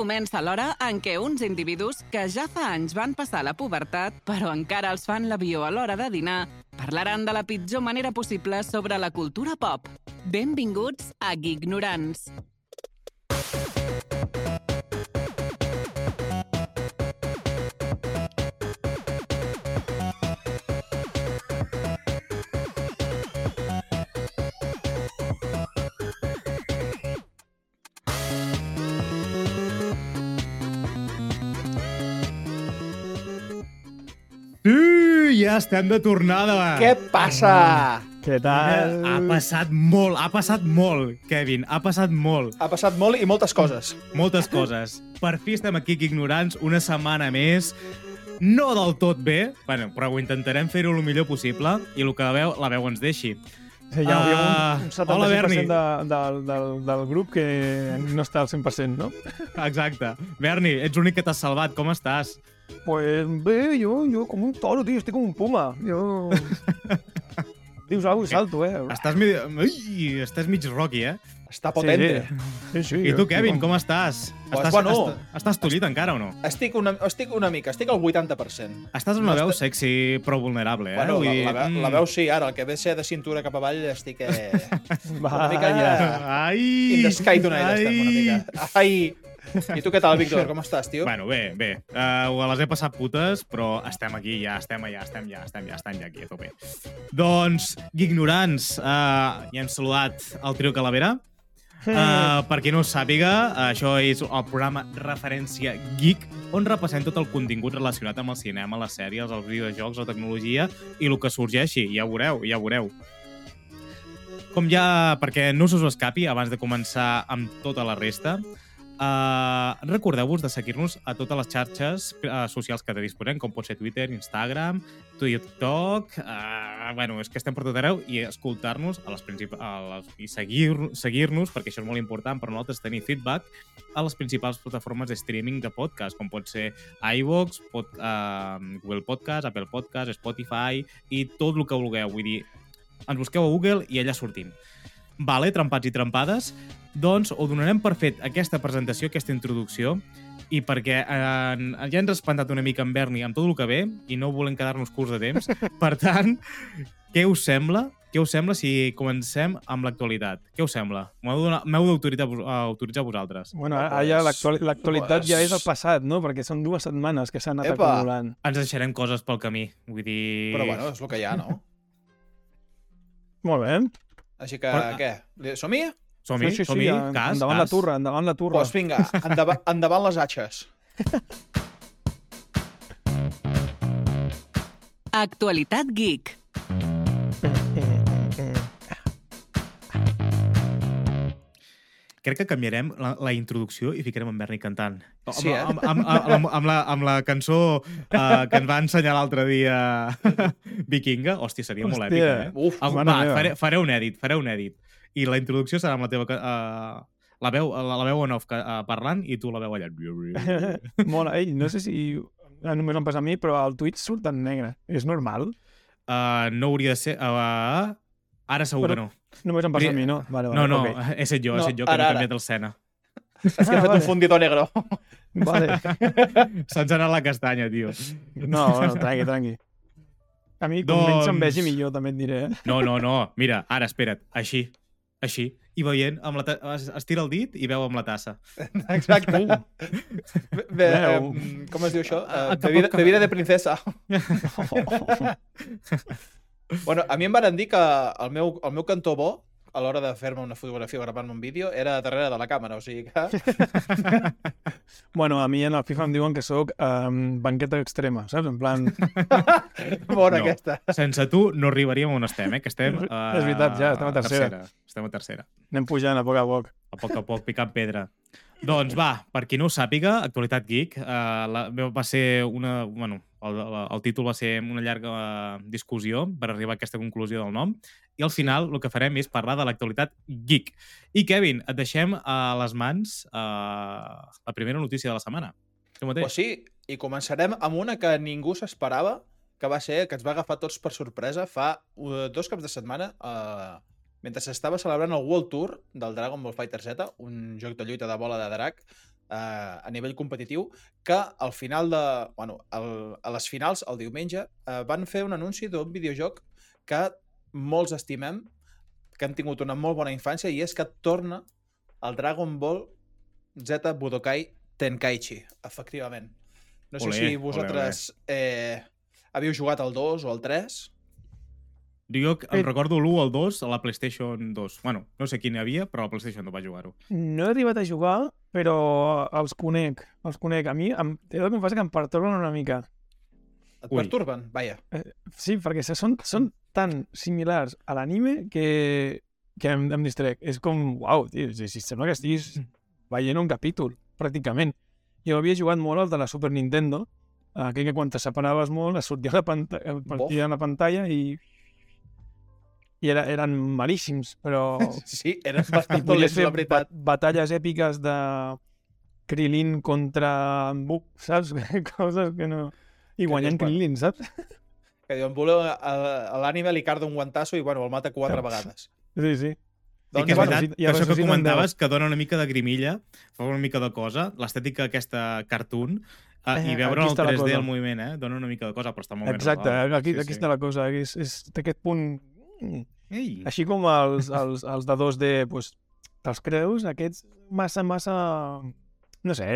comença l'hora en què uns individus que ja fa anys van passar la pubertat, però encara els fan l'avió a l'hora de dinar, parlaran de la pitjor manera possible sobre la cultura pop. Benvinguts a Gignorants. Sí, ja estem de tornada. Què passa? Què tal? Ha passat molt, ha passat molt, Kevin, ha passat molt. Ha passat molt i moltes coses. Moltes coses. Per fi estem aquí, que ignorants, una setmana més. No del tot bé, bueno, però ho intentarem fer-ho el millor possible i el que la veu, la veu ens deixi. Sí, ja hi ha Ah, un, un hola, Berni. 75% de, del, del, del grup que no està al 100%, no? Exacte. Berni, ets l'únic que t'has salvat, com estàs? Pues bé, jo, jo com un toro, tio, estic com un puma. Jo... Dius alguna cosa i salto, eh? Estàs, mig... Ui, estàs mig Rocky, eh? Està potente. Sí, sí. I tu, Kevin, com estàs? Pues, estàs, bueno. estàs, estàs tollit encara o no? Estic una, estic una mica, estic al 80%. Estàs amb una No veu està- sexy però vulnerable, eh? Bueno, Vull la, dir, la, veu, mm. la veu sí, ara, el que ve ser de cintura cap avall estic eh, Va, una mica ja. Ai! in the sky tonight, estem una Ai! mica. Ai! I tu què tal, Víctor? Com estàs, tio? Bueno, bé, bé. Uh, les he passat putes, però estem aquí, ja estem allà, estem ja, estem ja, estem ja aquí a tope. Doncs, ignorants, uh, ja hem saludat el trio Calavera. Uh, per qui no ho sàpiga, això és el programa Referència Geek, on repassem tot el contingut relacionat amb el cinema, les sèries, els videojocs, la tecnologia i el que sorgeixi. Ja ho veureu, ja ho veureu. Com ja, perquè no se us escapi, abans de començar amb tota la resta, Uh, Recordeu-vos de seguir-nos a totes les xarxes uh, socials que disposem, com pot ser Twitter, Instagram, TikTok... Uh, bueno, és que estem per tot arreu i escoltar-nos a les princip- a les, i seguir-nos, seguir perquè això és molt important per nosaltres tenir feedback a les principals plataformes de streaming de podcast, com pot ser iVoox, pod, uh, Google Podcast, Apple Podcast, Spotify i tot el que vulgueu. Vull dir, ens busqueu a Google i allà sortim. Vale, trempats i trempades, doncs ho donarem per fet aquesta presentació, aquesta introducció, i perquè eh, ja ens ha espantat una mica en Berni amb tot el que ve i no volem quedar-nos curts de temps. Per tant, què us sembla? Què us sembla si comencem amb l'actualitat? Què us sembla? M'heu d'autoritzar autoritzar vosaltres. Bueno, ara ja Pues- l'actuali- l'actualitat ja és el passat, no? Perquè són dues setmanes que s'han anat Epa. acumulant. Ens deixarem coses pel camí. Vull dir... Però bueno, és el que hi ha, no? Molt bé. Així que, Però- què? Li- Som-hi? Som-hi, sí, sí, som-hi, sí, en- cas, endavant cas. la turra, endavant la turra. Doncs vinga, endavant, endavant les atxes. Actualitat Geek. Crec que canviarem la, la introducció i ficarem en Berni cantant. Sí, eh? amb, amb, amb, amb, amb, la, amb la cançó uh, que ens va ensenyar l'altre dia Vikinga. Hòstia, seria molt Hòstia. èpica, eh? Uf, mare va, faré, faré un edit, faré un edit. I la introducció serà amb la teva... Uh, la veu, la, la veu en off uh, parlant i tu la veu allà. Mola. Ei, no sé si ah, només em passa a mi, però el Twitch surt en negre. És normal? Uh, no hauria de ser... Uh, ara segur Però- que no. Només em passa a mi, no? Vale, vale, No, no, ok. he set jo, No, he set jo, que ara, no he canviat l'escena. és que he fet vale. un fundidor negro. Vale. Se'ns ha anat la castanya, tio. No, no, tranqui, tranqui. A mi, com Doncs- menys em vegi, millor, també et diré. Eh? No, no, no. Mira, ara, espera't. Així. Així. I veient, amb la ta... es- estira el dit i veu amb la tassa. Exacte. Uh. Bé, eh, com es diu això? Uh, bebida, bebida de princesa. Bueno, a mi em van dir que el meu, el meu cantó bo a l'hora de fer-me una fotografia o gravar-me un vídeo era darrere de la càmera, o sigui que... Bueno, a mi en el FIFA em diuen que sóc um, banqueta extrema, saps? En plan, Bona No. aquesta. Sense tu no arribaríem on estem, eh? Que estem... Uh, És veritat, ja, estem a tercera. Estem a tercera. anem pujant a poc a poc. A poc a poc, picant pedra. Doncs va, per qui no ho sàpiga, Actualitat Geek, uh, la, va ser una... Bueno, el, el títol va ser una llarga eh, discussió per arribar a aquesta conclusió del nom i al final el que farem és parlar de l'actualitat geek. I Kevin, et deixem a les mans uh, la primera notícia de la setmana. Tu mateix. Pues sí, i començarem amb una que ningú s'esperava, que va ser, que ens va agafar tots per sorpresa fa dos caps de setmana, uh, mentre s'estava celebrant el World Tour del Dragon Ball Fighter Z, un joc de lluita de bola de drac, a nivell competitiu, que al final de... Bueno, el, a les finals, el diumenge, eh, van fer un anunci d'un videojoc que molts estimem, que han tingut una molt bona infància, i és que torna el Dragon Ball Z Budokai Tenkaichi, efectivament. No sé Olé, si olé, vosaltres Eh, havíeu jugat al 2 o al 3. Jo em Eh. recordo l'1 o el 2 a la PlayStation 2. Bueno, no sé quin hi havia, però a la PlayStation 2 va jugar-ho. No he arribat a jugar, però els conec. Els conec. A mi, em, he de confessar que em pertorben una mica. Et Ui. perturben? Vaja. Sí, perquè se- són, són tan similars a l'anime que, que em, em distrec. És com, uau, tio, si, si sembla que estiguis veient un capítol, pràcticament. Jo havia jugat molt al de la Super Nintendo, aquell que quan te separaves molt es sortia la, panta el partia la pantalla i i era, eren malíssims, però Sí, eren bastant dolents, la veritat. bat batalles èpiques de Krilin contra Buk, saps? Coses que no... I guanyant. Krilin, saps? Que diuen, voleu, a, a l'ànime li carda un guantasso i, bueno, el mata quatre vegades. Sí, sí. I que és bueno, veritat, i això que comentaves, que dona una mica de grimilla, fa una mica de cosa, l'estètica aquesta cartoon, eh, Eh, i veure aquí el està la 3D cosa. al moviment, eh, dona una mica de cosa, però està molt Exacte, ben resolt. aquí, Sí, aquí sí. està la cosa. És, és, té aquest punt... Ei, Així com els, els, els de 2D, pues, te'ls creus, aquests massa, massa... No sé,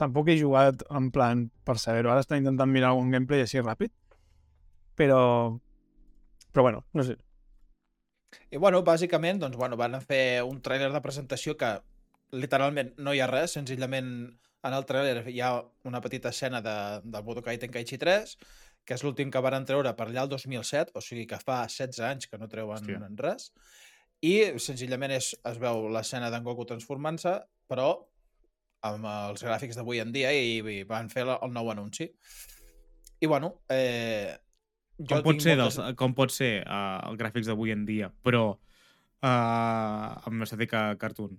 tampoc he jugat en plan per saber-ho. Ara estic intentant mirar un gameplay així ràpid, però... Però bueno, no sé. I, bueno, bàsicament, doncs, bueno, van fer un tràiler de presentació que literalment no hi ha res, senzillament en el tràiler hi ha una petita escena de, del Budokai Tenkaichi 3, que és l'últim que van treure per allà el 2007, o sigui que fa 16 anys que no treuen Hòstia. res, i senzillament és, es veu l'escena d'en Goku transformant-se, però amb els gràfics d'avui en dia i, i van fer el nou anunci. I bueno, eh, jo com pot ser, moltes- dels, com pot ser uh, els gràfics d'avui en dia, però uh, amb estètica cartoon?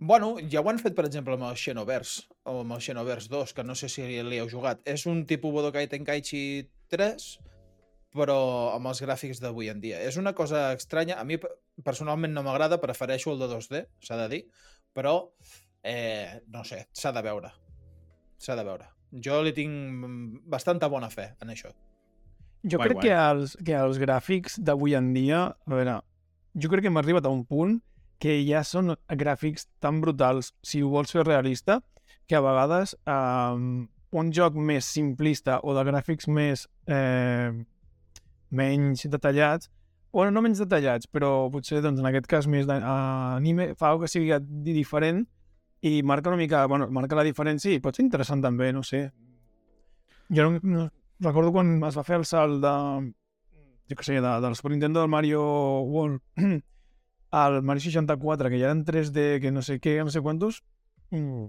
Bueno, ja ho han fet, per exemple, amb el Xenoverse, o amb el Xenoverse 2, que no sé si li heu jugat. És un tipus Budokai Tenkaichi 3, però amb els gràfics d'avui en dia. És una cosa estranya. A mi, pe- personalment, no m'agrada, prefereixo el de 2D, s'ha de dir, però, eh, no sé, s'ha de veure. S'ha de veure. Jo li tinc bastanta bona fe en això. Jo Guai, crec guai. que els, que els gràfics d'avui en dia, a veure, jo crec que hem arribat a un punt que ja són gràfics tan brutals, si ho vols fer realista, que a vegades eh, un joc més simplista o de gràfics més eh, menys detallats, o no menys detallats, però potser doncs, en aquest cas més d'anime, fa alguna que sigui di- diferent i marca una mica, bueno, marca la diferència i pot ser interessant també, no sé. Jo no, no, recordo quan es va fer el salt de, jo què sé, de, del Super Nintendo del Mario World al Mario 64, que ja eren 3D, que no sé què, no sé quantos, mm,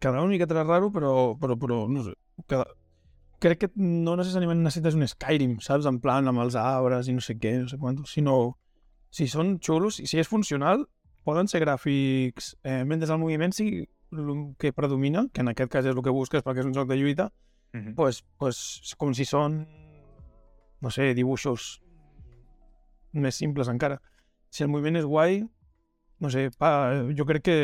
quedava una miqueta raro, però, però, però no sé, queda... crec que no necessàriament necessites un Skyrim, saps? En plan, amb els arbres i no sé què, no sé quantos, sinó si són xulos, i si és funcional, poden ser gràfics, eh, mentre el moviment sigui el que predomina, que en aquest cas és el que busques perquè és un joc de lluita, Mm -hmm. pues, pues com si són, no sé, dibuixos més simples encara. Si el moviment és guai, no sé, pa, jo crec que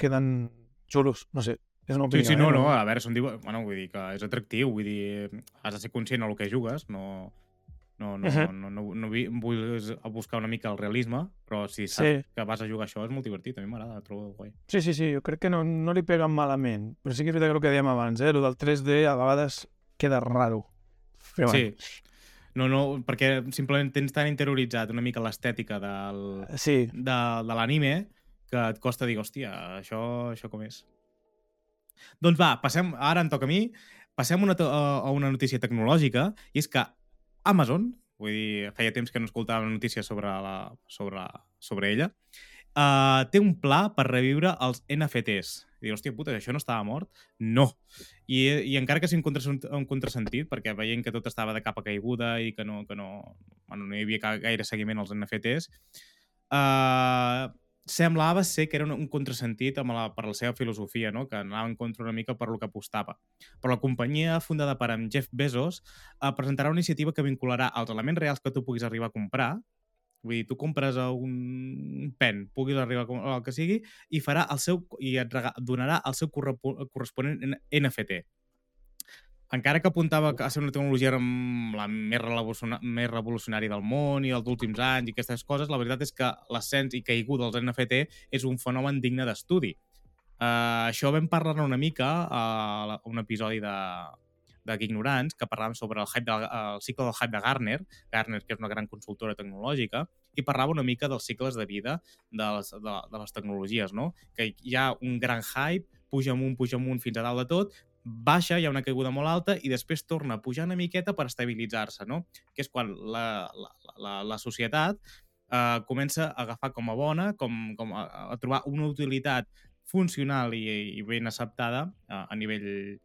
queden xulos, no sé, és una Sí, opinió. sí, no, eh? no, a veure, són bueno, vull dir que és atractiu, vull dir, has de ser conscient del que jugues, no, no, no, Mhm. no, no, no, vi- vull buscar una mica el realisme, però si saps Sí. que vas a jugar això és molt divertit, a mi m'agrada, trobo guai. Sí, sí, sí, jo crec que no, no li peguen malament, però sí que és veritat que el que dèiem abans, eh? El del 3D a vegades queda raro. Però bueno, Sí, no, no, perquè simplement tens tan interioritzat una mica l'estètica del, sí, de, de l'anime que et costa dir, hòstia, això, això com és? Doncs va, passem, ara em toca a mi, passem una, a una notícia tecnològica, i és que Amazon, vull dir, feia temps que no escoltava notícies sobre, la, sobre, sobre ella, uh, té un pla per reviure els NFTs. I dius, hòstia puta, això no estava mort? No. I, i encara que sigui un, contrasent, un contrasentit, perquè veient que tot estava de capa caiguda i que no, que no, bueno, no hi havia gaire seguiment als NFTs, uh, semblava ser que era un, un contrasentit amb la, per la seva filosofia, no? que anava en contra una mica per lo que apostava. Però la companyia, fundada per en Jeff Bezos, eh, presentarà una iniciativa que vincularà els elements reals que tu puguis arribar a comprar Vull dir, tu compres un pen, puguis arribar al que sigui, i farà el seu i et rega- donarà el seu corresponent NFT. Encara que apuntava a ser una tecnologia amb la més, més revolucionària del món i dels últims anys i aquestes coses, la veritat és que l'ascens i caiguda dels NFT és un fenomen digne d'estudi. Uh, això vam parlar una mica a uh, un episodi de, de Ignorants, que parlàvem sobre el, hype de, el cicle del hype de Gartner, Gartner, que és una gran consultora tecnològica, i parlava una mica dels cicles de vida de les, de, de les tecnologies, no? Que hi ha un gran hype, puja amunt, puja amunt fins a dalt de tot, baixa, hi ha una caiguda molt alta i després torna a pujar una miqueta per estabilitzar-se, no? Que és quan la, la, la, la societat eh, comença a agafar com a bona, com, com a, a trobar una utilitat funcional i, i ben acceptada a, a nivell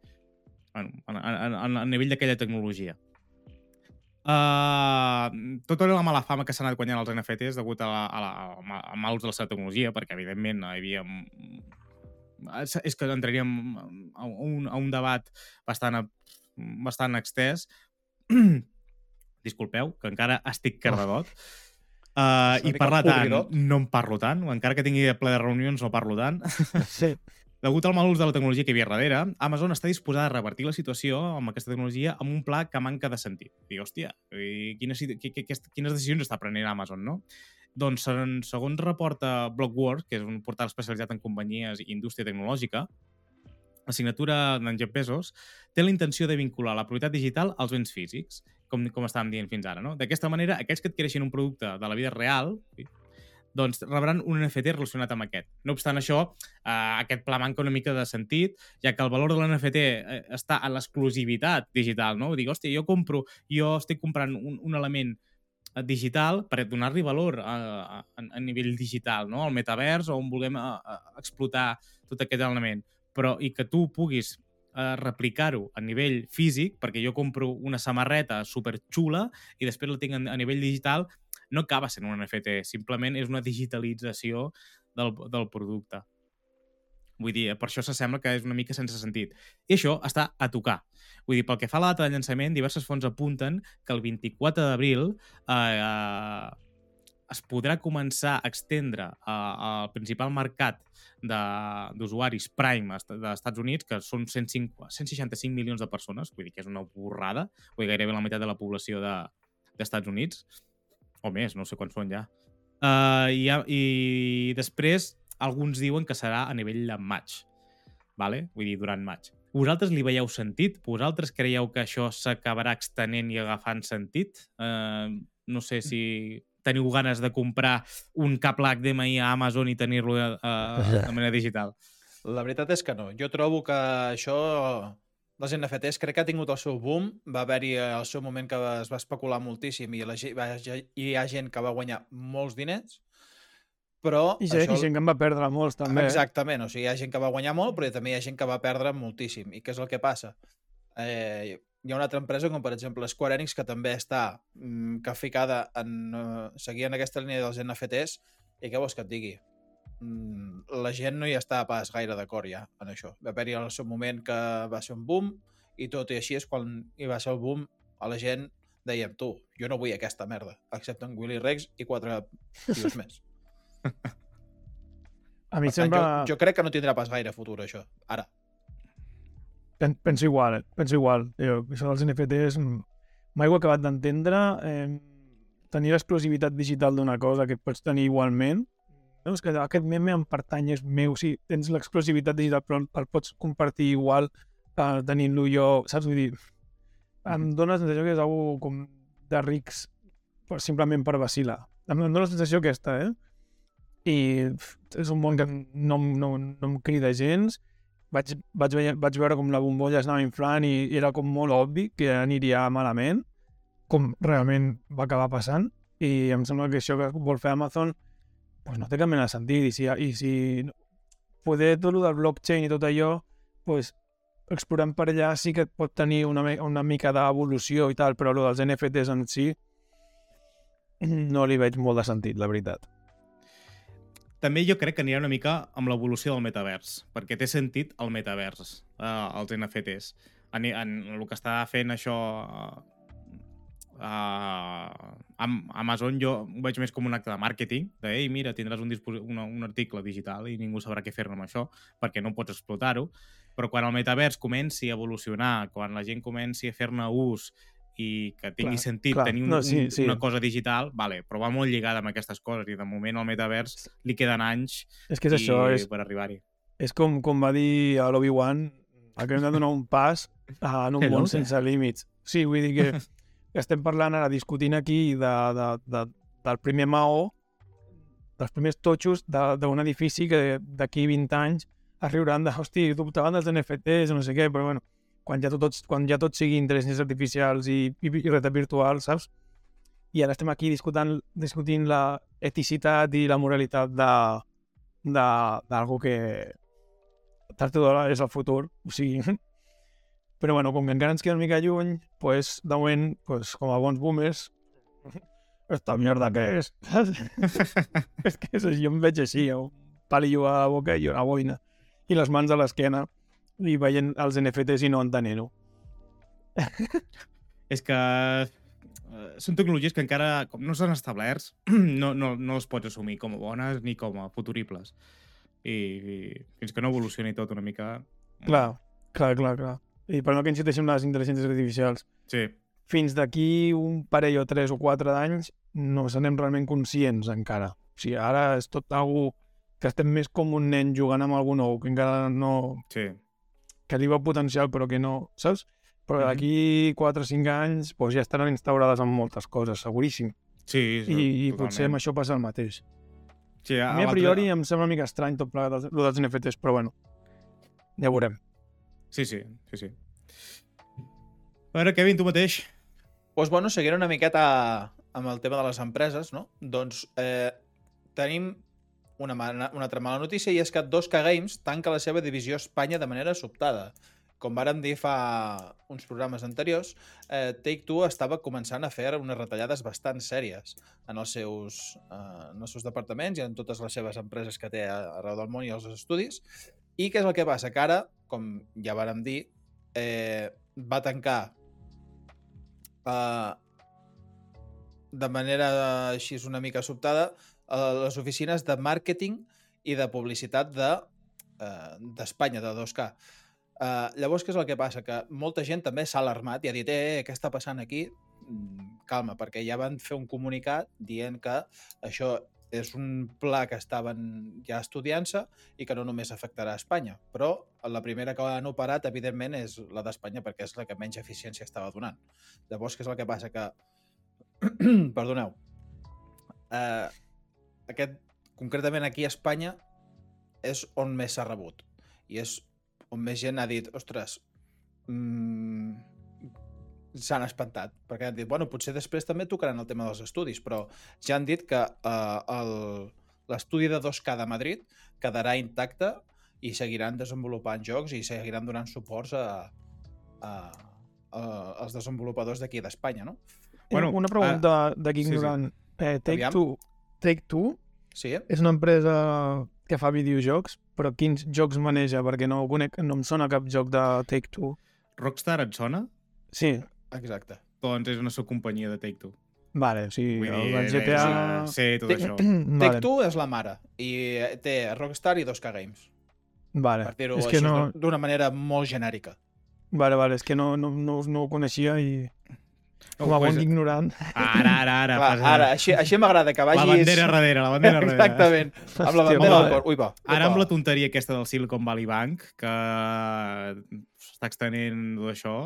bueno, a, nivell d'aquella tecnologia. Uh, tota la mala fama que s'ha anat guanyant els NFTs degut a, la, a, la, a mals de la seva tecnologia, perquè evidentment hi havia és que entraríem a un, a un debat bastant, bastant extès. Disculpeu, que encara estic cardadot. Uh, I parlar tant, no en parlo tant, encara que tingui ple de reunions no parlo tant. Sí. Degut al mal ús de la tecnologia que hi havia darrere, Amazon està disposada a revertir la situació amb aquesta tecnologia amb un pla que manca de sentit. Dic, hòstia, i quines, qui- qui- qui- quines decisions està prenent Amazon, no? Doncs, segons reporta Blockworks, que és un portal especialitzat en companyies i indústria tecnològica, la signatura d'en Jeff Bezos té la intenció de vincular la propietat digital als béns físics, com, com estàvem dient fins ara. No? D'aquesta manera, aquells que adquireixin un producte de la vida real doncs rebran un NFT relacionat amb aquest. No obstant això, eh, aquest pla manca una mica de sentit, ja que el valor de l'NFT eh, està en l'exclusivitat digital, no? Dic, hòstia, jo compro, jo estic comprant un, un element eh, digital per donar-li valor a, a, a nivell digital, no? al metavers, on vulguem a, a, explotar tot aquest element. Però, i que tu puguis eh, replicar-ho a nivell físic, perquè jo compro una samarreta superxula i després la tinc a, a nivell digital, no acaba sent un NFT, simplement és una digitalització del, del producte. Vull dir, per això s'assembla que és una mica sense sentit. I això està a tocar. Vull dir, pel que fa a la data de llançament, diverses fonts apunten que el 24 d'abril eh, eh, es podrà començar a extendre eh, al principal mercat d'usuaris Prime est- dels Estats Units, que són 105, 165 milions de persones, vull dir que és una borrada, vull dir, gairebé la meitat de la població de, dels Estats Units, o més, no sé quants són ja. Uh, i, I després alguns diuen que serà a nivell de maig, vale? vull dir, durant maig. Vosaltres li veieu sentit? Vosaltres creieu que això s'acabarà extenent i agafant sentit? Uh, no sé si teniu ganes de comprar un cable HDMI a Amazon i tenir-lo uh, de manera digital. La veritat és que no. Jo trobo que això dels NFTs crec que ha tingut el seu boom. Va haver-hi eh, el seu moment que es va especular moltíssim i la, va, hi ha gent que va guanyar molts diners, però... I això... i gent que en va perdre molts, també. eh? Exactament, o sigui, hi ha gent que va guanyar molt, però també hi ha gent que va perdre moltíssim. I què és el que passa? Eh, hi ha una altra empresa, com per exemple Square Enix, que també està mm, que ficada en seguir en aquesta línia dels NFTs, i què vols que et digui? Mm, la gent no hi està pas gaire d'acord ja en això. Va haver-hi el seu moment que va ser un boom, i tot i així és quan hi va ser el boom, a la gent dèiem, tu, jo no vull aquesta merda, excepte en Willy Rex i quatre tios més. A mi Per tant, sempre... jo, jo crec que no tindrà pas gaire futur, això. Ara. Pen- Penso igual, eh? penso igual. Jo, això dels NFTs mm, mai ho he acabat d'entendre. Eh, tenir l'exclusivitat digital d'una cosa que pots tenir igualment. No, és que aquest meme em pertany, és meu. Sí, tens l'exclusivitat digital, però el pots compartir igual eh, tenint-lo jo, saps? Vull dir, em dóna la sensació que és algo com de rics per, simplement per vacilar. Em, dóna la sensació aquesta, eh? I és un món que no, no, no em crida gens vaig, vaig, veure, vaig veure com la bombolla es anava inflant i era com molt obvi que aniria malament, com realment va acabar passant, i em sembla que això que vol fer Amazon pues no té cap mena de sentit, i si, i si poder tot el del blockchain i tot allò, pues, explorant per allà sí que pot tenir una, una mica d'evolució i tal, però el dels NFTs en si no li veig molt de sentit, la veritat. També jo crec que anirà una mica amb l'evolució del metavers, perquè té sentit el metavers, eh, els NFTs. En, en el que està fent això, uh, amb Amazon jo ho veig més com un acte de màrqueting, de, ei, mira, tindràs un, una, un article digital i ningú sabrà què fer-ne amb això, perquè no pots explotar-ho, però quan el metavers comenci a evolucionar, quan la gent comenci a fer-ne ús i que tingui Clar, sentit clar. tenir un, No, sí, un, sí. una cosa digital, vale, però va molt lligada amb aquestes coses i de moment al metavers li queden anys És que és i, això, és, per arribar-hi. és com, com va dir a l'Obi-Wan, que hem de donar un pas a, en un món sense límits. Sí, vull dir que, que estem parlant ara, discutint aquí de, de, de, del primer maó, dels primers totxos d'un edifici que d'aquí 20 anys es riuran de, hosti, dubtaven dels NFTs o no sé què, però bueno, quan ja tot, quan ja tot sigui intel·ligències artificials i, i, i realitat virtual, saps? I ara estem aquí discutant, discutint la eticitat i la moralitat d'algo que tard o d'hora és el futur, o sigui... Però bueno, com que encara ens queda una mica lluny, pues, de moment, pues, com a bons boomers, esta mierda que és? és que és, així, jo em veig així, un palillo a la boca i una boina, i les mans a l'esquena, i veient els NFTs i no entenent-ho. És que eh, són tecnologies que encara, com no s'han establerts, no, no, no les pots assumir com a bones ni com a futuribles. I, i fins que no evolucioni tot una mica... Clar, clar, clar, clar. I per no que insisteixin les intel·ligències artificials, Sí, fins d'aquí un parell o tres o quatre d'anys no serem realment conscients encara. O sigui, ara és tot algú que estem més com un nen jugant amb algú nou, que encara no... sí. que li veu potencial però que no, saps? Però Mhm. d'aquí 4 o 5 anys doncs ja estaran instaurades en moltes coses, seguríssim. Sí, I, i potser amb això passa el mateix. Sí, A mi a priori em sembla una mica estrany tot plegat lo dels NFTs, però bueno, ja veurem. Sí, sí, sí, sí. A veure, Kevin, tu mateix. Doncs bueno, seguint una miqueta amb el tema de les empreses, no? Doncs eh, tenim una, mana- una altra mala notícia i és que 2K Games tanca la seva divisió a Espanya de manera sobtada. Com vàrem dir fa uns programes anteriors, eh, Take-Two estava començant a fer unes retallades bastant sèries en els, seus, eh, en els seus departaments i en totes les seves empreses que té arreu del món i els estudis. I què és el que passa? Que ara, com ja vàrem dir, eh, va tancar eh, de manera així una mica sobtada eh, les oficines de màrqueting i de publicitat de eh, d'Espanya, de 2K. Uh, llavors, què és el que passa? Que molta gent també s'ha alarmat i ha dit, eh, eh, què està passant aquí? Mm, calma, perquè ja van fer un comunicat dient que això és un pla que estaven ja estudiant-se i que no només afectarà a Espanya, però la primera que han operat, evidentment, és la d'Espanya perquè és la que menys eficiència estava donant. Llavors, què és el que passa? Que, perdoneu, eh, aquest, concretament aquí a Espanya, és on més s'ha rebut. I és on més gent ha dit, ostres, mm, s'han espantat, perquè han dit, bueno, potser després també tocaran el tema dels estudis, però ja han dit que eh, l'estudi de 2K de Madrid quedarà intacte i seguiran desenvolupant jocs i seguiran donant suports a, a, a, als desenvolupadors d'aquí d'Espanya, no? Bueno, una pregunta d'aquí sí, sí. ignorant. Eh, Take Aviam. Two, Take Two Sí, és una empresa que fa videojocs, però quins jocs maneja? Perquè no, conec, no em sona cap joc de Take Two. Rockstar et sona? Sí, Exacte. Doncs és una subcompanyia de Take-Two. vale, o sigui, Vull el dir, és- GTA... Sí, tot Té- això. vale, Take-Two és la mare i té Rockstar i 2K Games. Vale. Per dir-ho És així que no... d'una manera molt genèrica. Vale, vale, és que no, no, no, no ho coneixia i com a pues, bon ignorant... Ara, ara, ara. Clar, passa. ara, així, així m'agrada que La vagis... bandera darrere, la bandera darrere. Exactament, amb la bandera va. del cor. Ui, va. Ara upa. amb la tonteria aquesta del Silicon Valley Bank, que s'està extenent tot això,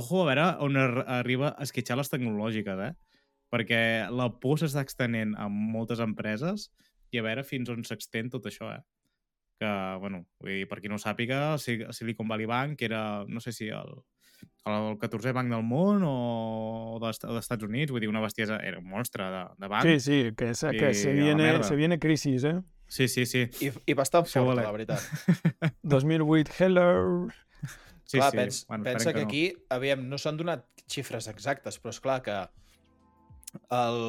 ojo a veure on ar arriba a esquitxar les tecnològiques, eh? Perquè la por s'està extenent a moltes empreses i a veure fins on s'extén tot això, eh? Que, bueno, vull dir, per qui no ho sàpiga, Silicon Valley Bank era, no sé si el, el 14è banc del món o d'Est- o d'Estats Units, vull dir, una bestiesa, era un monstre de, de banc. Sí, sí, que, se, que se, viene, se viene crisis, eh? sí, sí. sí. I, I bastant Això forta, vale. la veritat. 2008, hello... sí, clar, sí. pens, Bueno, pensa esperem que no. aquí, aviam, no s'han donat xifres exactes, però és clar que el,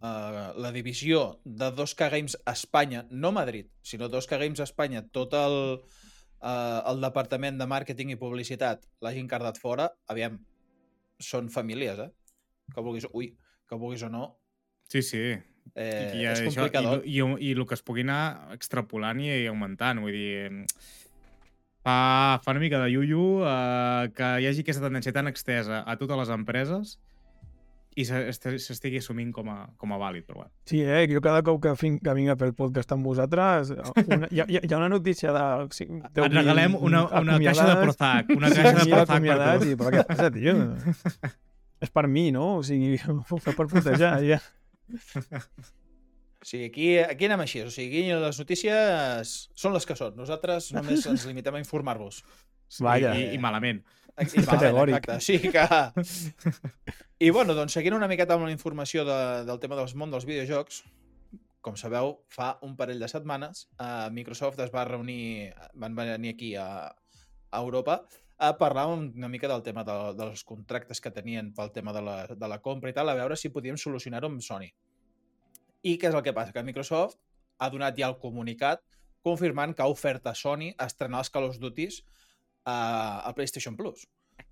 uh, la divisió de 2K Games a Espanya, no Madrid, sinó 2K Games a Espanya, tot el, uh, el departament de màrqueting i publicitat l'hagin cardat fora, aviam, són famílies, eh? que vulguis, ui, que vulguis o no, Sí, sí. eh, I, és això, i, complicador. i, i, I el que es pugui anar extrapolant i, i augmentant. Vull dir, fa, fa una mica de iuiu eh, que hi hagi aquesta tendència tan extesa a totes les empreses i se- est- s'estigui assumint com a, com a vàlid, però bueno. Sí, eh? Jo cada cop que, fin, que vinc a fer el podcast amb vosaltres, una, hi, ha, hi ha una notícia de... O sigui, Et regalem una, una caixa de Prozac, una Sí, caixa de sí, Prozac per tu. i, però què passa, tio? És per mi, no? O sigui, ho fa per putejar, ja. O sigui, aquí, aquí anem així. O sigui, les notícies són les que són. Nosaltres només ens limitem a informar-vos. Vaja. I, i malament. I malament, Categòric. Exacte. O sigui que... I bueno, doncs seguint una miqueta amb la informació de, del tema dels món dels videojocs, com sabeu, fa un parell de setmanes eh, Microsoft es va reunir, van venir aquí a, a Europa a parlar una mica del tema de, dels contractes que tenien pel tema de la, de la compra i tal, a veure si podíem solucionar-ho amb Sony. I què és el que passa? Que Microsoft ha donat ja el comunicat confirmant que ha ofert a Sony estrenar els Call of Duties a, a PlayStation Plus.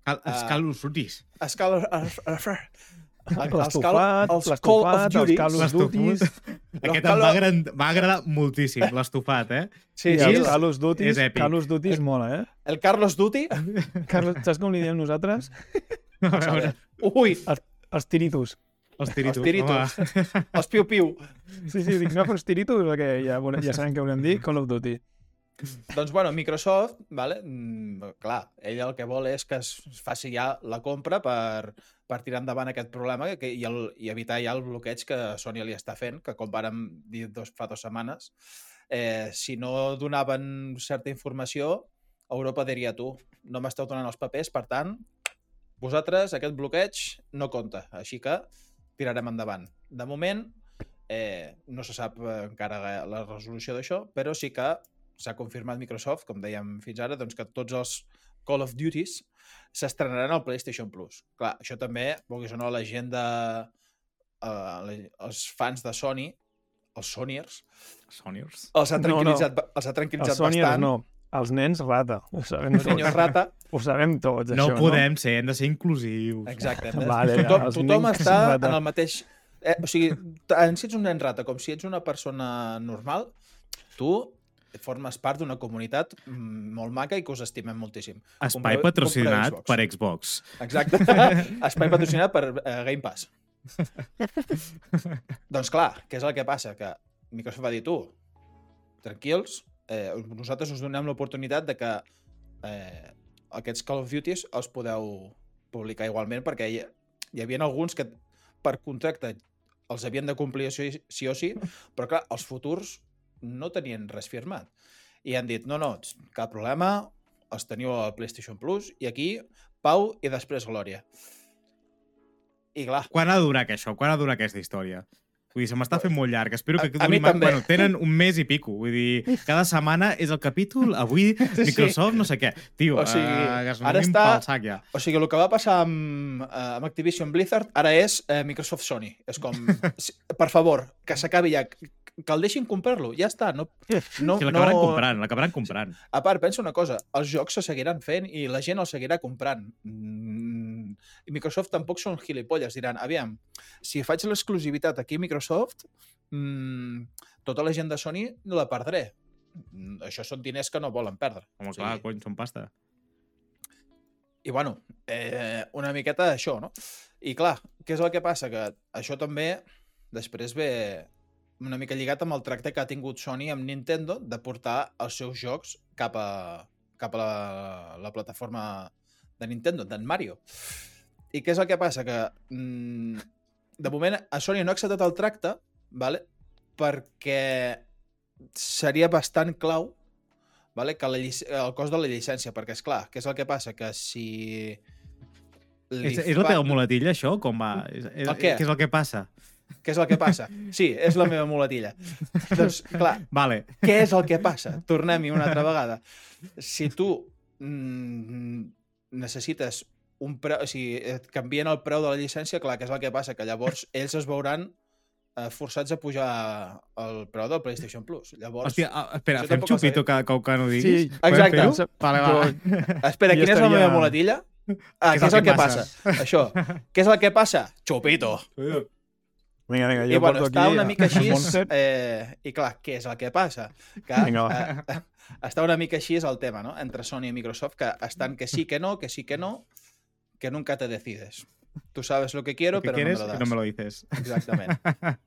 Cal, els Ah. Call of Duties. Els Call of... els- els- els els Call of els Duty. Of L'estofat. Duties... Aquest va, of- agradar, va agradar moltíssim, l'estofat, eh? Sí, sí, els el, Call of Duties, és èpic. Call of Duties mola, eh? el Carlos Duty. Carlos, saps com li diem nosaltres? A veure, Ui, Els tiritus. els tiritos. Els tiritos. home. els piu-piu. Sí, sí, dic, no fos tiritus o què? Ja, ja sabem què volem dir, Call of Duty. Doncs, bueno, Microsoft, vale? mm, clar, ell el que vol és que es faci ja la compra per, per tirar endavant aquest problema que, i, el, i evitar ja el bloqueig que Sony li està fent, que com vàrem dir dos, fa dues setmanes, eh, si no donaven certa informació, Europa diria tu, no m'esteu donant els papers, per tant, vosaltres, aquest bloqueig no compta, així que tirarem endavant. De moment, eh, no se sap encara la resolució d'això, però sí que s'ha confirmat Microsoft, com dèiem fins ara, doncs que tots els Call of Duties s'estrenaran al PlayStation Plus. Clar, això també, vulguis o no, la gent de... Uh, els fans de Sony, els Sonyers, Sonyers. els ha No, no. tranquil·litzat, ba- els ha tranquil·litzat Els Sonyers bastant. no, els nens rata. Ho sabem Senyor tots. Rata, Ho sabem tots, No això, podem ser, hem de ser inclusius. exacte. Vale, tothom els tothom nens està rata. en el mateix... Eh, o sigui, tant si ets un nen rata com si ets una persona normal, tu formes part d'una comunitat mm, molt maca i que us estimem moltíssim. Espai Compreu- patrocinat compreu Xbox. per Xbox. Exacte. Espai patrocinat per uh, Game Pass. doncs clar, què és el que passa? Que Microsoft va dir, tu, tranquils, eh, nosaltres us donem l'oportunitat de que eh, aquests Call of Duties els podeu publicar igualment, perquè hi, hi havia alguns que per contracte els havien de complir sí, sí o sí, però clar, els futurs no tenien res firmat. I han dit, no, no, cap problema, els teniu al PlayStation Plus, i aquí, pau i després glòria. I clar, Quan ha de durar que això? Quan ha de durar aquesta història? Vull dir, se m'està fent molt llarg. Espero que A- a mi duri també. Bueno, tenen un mes i pico. Vull dir, cada setmana és el capítol, avui Sí. Microsoft no sé què. Tio, O sigui, uh, que es ara està- pel sac ja. o sigui, el que va passar amb, eh, amb Activision Blizzard ara és eh, Microsoft Sony. És com, per favor, que s'acabi ja, que el deixin comprar-lo, ja està. No, no, Si l'acabaran no... comprant, l'acabaran comprant. A part, pensa una cosa, els jocs se seguiran fent i la gent els seguirà comprant. Mm, I Microsoft tampoc són gilipolles, diran, aviam, si faig l'exclusivitat aquí a Microsoft, mm, tota la gent de Sony no la perdré. Mm, Això són diners que no volen perdre. Home, O clar, sigui, cony, són pasta. I bueno, eh, una miqueta això, no? I clar, què és el que passa? Que això també després ve una mica lligat amb el tracte que ha tingut Sony amb Nintendo de portar els seus jocs cap a, cap a la, la plataforma de Nintendo, d'en Mario. I què és el que passa? Que mm, de moment a Sony no ha acceptat el tracte vale? perquè seria bastant clau vale? que la, el cost de la llicència, perquè és clar, què és el que passa? Que si... És, és la teva muletilla, això? Com va? És, és, El què? Què és el que passa? Què és el que passa? Sí, és la meva muletilla. doncs, clar, Vale. què és el que passa? Tornem-hi una altra vegada. Si tu mm, necessites un preu, o sigui, et canvien el preu de la llicència, clar, què és el que passa? Que llavors ells es veuran eh, forçats a pujar el preu del PlayStation Plus. Llavors, Hòstia, ah, espera, fem xupito que, que, que no diguis? Sí, exacte. Vale, va. espera, quina és la meva muletilla? Ah, què és el que passa? Això. Què és el que passa? Chupito. Vinga, vinga, jo I bueno, està aquí una a- mica així, eh, i clar, què és el que passa? Que Vinga, va. eh, està una mica així és el tema, no? Entre Sony i Microsoft, que estan que sí, que no, que sí, que no, que nunca te decides. Tú sabes lo que quiero, Lo que pero no me quieres lo das. no me lo dices. Exactament.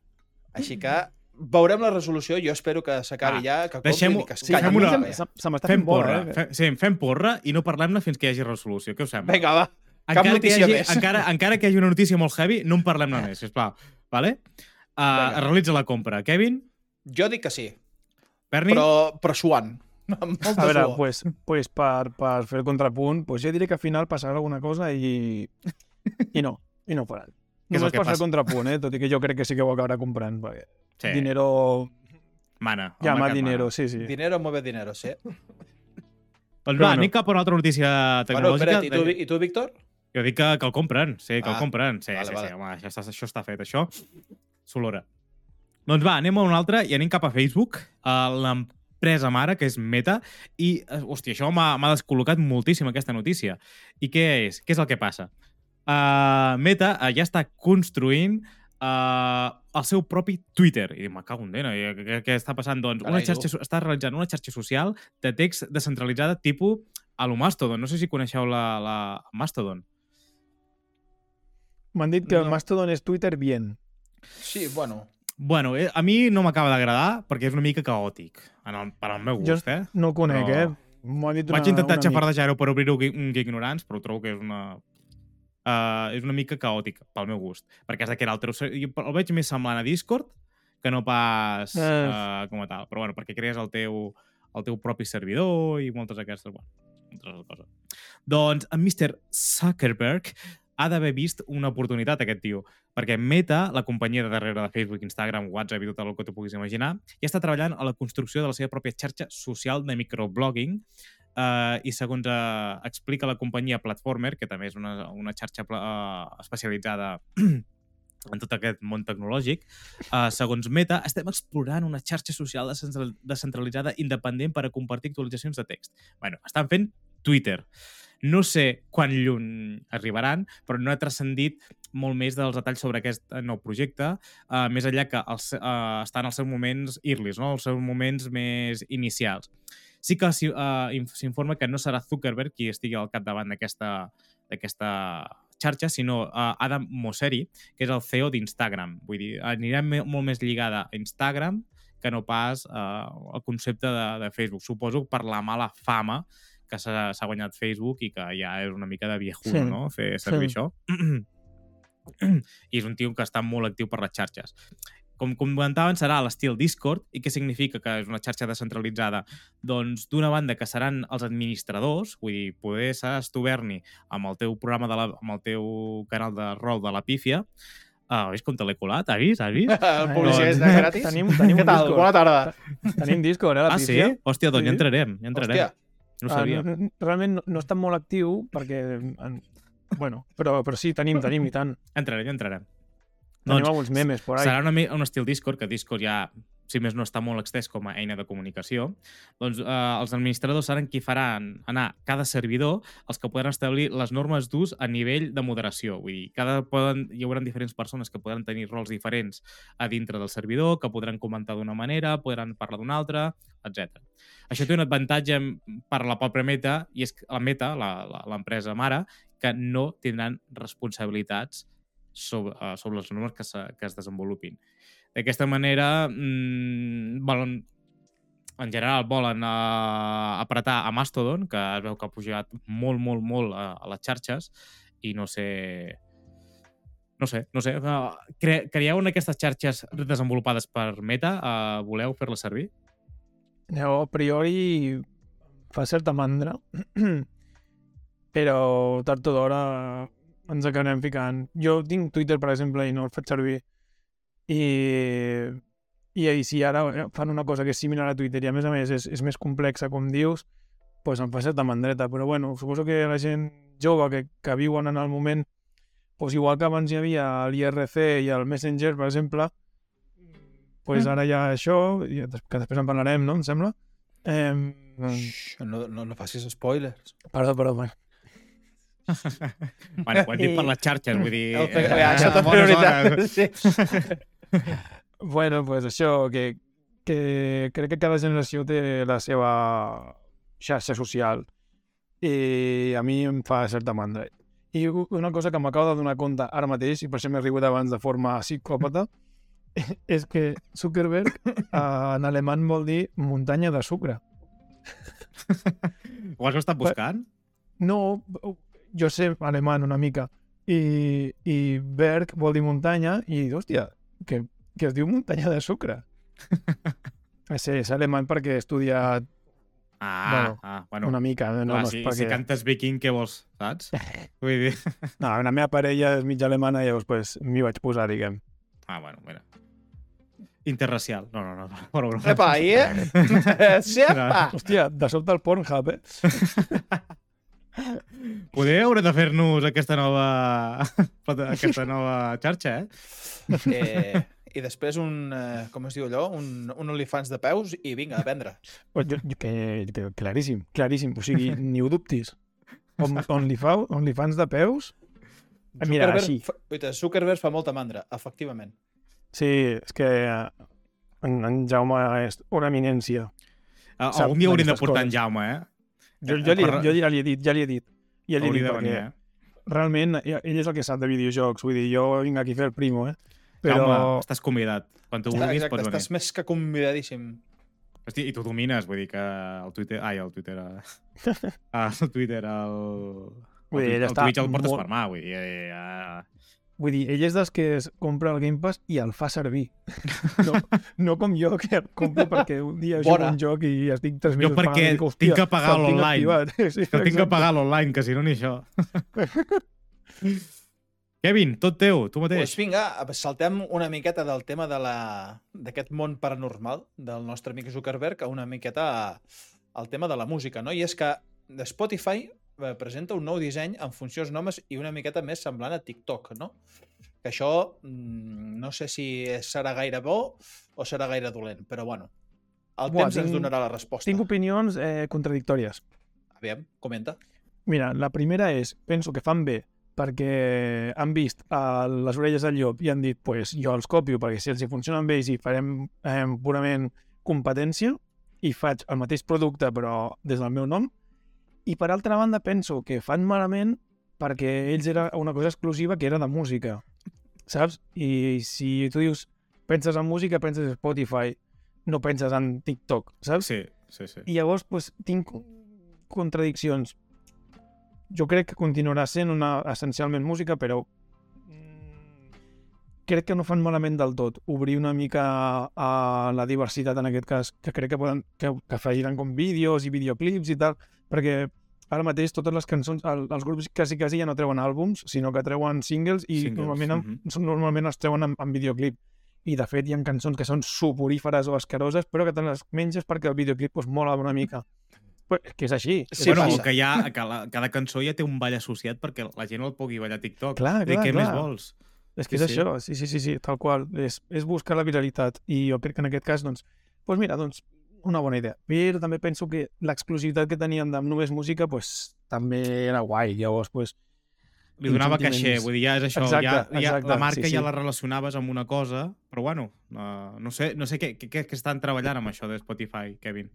Així que veurem la resolució, jo espero que s'acabi Ah, ja, que deixem-ho- i que es sí, callin. fem una-. Se, se m'està fent bola, porra, eh? fem, sí, fem porra i no parlem-ne fins que hi hagi resolució. Què us sembla? Vinga, va. cap encara notícia hagi, més. encara, encara que hi hagi una notícia molt heavy, no en parlem-ne més, sisplau. Vale? Uh, Vinga. realitza la compra. Kevin? Jo dic que sí, Berni? però, però suant. A veure, suor. pues, pues per, per fer el contrapunt, pues jo diré que al final passarà alguna cosa i, i no, i no faran. Què és Només que per fer el contrapunt, eh? tot i que jo crec que sí que ho acabarà comprant, perquè Sí, dinero mana. el llama mercat dinero, mana. sí, sí. Dinero mueve dinero, sí. Doncs va, bueno. anem cap a una altra notícia Bueno, tecnològica. espera't, i tu, I tu, Víctor? Jo dic que, que el compren, sí, que Ah, el compren. Sí, vale, sí, vale. sí, home, això està, això està fet, això. S'olora. Doncs va, anem a una altra i anem cap a Facebook, a l'empresa mare, que és Meta, i, eh, hòstia, això m'ha descol·locat moltíssim, aquesta notícia. I què és? Què és el que passa? Uh, Meta uh, ja està construint uh, el seu propi Twitter. I dic, me cago en dena, què, què està passant? Doncs una Carai, xarxa, està realitzant una xarxa social de text descentralitzada tipus a lo Mastodon. No sé si coneixeu la, la Mastodon. M'han dit que No. Mastodon és Twitter bien. Sí, bueno. Bueno, eh, a mi no m'acaba d'agradar perquè és una mica caòtic, en el, per al meu Jo gust, eh? No el conec, Però- eh? M'ho dit una, Vaig intentar xafardejar-ho per obrir-ho un ignorants, però trobo que és una... Uh, és una mica caòtic, pel meu gust. Perquè el teu... ser- Jo el veig més semblant a Discord que no pas Eh. uh, com a tal. Però bueno, perquè crees el teu, el teu propi servidor i moltes d'aquestes... Bueno, moltes altres coses. Doncs en Mr. Zuckerberg ha d'haver vist una oportunitat, aquest tio, perquè Meta, la companyia de darrere de Facebook, Instagram, WhatsApp i tot el que tu puguis imaginar, ja està treballant a la construcció de la seva pròpia xarxa social de microblogging eh, i segons eh, explica la companyia Platformer, que també és una, una xarxa eh, especialitzada en tot aquest món tecnològic, eh, segons Meta, estem explorant una xarxa social descentrali- descentralitzada independent per a compartir actualitzacions de text. bueno, estan fent Twitter. No sé quan lluny arribaran, però no ha transcendit molt més dels detalls sobre aquest eh, nou projecte, uh, més enllà que els, uh, estan als seus moments early, no? els seus moments més inicials. Sí que uh, inf- s'informa que no serà Zuckerberg qui estigui al capdavant d'aquesta xarxa, sinó uh, Adam Mosseri, que és el CEO d'Instagram. Vull dir, anirà molt més lligada a Instagram que no pas uh, al concepte de, de Facebook. Suposo per la mala fama que s'ha guanyat Facebook i que ja és una mica de viejuno, Sí. no?, fer servir Sí. això. I és un tio que està molt actiu per les xarxes. Com comentaven, serà a l'estil Discord. I què significa que és una xarxa descentralitzada? Doncs, d'una banda, que seran els administradors, vull dir, poder seràs tu, Berni, amb el teu programa, de la, amb el teu canal de rol de la pífia, Ah, veus com te l'he colat? Has vist? Has vist? El publicitat doncs- és gratis? Tenim, tenim Què tal? Discord. Bona tarda. Tenim Discord, eh, la Ah, sí? Hòstia, doncs ja Sí. entrarem, ja entrarem. Hòstia, No ho sabia. Ah, no- no- realment no, no està molt actiu perquè... En, bueno, però, però sí, tenim, tenim i tant. Entrarem, entrarem. Tenim alguns memes por ahí. serà una, un estil Discord, que Discord ja, si més no, està molt extès com a eina de comunicació. Doncs eh, els administradors seran qui faran anar cada servidor els que podran establir les normes d'ús a nivell de moderació. Vull dir, cada poden, hi haurà diferents persones que podran tenir rols diferents a dintre del servidor, que podran comentar d'una manera, podran parlar d'una altra, etc. Això té un avantatge per la pròpia Meta, i és que la Meta, l'empresa mare, que no tindran responsabilitats sobre, uh, sobre les normes que, se, que es desenvolupin. D'aquesta manera, mmm, volen, en general volen uh, apretar a Mastodon, que es veu que ha pujat molt, molt, molt a, a les xarxes, i no sé... No sé, no sé. Uh, cre creieu en aquestes xarxes desenvolupades per Meta? Uh, voleu fer-les servir? Jo, a priori, fa certa mandra, però tard o d'hora ens acabarem ficant. Jo tinc Twitter, per exemple, i no el faig servir. I, i, i si ara fan una cosa que és similar a Twitter i a més a més és, és més complexa, com dius, pues em fa certa mandreta. Però bueno, suposo que la gent jove que, que viuen en el moment, pues igual que abans hi havia l'IRC i el Messenger, per exemple, pues Mm. ara hi ha això, que després en parlarem, no? Em sembla. Eh, Xx, no, no, no facis spoilers. perdó, perdó. Bueno. bueno, ho hem dit per les xarxes, vull dir... Eh, això a també bones prioritat. hores. Sí. Bueno, pues això, que, que crec que cada generació té la seva xarxa social i a mi em fa certa mandra. I una cosa que m'acabo de donar compte ara mateix, i per això m'he rigut abans de forma psicòpata, és que Zuckerberg en alemany vol dir muntanya de sucre. Ho has estat buscant? No, jo sé alemany una mica, i, i Berg vol dir muntanya, i hòstia, que, que es diu muntanya de sucre. Sí, és alemany perquè he estudiat Ah, Bueno, ah, bueno. una mica. No, Clar, no és si, perquè... si cantes viking, què vols, saps? Vull dir... No, la meva parella és mitja alemana, llavors pues, m'hi vaig posar, diguem. Ah, bueno, mira. Interracial. No, no, no. Però, però... Epa, ahí, eh? Hòstia, de sobte el Pornhub, eh? Poder haurem de fer-nos aquesta nova... aquesta nova xarxa, eh? Eh, I després un, eh, com es diu allò, un, un OnlyFans de peus i vinga, a vendre. Jo, jo, que, que, claríssim, claríssim. O sigui, ni ho dubtis. On, OnlyFans, OnlyFans de peus? Ah, Mira, Zuckerberg així. fa- Oita, Zuckerberg fa molta mandra, efectivament. Sí, és que eh, en, en Jaume és una eminència. Ah, Algun dia hauríem de portar en coses. Jaume, eh? Jo, jo, li, jo ja li he dit, ja li he dit. Ja li he dit perquè venir, eh? realment ell és el que sap de videojocs. Vull dir, jo vinc aquí a fer el primo, eh? Però... Jaume, estàs convidat. Quan tu vulguis, Exacte, pots venir. estàs més que convidadíssim. Hosti, i tu domines, vull dir que el Twitter... Ai, el Twitter... eh, Ah, el Twitter, el... Vull dir, el, el està Twitch el portes molt- per mà, vull dir... Eh, ah. Vull dir, ell és dels que es compra el Game Pass i el fa servir. No, no com jo, que el compro perquè un dia jugo Bona. un joc i estic 3 Jo mesos perquè pagant i dic, tinc "Hòstia, que pagar l'online." activat." Sí, Que tinc que pagar l'online, que si no ni això. Kevin, tot teu, tu mateix. Doncs vinga, saltem una miqueta del tema de la d'aquest món paranormal del nostre amic Zuckerberg a una miqueta al tema de la música, no? I és que Spotify eh, presenta un nou disseny en funcions nomes i una miqueta més semblant a TikTok, no? Que això mm, no sé si serà gaire bo o serà gaire dolent, però bueno, el Buah, temps ens tinc- donarà la resposta. Tinc opinions eh, contradictòries. Aviam, comenta. Mira, la primera és, penso que fan bé perquè han vist a les orelles del llop i han dit, pues jo els copio perquè si els hi funciona amb ells i farem eh, purament competència i faig el mateix producte però des del meu nom. I per altra banda penso que fan malament perquè ells era una cosa exclusiva que era de música, saps? I si tu dius, penses en música, penses en Spotify, no penses en TikTok, saps? Sí, sí, sí. I llavors pues, tinc contradiccions. Jo crec que continuarà sent una, essencialment música, però mm, crec que no fan malament del tot. Obrir una mica a la diversitat en aquest cas, que crec que poden que, que afegiran com vídeos i videoclips i tal, perquè ara mateix totes les cançons, el, els grups quasi quasi ja no treuen àlbums, sinó que treuen singles i Singles, normalment, mm -hmm. normalment els treuen en, en videoclip. I de fet hi ha cançons que són suporíferes o asqueroses, però que te les menges perquè el videoclip pues, mola una mica. Pues, és que és així. Sí, bueno, o que, ha, que la, cada cançó ja té un ball associat perquè la gent el pugui ballar a TikTok. Clar, clar, què clar. més vols? És que Sí, és sí. això, sí, sí, sí, sí, tal qual. És, és buscar la viralitat. I jo crec que en aquest cas, doncs, doncs mira, doncs, una bona idea. Però també penso que l'exclusivitat que tenien amb només música, pues, també era guai. Llavors, pues, Li donava caixer, vull dir, ja és això. Exacte, ja, ja, exacte, la marca sí, ja sí. la relacionaves amb una cosa, però bueno, uh, no sé, no sé què, què, què estan treballant amb això de Spotify, Kevin.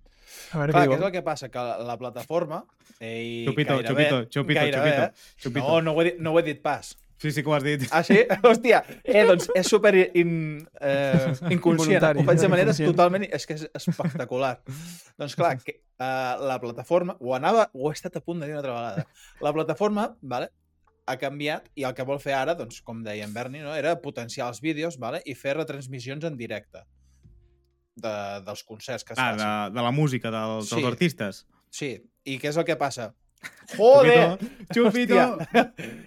a veure Clar, què què és el que passa? Que la, la plataforma... Eh, Chupito, gairebé, chupito, chupito, gairebé, chupito, chupito. No, no ho, he dit, no ho he dit pas. Sí, sí que ho has dit. Ah, sí? Hòstia, eh, doncs és super in, eh, inconscient. Ho faig de manera totalment... És que és espectacular. doncs clar, que, eh, la plataforma... Ho anava... Ho he estat a punt de dir una altra vegada. La plataforma, vale, ha canviat i el que vol fer ara, doncs, com deia en Berni, no, era potenciar els vídeos vale, i fer retransmissions en directe de, dels concerts que es Ah, facin. de, de la música, dels, Sí. dels artistes. Sí, i què és el que passa? Joder! Chupito! Hòstia.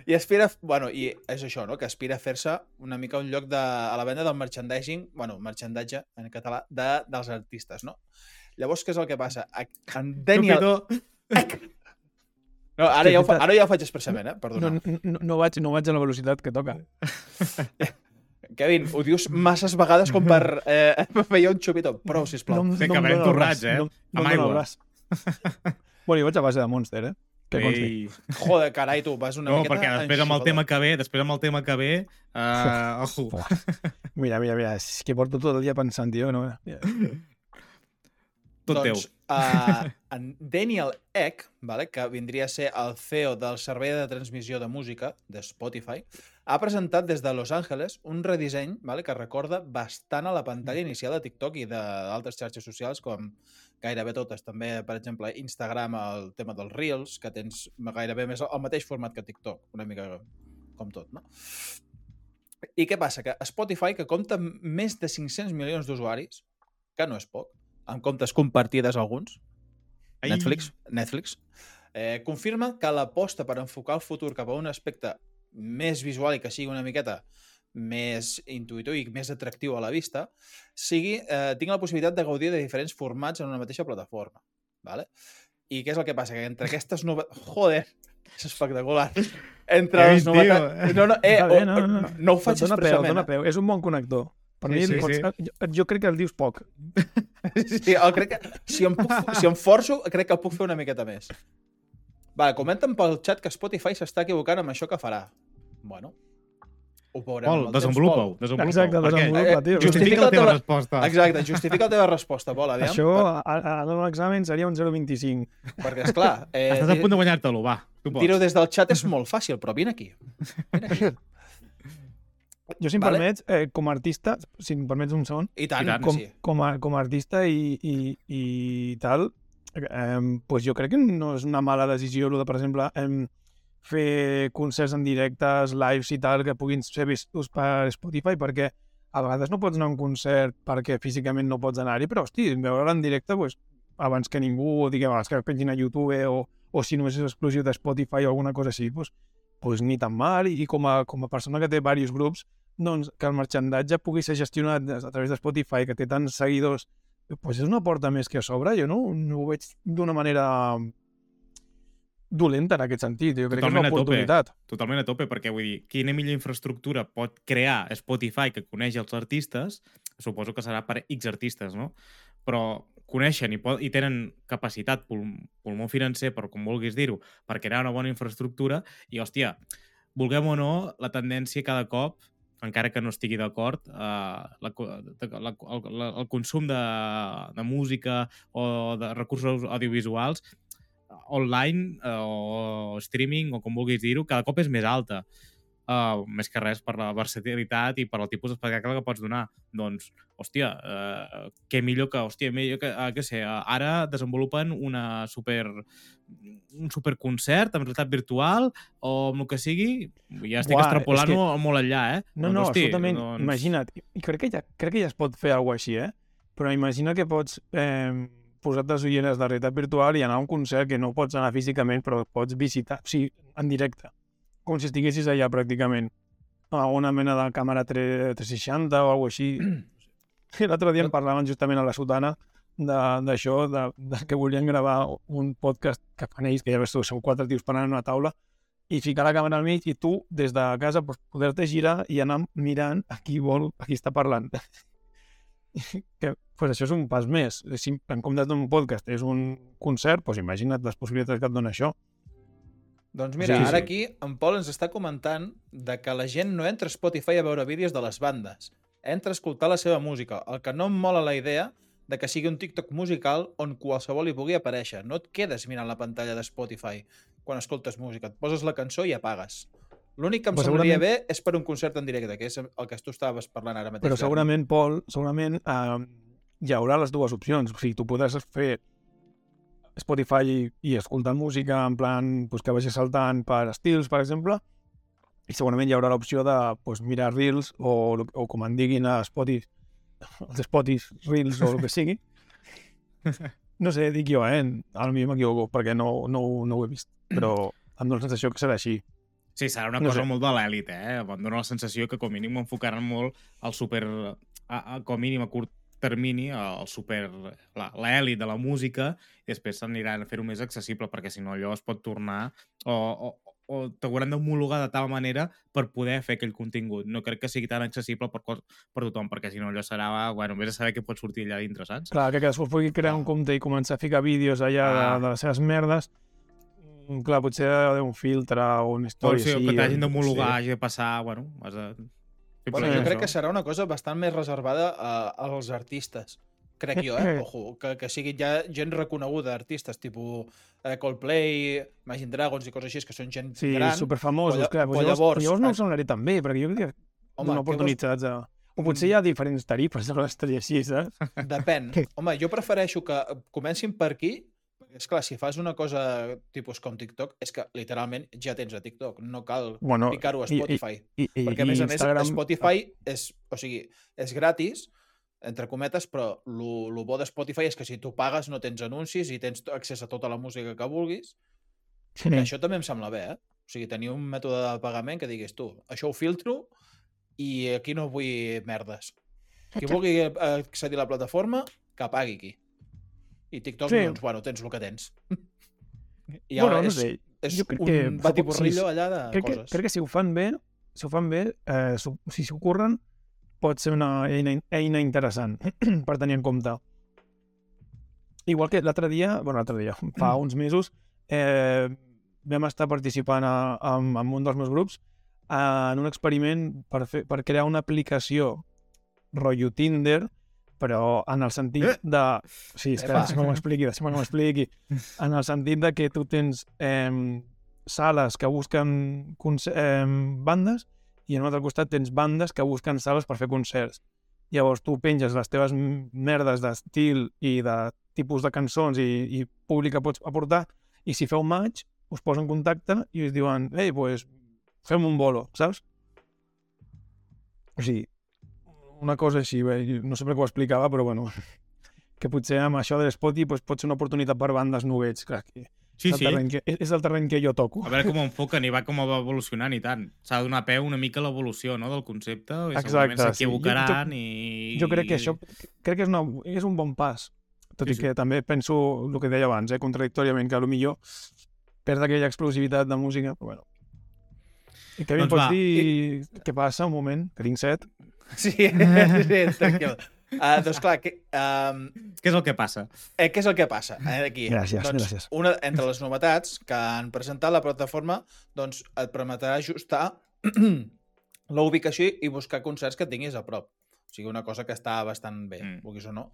I aspira, bueno, i és això, no?, que aspira a fer-se una mica un lloc de, a la venda del merchandising, bueno, merchandatge en català, de, dels artistes, no? Llavors, què és el que passa? A- En Daniel... Chupito! No, ara, ja ho, fa, ara ja ho faig expressament, eh? No, Perdona. no, no, no, vaig, no vaig a la velocitat que toca. Kevin, ho dius masses vegades com per eh, fer un xupito. Prou, sisplau. que em acabarem dóna el torrats, eh? No, no Amb aigua. bueno, jo vaig a base de Monster, eh? Que consti. Ei. Joder, carai, tu, vas una No, miqueta... perquè després amb el tema que ve, després amb el tema que ve, uh, ojo. Mira, mira, mira, és que porto tot el dia pensant, tio, no? Tot doncs, teu. Uh, en Daniel Ek, vale, que vindria a ser el CEO del servei de transmissió de música de Spotify, ha presentat des de Los Angeles un redisseny vale, que recorda bastant a la pantalla inicial de TikTok i d'altres xarxes socials com gairebé totes. També, per exemple, Instagram, el tema dels Reels, que tens gairebé més el mateix format que TikTok, una mica com tot, no? I què passa? Que Spotify, que compta més de 500 milions d'usuaris, que no és poc, amb comptes compartides alguns, Ai. Netflix, Netflix eh, confirma que l'aposta per enfocar el futur cap a un aspecte més visual i que sigui una miqueta més intuïtiu i més atractiu a la vista, sigui, eh, tinc la possibilitat de gaudir de diferents formats en una mateixa plataforma. Vale? I què és el que passa? Que entre aquestes novetats... Joder, és espectacular. Entre les novetats... No, no, eh, bé, no, no, no. no ho faig dona peu, expressament. dona eh? peu. És un bon connector. Per Sí, mi, sí, pots, sí. Jo, jo crec que el dius poc. Sí, el crec que, si, em puc, si em forço, crec que el puc fer una miqueta més. Va, comenten pel xat que Spotify s'està equivocant amb això que farà. Bueno, ho veurem Pol, desenvolupa-ho. Desenvolupa Exacte, què? desenvolupa, tio. Justifica Justifica la teva resposta. Exacte, justifica la teva resposta, Pol, aviam. Això, a, a, a l'examen seria un 0,25. Per, perquè, esclar, eh, Estàs a punt de guanyar-te-lo, va. Dir-ho des del xat és molt fàcil, però vine aquí. Vine aquí. Jo, si em Vale. permets, eh, com a artista, si em permets un segon, I tant, I tant, que com, sí. com, a, com a artista i, i, i tal, eh, pues jo crec que no és una mala decisió, lo de, per exemple, eh, fer concerts en directes, lives i tal, que puguin ser vistos per Spotify, perquè a vegades no pots anar a un concert perquè físicament no pots anar-hi, però, hosti, veure-la en directe, pues, abans que ningú, diguem, abans que pengin a YouTube o, o si només és exclusiu de Spotify o alguna cosa així, pues, pues ni tan mal, i, com, a, com a persona que té diversos grups, doncs que el marxandatge pugui ser gestionat a través de Spotify, que té tants seguidors, pues és una porta més que a sobre. Jo no, no ho veig d'una manera dolenta en aquest sentit. Jo crec Totalment que és a una tope. oportunitat. Totalment a tope, perquè vull dir, quina millor infraestructura pot crear Spotify que coneix els artistes, suposo que serà per X artistes, no? Però coneixen i, pot, i tenen capacitat, pul, pulmó financer, per com vulguis dir-ho, per crear una bona infraestructura i, hòstia, vulguem o no, la tendència cada cop encara que no estigui d'acord, eh, la, la, el, la, el consum de, de música o de recursos audiovisuals online eh, o streaming o com vulguis dir-ho, cada cop és més alta. Uh, més que res per la versatilitat i per el tipus d'espectacle que pots donar. Doncs, hòstia, uh, què millor que, hòstia, millor que, uh, què sé, uh, ara desenvolupen una super un superconcert amb realitat virtual o amb el que sigui, ja estic Buah, extrapolant que... molt enllà, eh? No, Doncs, no, hosti, absolutament. Doncs... Imagina't, crec que, ja, crec que ja es pot fer alguna així, eh? Però imagina que pots eh, posar-te ulleres de realitat virtual i anar a un concert que no pots anar físicament, però pots visitar, o sigui, en directe. Com si estiguessis allà pràcticament. A una mena de càmera 3, 360 o alguna així. L'altre dia en parlaven justament a la sotana de- d'això, de, de, que volien gravar un podcast que fan ells, que ja veus tu, són quatre tios parlant en una taula, i ficar la càmera al mig i tu, des de casa, pues, poder-te girar i anar mirant a qui vol, a qui està parlant. que, pues això és un pas més. Si en comptes d'un podcast és un concert, pues imagina't les possibilitats que et dona això. Doncs mira, Sí, sí, ara sí. aquí en Pol ens està comentant de que la gent no entra a Spotify a veure vídeos de les bandes, entra a escoltar la seva música. El que no em mola la idea de que sigui un TikTok musical on qualsevol hi pugui aparèixer. No et quedes mirant la pantalla de Spotify quan escoltes música. Et poses la cançó i apagues. L'únic que em Però semblaria segurament- bé és per un concert en directe, que és el que tu estaves parlant ara mateix. Però segurament, Pol, segurament eh, hi haurà les dues opcions. O sigui, tu podràs fer Spotify i, i escoltar música en plan pues, que vagi saltant per estils, per exemple, i segurament hi haurà l'opció de pues, mirar Reels o, o com en diguin a Spotify, els Spotify Reels o el que sigui. No sé, dic jo, eh? A mi m'equivoco perquè no, no, no ho he vist, però em dóna la sensació que serà així. Sí, serà una No cosa sé. molt de l'èlit, eh? Em dóna la sensació que com a mínim enfocaran molt al super... A, a, com a mínim a curt termini, al super... la- l'èlit de la música, i després s'aniran a fer-ho més accessible, perquè si no allò es pot tornar... O, o, o t'hauran d'homologar de tal manera per poder fer aquell contingut. No crec que sigui tan accessible per, per tothom, perquè si no allò serà, bueno, vés a saber què pot sortir allà dintre, saps? Clar, que cadascú pugui crear un compte i començar a ficar vídeos allà de, Ah. de les seves merdes. Mm, Clar, potser ha d'haver un filtre o una O història sigui, així. que t'hagin eh? d'homologar, hagi de passar, bueno, has de... Bueno, Sí, jo això. crec que serà una cosa bastant més reservada a, als artistes. Crec jo, eh? Ojo, que, que siguin ja gent reconeguda, artistes, tipus eh, Coldplay, Imagine Dragons i coses així, que són gent Sí, gran. superfamosos, Però- clar. Però llavors, llavors- llavors no ho sonaré tan bé, perquè jo crec que vols- oportunitats a... O potser hi ha diferents tarifes de l'estadi així, saps? Depèn. Home, jo prefereixo que comencin per aquí, perquè, esclar, si fas una cosa tipus com TikTok, és que literalment ja tens a TikTok, no cal Bueno, picar-ho a i- i- Spotify. I, i, perquè, a i més a més, Instagram... Spotify és, o sigui, és gratis, entre cometes, però lo, lo bo de Spotify és que si tu pagues no tens anuncis i tens accés a tota la música que vulguis, Sí. que això també em sembla bé, eh? O sigui, tenir un mètode de pagament que diguis tu, això ho filtro i aquí no vull merdes. Qui vulgui accedir a la plataforma, que pagui aquí. I TikTok, Sí. doncs, bueno, tens el que tens. I bueno, ara no és, sé. és jo crec un que batiborrillo allà de crec que, coses. crec que si ho fan bé, si ho fan bé, eh, si s'ho curren, pot ser una eina, eina interessant per tenir en compte. Igual que l'altre dia, bueno, l'altre dia, fa uns mesos, eh, vam estar participant a, a, en un dels meus grups eh, en un experiment per, fer, per crear una aplicació rotllo Tinder, però en el sentit de... Sí, Epa. deixa'm que m'expliqui, deixa'm que m'expliqui. En el sentit de que tu tens eh, sales que busquen eh, bandes i en un altre costat tens bandes que busquen sales per fer concerts. Llavors tu penges les teves merdes d'estil i de tipus de cançons i, i públic que pots aportar i si feu match us posen en contacte i us diuen ei, pues, fem un bolo, saps? O sigui, una cosa així, bé, no sé per què ho explicava, però bueno, que potser amb això de l'Spotty pues, pot ser una oportunitat per bandes novets. Clar, que Sí, és, el sí. que, és, el terreny que jo toco. A veure com ho enfoquen i va com va evolucionant i tant. S'ha de donar peu una mica a l'evolució no, del concepte i segurament sí. s'equivocaran Jo- i... Jo crec que això crec que és, una, és un bon pas. Tot Sí, i sí. que també penso el que deia abans, eh, contradictòriament, que millor perd aquella explosivitat de música, però bueno. I Kevin, Doncs pots va. dir què passa un moment? Que tinc set. Sí, sí, tranquil. Uh, doncs clar, que, um, Què és el que passa? eh, què és el que passa eh, aquí? Gràcies, doncs, gràcies. Una, entre les novetats que han presentat la plataforma doncs, et permetrà ajustar la ubicació i buscar concerts que tinguis a prop. O sigui, una cosa que està bastant bé, Mm. vulguis o no.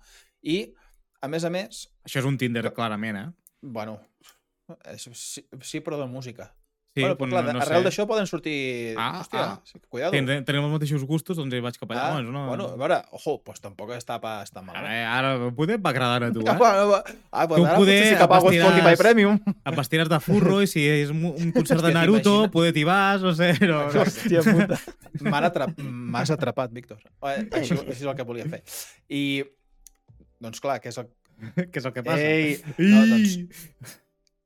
I, a més a més, Això és un Tinder, clarament, eh? bueno, és, sí, sí, però de música. Sí, bueno, però, clar, no, no arrel sé. d'això poden sortir... Ah, Hòstia, ah. cuidado. Tenim, tenim els mateixos gustos, doncs hi vaig cap allà. Ah, Bueno, no... bueno, a veure, ojo, doncs tampoc està, pa, està Ara, malament. eh, ara poder va agradar a tu, eh? bueno, ah, Tu doncs ara poder potser sí que pago Spotify Premium. Et vestiràs de furro i si és un concert de Naruto, poder t'hi vas, no sé, no... no. Hòstia puta. M'han atrap... M'has atrapat, Víctor. Eh, Això, això és el que volia fer. I, doncs clar, què és el... Què és el que passa? Ei, no, doncs,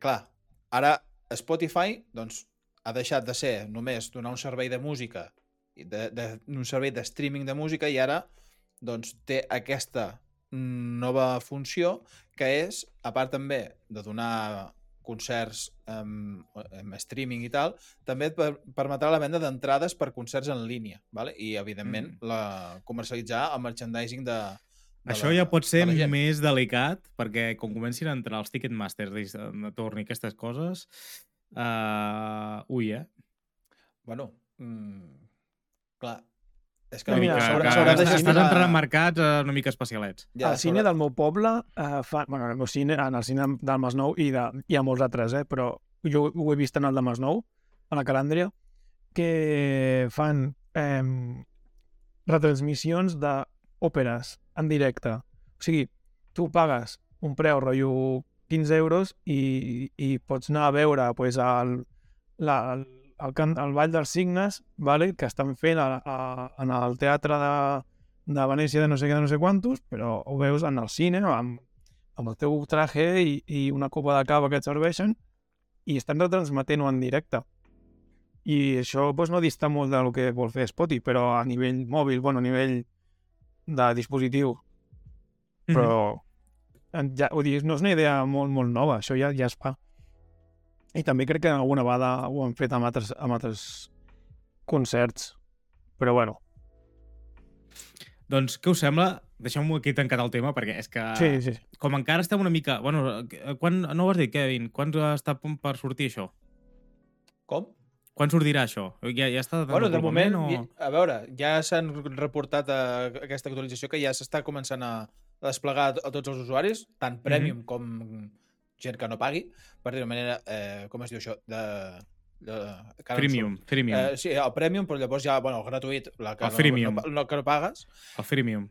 clar, ara Spotify doncs, ha deixat de ser només donar un servei de música, de, de, un servei de streaming de música, i ara doncs, té aquesta nova funció, que és, a part també de donar concerts en, en streaming i tal, també et per, permetrà la venda d'entrades per concerts en línia, vale? i, evidentment, Mm. la, comercialitzar el merchandising de, de Això la- ja pot ser més delicat, perquè quan comencin a entrar els Ticketmasters i de torn i aquestes coses, uh, ui, eh? Bueno, mm, clar, és que Una mica, s'haurà- que de estàs, estàs entrant en mercats uh, una mica especialets. Ja, al cine del meu poble, eh, fa, bueno, en el meu cine, en el cine del Masnou, i de, hi ha molts altres, eh, però jo ho he vist en el de Masnou, a la Calàndria, que fan eh, retransmissions d'òperes en directe. O sigui, tu pagues un preu, rotllo 15 euros, i, i pots anar a veure pues, el, la, el, el, can, el Ball dels Signes, vale? que estan fent a, a, en el teatre de, de Venècia de no sé què, de no sé quantos, però ho veus en el cine, amb, amb el teu traje i, i una copa de cava que et serveixen, i estan retransmetent-ho en directe. I això doncs, no dista molt del que vol fer Spotify, però a nivell mòbil, bueno, a nivell de dispositiu, però en- ja, ho dic, no és una idea molt, molt nova, això ja, ja es fa. I també crec que alguna vegada ho han fet amb altres, amb altres concerts, però bueno, Doncs què us sembla deixem-ho aquí tancat el tema, perquè és que Sí, sí. sí. com encara estem una mica... Bueno, eh, quan, no ho has dit, Kevin? Quan està a punt per sortir això? Com? Quan sortirà això? Ja, ja està Bueno, de moment, o... a veure, ja s'han reportat a aquesta actualització que ja s'està començant a desplegar a tots els usuaris, tant Premium com gent que no pagui, per dir-ho manera, eh, com es diu això, de... de no Freemium, surt. freemium, Eh, sí, el Premium, però llavors ja, bueno, el gratuït, la que El freemium. No, no, no, que no pagues, el freemium.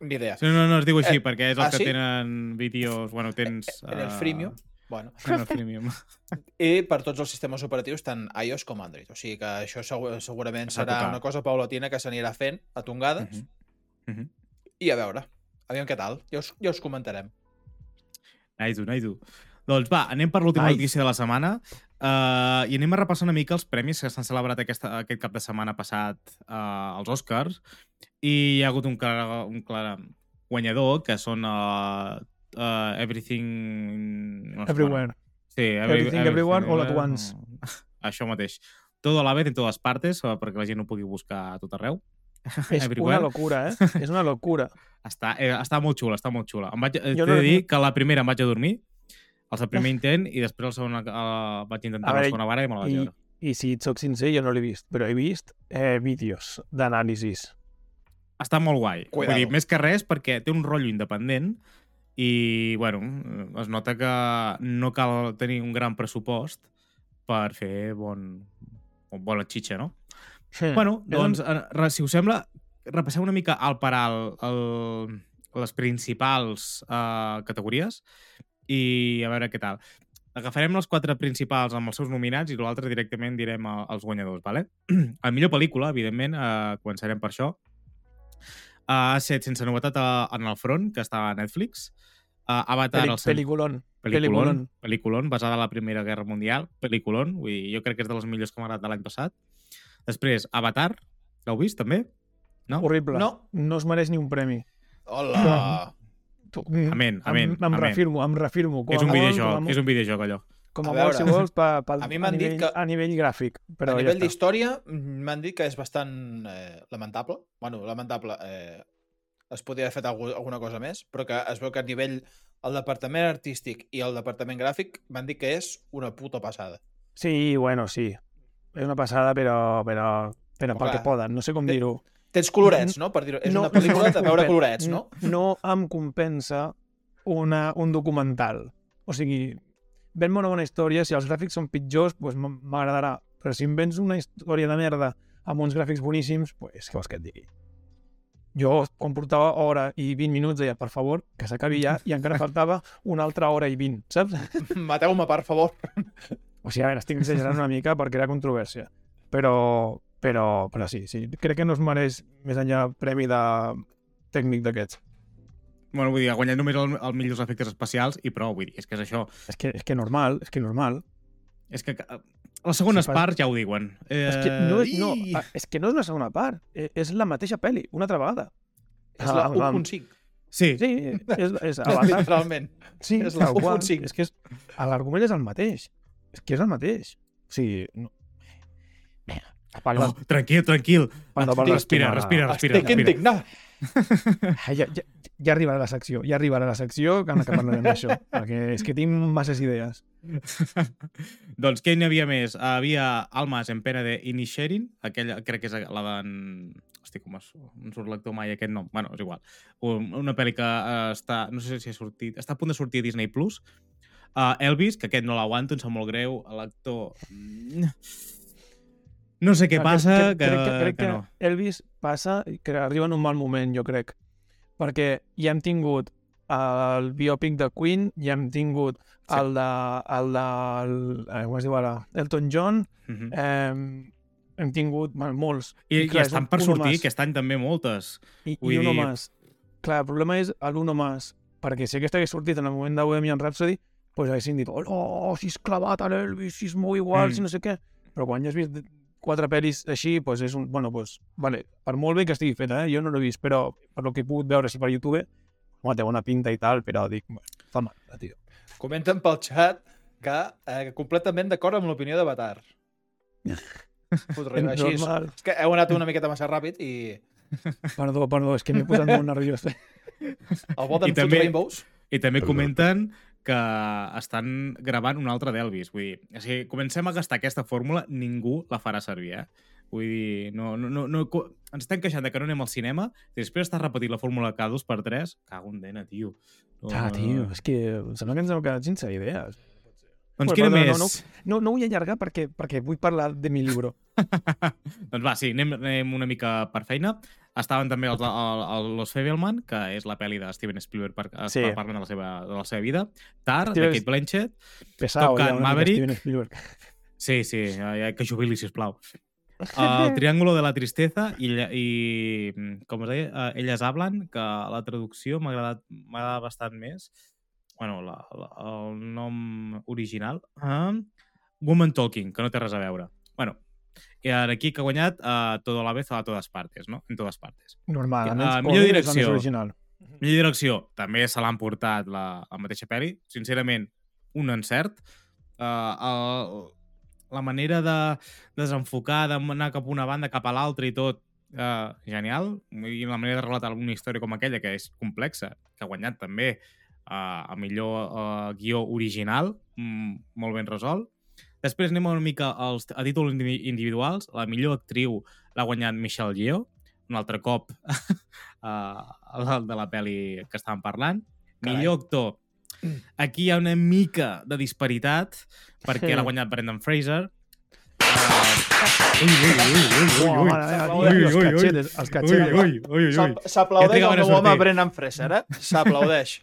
ni idea. No, no, no es diu així, Eh, perquè és el ah, que sí? tenen vídeos... Bueno, tens... En el eh, freemium, bueno. En el freemium. I per tots els sistemes operatius, tant iOS com Android. O sigui que això segur, segurament serà una cosa paulatina que s'anirà fent a tongades Mhm. Mhm. i a veure, aviam què tal. Ja us, ja us comentarem. Nice, nice. Doncs va, anem per l'última Nice. notícia de la setmana uh, i anem a repassar una mica els premis que s'han celebrat aquesta, aquest cap de setmana passat uh, als Oscars i hi ha hagut un clar, un clar guanyador que són uh, uh, Everything... No Everywhere. Sí, Everything Everywhere All at Once. Això mateix. Todo a la vez en totes partes, eh, perquè la gent ho pugui buscar a tot arreu. És Everywhere. una locura, eh? És una locura. Està, eh, està molt xula, està molt xula. Em vaig, eh, t'he no- de dir que la primera em vaig a dormir, el primer intent, i després el segon eh, vaig intentar A la veure, segona vara i me la vaig I, veure. I si et soc sincer, jo no l'he vist, però he vist eh, vídeos d'anàlisis. Està molt guai. Cuidado. Vull dir, més que res perquè té un rotllo independent i, bueno, es nota que no cal tenir un gran pressupost per fer bon, bona xitxa, no? Sí. Bueno, doncs, eh, si us sembla, repassem una mica al per alt el, les principals uh, categories i a veure què tal. Agafarem les quatre principals amb els seus nominats i l'altre directament direm a, als guanyadors, ¿vale? El millor pel·lícula, evidentment, uh, començarem per això. Uh, ha estat sense novetat a, en el front, que està a Netflix. Uh, Avatar, Peli el cent- peliculón. Peliculón, peliculón, basada en la Primera Guerra Mundial, peliculón, vull dir, jo crec que és de les millors que m'ha agradat de l'any passat. Després, Avatar, l'heu vist també? No? Horrible. No. No es mereix ni un premi. Hola! Tu, Amén, amén, Em, em amén. refirmo, em refirmo. Com És un a videojoc, a, és un videojoc allò. Com a, A molt, si vols, pa, pa, a mi a, m'han dit nivell, que- a nivell gràfic. Però a ja nivell està. d'història, mm, m'han dit que és bastant eh, lamentable. Bueno, lamentable. Eh, es podria haver fet algu- alguna cosa més, però que es veu que a nivell el departament artístic i el departament gràfic m'han dit que és una puta passada. Sí, bueno, sí. És una passada, però, però, però Home, pel que clar. poden. No sé com dir-ho. Tens colorets, no? Per dir és una pel·lícula de veure colorets, no? No em compensa una, un documental. O sigui, ven una bona història, si els gràfics són pitjors, pues m- m'agradarà. Però si em vens una història de merda amb uns gràfics boníssims, pues, què vols que et digui? Jo, quan portava hora i 20 minuts, deia, per favor, que s'acabi ja, i encara faltava una altra hora i 20, saps? Mateu-me, per favor. O sigui, a veure, estic exagerant una mica per crear controvèrsia. Però, però, però sí, sí, crec que no es mereix més enllà premi de tècnic d'aquests. Bueno, vull dir, ha guanyat només el, el millors efectes especials i prou, vull dir, és que és això. És que, és que normal, és que normal. És que eh, les segones Sí, parts ja ho diuen. Eh, És que no és, no, i- a- és que no és una segona part, e- és la mateixa pel·li, una altra vegada. És la Ah, 1.5. Sí, Sí, és, és Avatar. Literalment. Sí, és la tal qual. 1.5. És que és, l'argument és el mateix. És que és el mateix. O sigui, no... Vinga, apaga oh, tranquil, tranquil. Estic- Respira, respira, respira. Estic respira. indignat. Ah, ja, ja, ja arribarà la secció, ja arribarà la secció que, que parlarem d'això, perquè és que tinc masses idees. doncs què n'hi havia més? Havia Almas en pena de Inisherin, aquella, crec que és la d'en... Hosti, com es... no surt l'actor mai aquest nom. Bueno, és igual. Un, una pel·li que uh, està... No sé si ha sortit... Està a punt de sortir a Disney+. Plus. Uh, Elvis, que aquest no l'aguanto, em sap molt greu. L'actor... mm, No sé què passa, crec, que, crec, que, crec que que no. Elvis passa i que arriba en un mal moment, jo crec. Perquè ja hem tingut el biòpic de Queen, ja hem tingut Sí. el de... El de el, eh, com es diu ara? Elton John, Mhm. eh, hem tingut bueno, molts. I, I clar, és estan un- per sortir aquest any també moltes. I, Vull i uno dir- más. Clar, el problema és l'uno más. Perquè si aquesta hagués sortit en el moment de Bohemian Rhapsody, pues haguessin dit, oh, oh si és clavat a l'Elvis, si és molt igual, Mm. si no sé què. Però quan ja has vist quatre pel·lis així, pues és un... Bueno, pues, vale, per molt bé que estigui feta, eh? jo no l'he vist, però per lo que he pogut veure així per YouTube, home, té bona pinta i tal, però dic, bueno, fa mal, tio. Comenten pel xat que eh, completament d'acord amb l'opinió d'Avatar. Fotre, així és, Normal. és que heu anat una miqueta massa ràpid i Perdó, perdó, és que m'he posat molt nerviós. El and Fruit també- Rainbows. I també comenten que estan gravant un altre d'Elvis. Vull dir, sigui, comencem a gastar aquesta fórmula, ningú la farà servir, eh? Vull dir, no, no, no, no, ens estem queixant de que no anem al cinema i després estàs repetint la fórmula cada dos per tres. Cago en dena, tio. No, Ah, tio, és que em sembla que ens hem quedat sense idees. Doncs Bueno, quina més? no, No, no vull allargar perquè, perquè vull parlar de mi llibre. doncs va, sí, anem, anem una mica per feina. Estaven també els, el, el Los Fabelman, que és la pel·li de Steven Spielberg per, Sí. sí. parlant de la, seva, de la seva vida. Tar, Steven- de Kate Blanchett. Pesau, Top Gun Maverick. Steven Spielberg. Sí, sí, ja, que jubili, sisplau. El Triángulo de la Tristeza i, i com es deia, uh, Elles hablan, que la traducció m'ha agradat, agradat bastant més. bueno, la, la, el nom original. Uh, Woman Talking, que no té res a veure. bueno, i ara aquí que ha guanyat uh, Todo a la vez a totes partes, no? En totes partes. Normal, millor Colin és la més direcció. original. Millor direcció, també se l'han portat la, la mateixa pel·li. Sincerament, un encert. Uh, el, la manera de desenfocar, d'anar cap a una banda, cap a l'altra i tot, uh, genial. I la manera de relatar una història com aquella, que és complexa, que ha guanyat també uh, a millor uh, guió original, mm, molt ben resolt. Després anem una mica als, a títols indi- individuals. La millor actriu l'ha guanyat Michelle Yeoh, un altre cop uh, de la pel·li que estàvem parlant. Carai. Millor actor. Aquí hi ha una mica de disparitat perquè Sí. l'ha guanyat Brendan Fraser. Ui, ui, ui, ui, ui, ui. Ui, ui, ui, catxetes, els Ui, catxetes. ui, ui, ui. S'ap- Ja S'aplaudeix el meu home. Brennan Fraser, eh? S'aplaudeix.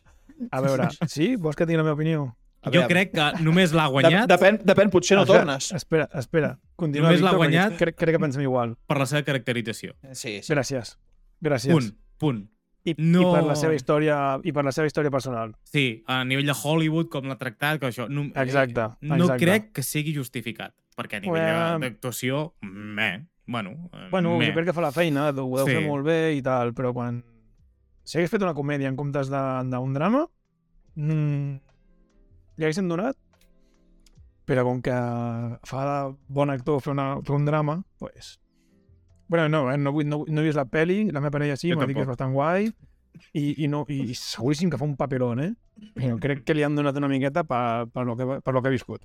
A veure, sí? Vols que tingui la meva opinió? Jo veure. crec que només l'ha guanyat depèn, depèn, potser no tornes. Espera, espera. Continua, Només l'ha guanyat- Crec, crec que pensem igual. per la seva caracterització. Sí, sí. Gràcies. Gràcies. Punt, punt. I, No. I per la seva història i per la seva història personal. Sí, a nivell de Hollywood, com l'ha tractat, que això... No, Exacte, No exacte. crec que sigui justificat, perquè a nivell de- d'actuació, meh, bueno, eh, Bueno, meh. jo crec que fa la feina, ho deu Sí. fer molt bé i tal, però quan... Si hagués fet una comèdia en comptes de- d'un drama, mm, li haguéssim donat, però com que fa bon actor fer, una, fer un drama, pues... Bueno, no, eh, no, no, no he vist la peli, la meva parella sí, m'ha dit que és bastant guai, i, i, no, i seguríssim que fa un paperón, eh? Però crec que li han donat una miqueta per, per, lo, que, per lo que ha viscut.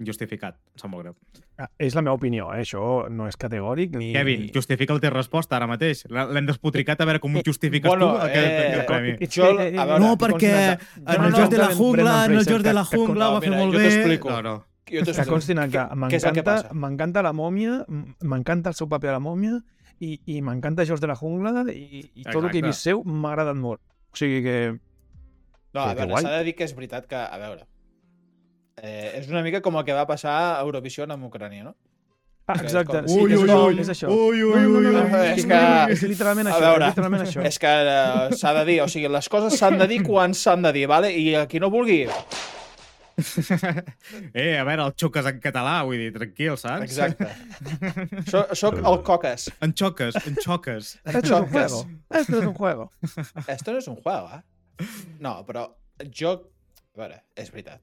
Justificat, em sap molt greu. Ah, és la meva opinió, eh? això no és categòric ni... Kevin, justifica la teva resposta ara mateix. L'hem despotricat a veure com ho justifiques Bueno, tu, aquest, eh, aquest premi. És Jo, que, eh, a veure, No, perquè en no, el joc de la jungla, en el joc de la jungla ho va fer molt jo bé. t'explico. No, no. Jo Que t'explico. constin que Què és el que m'encanta passa? m'encanta la mòmia, m'encanta el seu paper a la mòmia i, i m'encanta Jocs de la Jungla i, i tot el que he vist seu m'ha agradat molt. O sigui que... No, a veure, s'ha de dir que és veritat que, a veure, eh, és una mica com el que va passar a Eurovision amb Ucrània, no? Ah, exacte, sí, Ui, és, ui, ui. és això. Ui, ui, ui, ui. És que- és literalment això, veure, és literalment això. És que eh, s'ha de dir, o sigui, les coses s'han de dir quan s'han de dir, vale? i a qui no vulgui, Eh, a veure, el xoques en català, vull dir, tranquil, saps? exacte. Soc, soc el coques. En xoques, en xoques. Esto es un Xoques. juego. Esto es un juego. Esto no és un juego, eh? No, però jo... A veure, és veritat.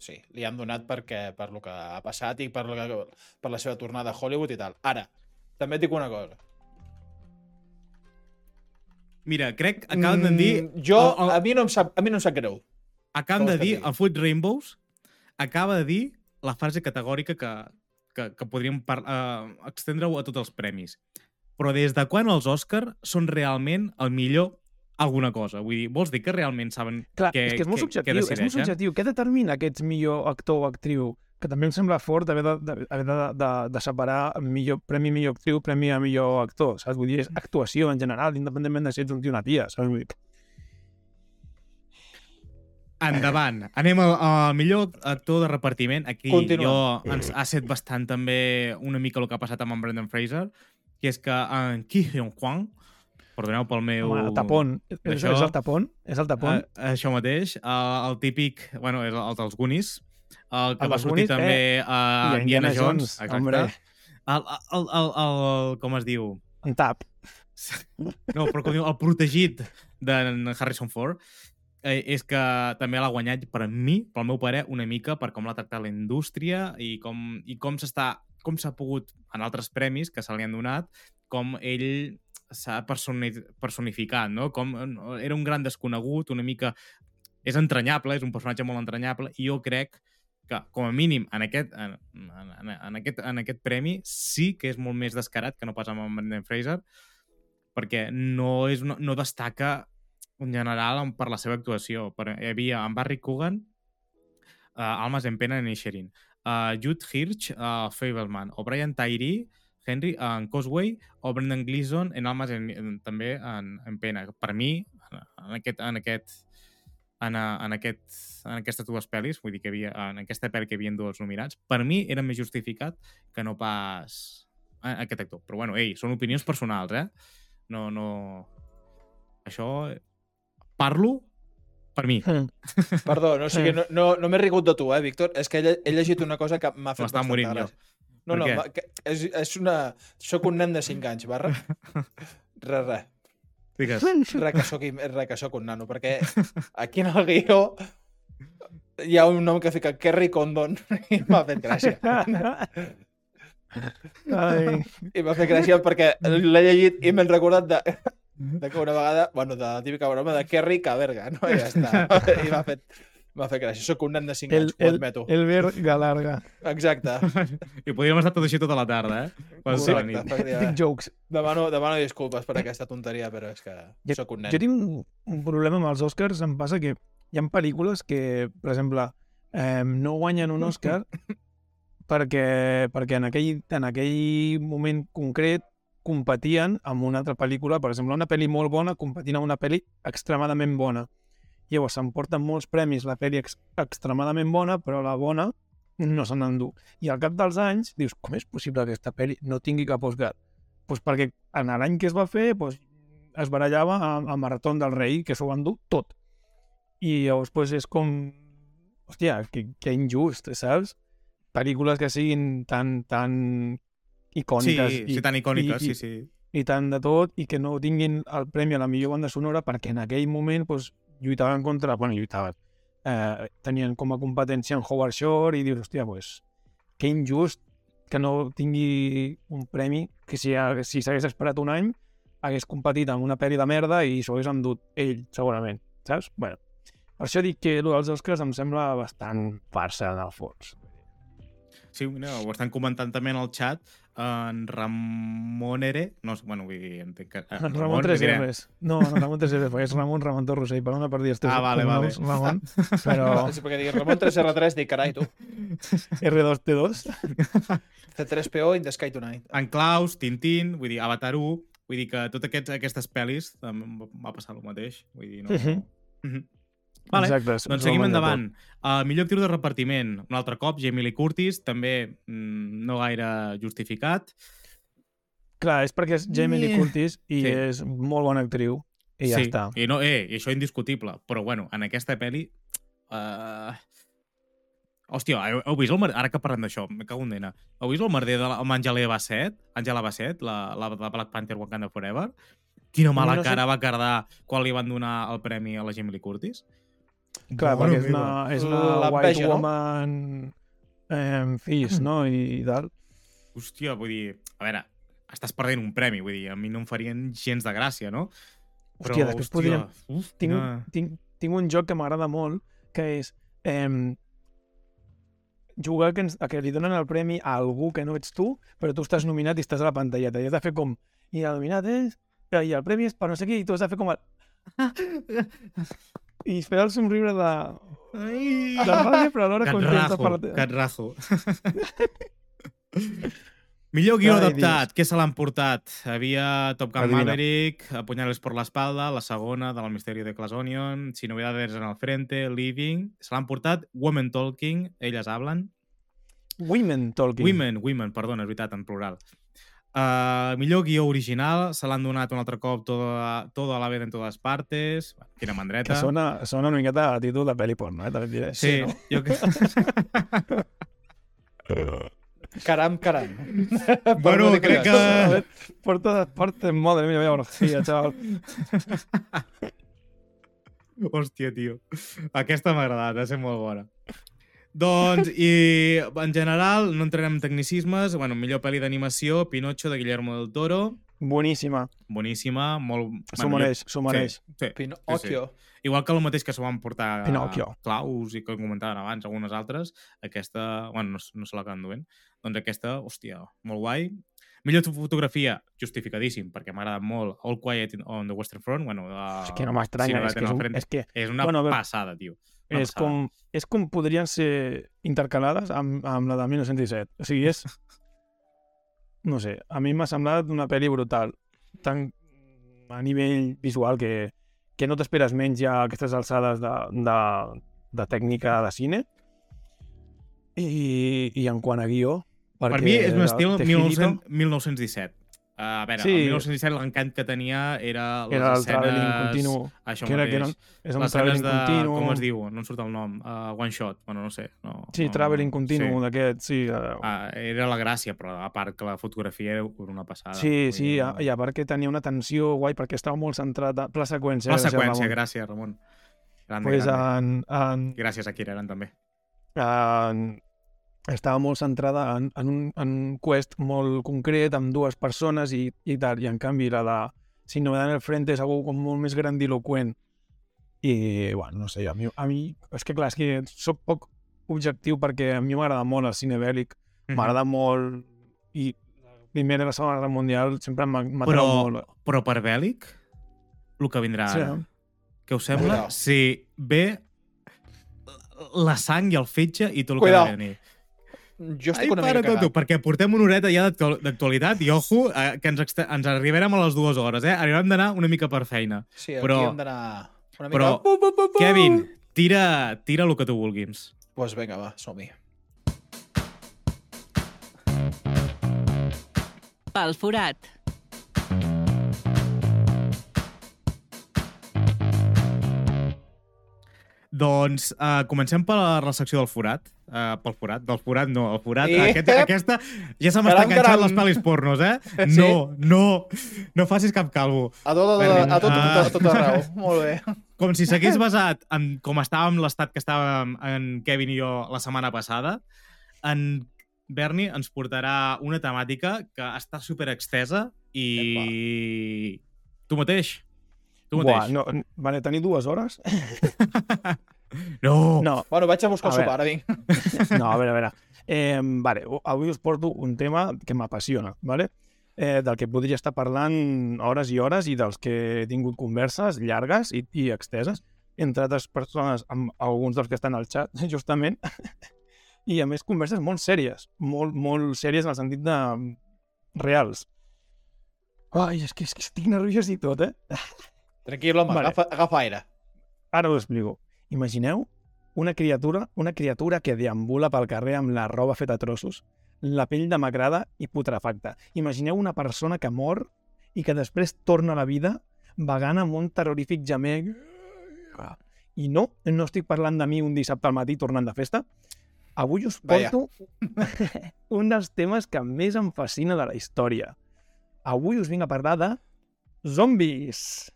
Sí, li han donat perquè, per lo que ha passat i per, lo que, per la seva tornada a Hollywood i tal. Ara, també et dic una cosa. Mira, crec, acaben de dir... Mm, jo, el- el- a mi no em sap, a mi no em sap greu. Acaben de dir, el Food Rainbows acaba de dir la frase categòrica que, que, que podríem uh, extendre-ho a tots els premis. Però des de quan els Òscar són realment el millor alguna cosa? Vull dir, vols dir que realment saben Clar, què, és que és molt què- què subjectiu, és molt subjectiu. Què determina aquests millor actor o actriu? Que també em sembla fort haver de, de, haver de, de, de separar millor, premi millor actriu, premi a millor actor, saps? Vull dir, és actuació en general, independentment de si ets un tio o una tia, saps? Vull dir, Endavant. Anem al, al millor actor de repartiment. Aquí Continua. jo ens ha set bastant també una mica el que ha passat amb en Brendan Fraser, que és que en Ki Hyun Kwang, perdoneu pel meu... Home, el tapón. Això- és el tapón? És el tapón? Uh, això mateix, uh, el típic, bueno, és el dels Goonies, el que El va sortir Goonies, també eh, a I a Indiana, Indiana Jones. Jones, hombre. El, el, el, el, com es diu? Un tap. No, però com diu, el protegit d'en Harrison Ford eh, és que també l'ha guanyat per a mi, pel meu pare, una mica per com l'ha tractat la indústria i com, i com s'està com s'ha pogut, en altres premis que se li han donat, com ell s'ha personi personificat, no? Com era un gran desconegut, una mica... És entranyable, és un personatge molt entranyable, i jo crec que, com a mínim, en aquest, en, en, en, aquest, en aquest premi sí que és molt més descarat que no pas amb en Brendan Fraser, perquè no, és, no, no destaca en general per la seva actuació. Per, hi havia en Barry Coogan, uh, Almas en Pena en Inisherin, uh, Jude Hirsch, uh, Fableman, o Brian Tyree, Henry en Causeway o Brendan Gleeson en Almas en, en, també en, en Pena. Per mi, en aquest, en aquest en, en, aquest, en aquestes dues pel·lis, vull dir que havia, en aquesta pel·li que hi havia dos nominats, per mi era més justificat que no pas aquest actor. Però bueno, ei, són opinions personals, eh? No, no... Això... Parlo per mi. Mm. Perdó, no, o sigui, no, no, no m'he rigut de tu, eh, Víctor? És que he, he llegit una cosa que m'ha fet M'està morint jo. No, no, ma- és, és una... Soc un nen de 5 anys, barra. Res, res. Digues. Res que soc, res que soc un nano, perquè aquí en el guió hi ha un nom que fica Kerry Condon i m'ha fet gràcia. Ai, I m'ha fet gràcia perquè l'he llegit i m'he recordat de, de que una vegada, bueno, de la típica broma de Kerry Caberga, no? I ja està. I m'ha fet, m'ha fet gràcia. Soc un nen de 5 el, anys, ho el, admeto. el ver galarga. Exacte. I podríem estar tot així tota la tarda, eh? Quasi tota la Correcte, nit. Dic jokes. Demano, demano disculpes per aquesta tonteria, però és que Jo- sóc un nen. Jo tinc un- un problema amb els Oscars, em passa que hi ha pel·lícules que, per exemple, eh, no guanyen un Oscar perquè, perquè en, aquell, en aquell moment concret competien amb una altra pel·lícula, per exemple, una pel·li molt bona competint amb una pel·li extremadament bona. Llavors s'emporten molts premis la pel·li ex extremadament bona, però la bona no se n'endú. I al cap dels anys dius, com és possible que aquesta pel·li no tingui cap Oscar? Pues perquè en l'any que es va fer pues, es barallava a, a Marató del Rei, que s'ho va endur tot. I llavors pues, és com... Hòstia, que, que injust, saps? Pel·lícules que siguin tan, tan Sí, icòniques sí, tan icòniques, i, sí, sí. i tant de tot, i que no tinguin el premi a la millor banda sonora perquè en aquell moment pues, lluitaven contra... Bueno, lluitaven. Eh, tenien com a competència en Howard Shore i dius, hòstia, pues, que injust que no tingui un premi que si, si s'hagués esperat un any hagués competit amb una pel·li de merda i s'ho hagués endut ell, segurament, saps? Bueno, per això dic que el dels Oscars em sembla bastant farsa, en el fons. Sí, no, ho estan comentant també en el chat en Ramon Ere, no, sé, bueno, vull dir, entenc que... eh, Ramon, Ramon 3 diré. R's. No, no, Ramon 3 R's, perquè és Ramon Ramon Torrosell, perdona per dir els teus Ah, vale, vale. Ramon, però Sí, perquè diguis Ramon 3R3, dic, carai, tu. R2T2. C3PO in the Sky Tonight. En Klaus, Tintín, vull dir, Avatar 1, vull dir que totes aquestes pel·lis em va passar el mateix, vull dir, no... Mhm. Mhm. Vale, Exacte, doncs seguim endavant. Uh, millor actriu de repartiment, un altre cop, Jamie Lee Curtis, també mm, no gaire justificat. Clar, és perquè és Jamie Lee Eh. Curtis i Sí. és molt bona actriu i ja sí, està. I, no, eh, i això indiscutible. Però, bueno, en aquesta pel·li... Uh... Hòstia, heu, heu vist el merder... Ara que parlem d'això, me cago en dena. Heu vist el merder de la, amb Angela Bassett? Angela Bassett, la, la, la Black Panther Wakanda Forever? Quina mala No sé. cara va cardar quan li van donar el premi a la Jamie Lee Curtis? Clar, Mare perquè és una, és una L'enveja, white no? woman eh, fis, no? I, i tal. Hòstia, vull dir... A veure, estàs perdent un premi, vull dir, a mi no em farien gens de gràcia, no? Hòstia, després podríem... Uf, Tinc, tinc, tinc un joc que m'agrada molt, que és eh, jugar que, ens, que li donen el premi a algú que no ets tu, però tu estàs nominat i estàs a la pantalleta. I has de fer com... I el nominat és... I el premi és per no sé què, i tu has de fer com... El... I fer el somriure de... Ai! de ràbia, però alhora contenta per la teva... catrazo. Millor guió adaptat, què se l'han portat? Havia Top Gun Adivina. Maverick, Apuñales por la espalda, la segona de El misterio de Glass Onion, Si novedades en el frente, Living... Se l'han portat Women Talking, Elles hablan. Women Talking. Women, women, perdona, és veritat, en plural. Uh, millor guió original, se l'han donat un altre cop toda, toda la vez en totes partes. Quina mandreta. Que sona, sona una miqueta a títol de pel·li porno, eh? També et diré. Sí, no? jo que... Caram, caram. Bueno, Per no crec que- Por todas partes, madre mía, vaya orgía, chaval. Hòstia, tio. Aquesta m'ha agradat, ha estat molt bona. Doncs, i en general, no entrarem en tecnicismes. Bueno, millor pel·li d'animació, Pinocho, de Guillermo del Toro. Boníssima. boníssima, molt... S'ho mereix, s'ho mereix. Sí, sí, Pinocchio. Igual que el mateix que s'ho van portar a Pinocchio. Claus i que comentaven abans algunes altres, aquesta, bueno, no, no se l'acaben duent, doncs aquesta, hòstia, molt guai. Millor fotografia, justificadíssim, perquè m'ha agradat molt All Quiet on the Western Front, bueno, de... És que no m'estranya, és, que és, un, és que és una bueno, a passada, tio. És com, és com podrien ser intercalades amb, amb la de 1917. O sigui, és... No sé, a mi m'ha semblat una pel·li brutal. Tant a nivell visual que, que no t'esperes menys ja a aquestes alçades de, de, de tècnica de cine. I, i en quant a guió... Per mi és un estil Tejidito 1900, 1917. Uh, a veure, Sí. el 1917 l'encant que tenia era les Era el escenes... traveling continu. Això Que era, que mateix. era, és un les traveling escenes de... continu. Com es diu? No em surt el nom. Uh, one shot. Bueno, no sé. No, Sí, no, traveling continu Sí. d'aquest, sí. Uh, era la gràcia, però a part que la fotografia era una passada. sí, sí, dir, a- i a part que tenia una tensió guai perquè estava molt centrat a pla seqüència. La seqüència, Ramon. gràcies, Ramon. Grande, Pues grande. en, en, Gràcies a Kireren, també. en, estava molt centrada en, en, un, en un quest molt concret, amb dues persones i, i tal, i en canvi la de Sin novedad en el frente és algo com molt més grandiloquent. I, bueno, no sé, a mi, a mi és que clar, és que soc poc objectiu perquè a mi m'agrada molt el cine bèl·lic, m'agrada molt i la Primera i la Segona Guerra Mundial sempre m'ha m'ha Però, atret molt. però per bèl·lic, el que vindrà Sí. ara. Què us sembla? Cuidao. Si ve la sang i el fetge i tot el Cuidao. que ha de venir. Jo estic Ai, una para mica cagat. perquè portem una horeta ja d'actu- d'actualitat i, ojo, eh, que ens, ens arribarem a les dues hores, eh? Arribarem d'anar una mica per feina. Sí, aquí però- hem d'anar una mica... però, Bu, bu, bu, bu. Kevin, tira, tira el que tu vulguis. Pues vinga, va, som-hi. Pel forat. Doncs uh, comencem per la secció del forat. Uh, pel forat, del forat no, el forat. Ep! Aquest, aquesta ja se m'està enganxant caram. les pel·lis pornos, eh? Sí. No, no, no facis cap calvo. A tot, a, Berlin. a, tot, a, tot, Ah. a tot arreu. Molt bé. Com si s'hagués basat en com estàvem l'estat que estàvem en Kevin i jo la setmana passada, en Berni ens portarà una temàtica que està super extesa i... Tu mateix. Tu Buah, mateix. no, vale, tenir dues hores? no. No, Bueno, vaig a buscar A sopar, ara vinc. No, a veure, a veure. Eh, vale, avui us porto un tema que m'apassiona, vale? eh, del que podria estar parlant hores i hores i dels que he tingut converses llargues i, i exteses entre altres persones, amb alguns dels que estan al xat, justament, i a més converses molt sèries, molt, molt sèries en el sentit de mm, reals. Ai, és que, és que estic nerviós i tot, eh? Tranquil, home, Vale. agafa, agafa aire. Ara us explico. Imagineu una criatura, una criatura que deambula pel carrer amb la roba feta a trossos, la pell demacrada i putrefacta. Imagineu una persona que mor i que després torna a la vida vagant amb un terrorífic gemec. I no, no estic parlant de mi un dissabte al matí tornant de festa. Avui us porto un dels temes que més em fascina de la història. Avui us vinc a parlar de zombis.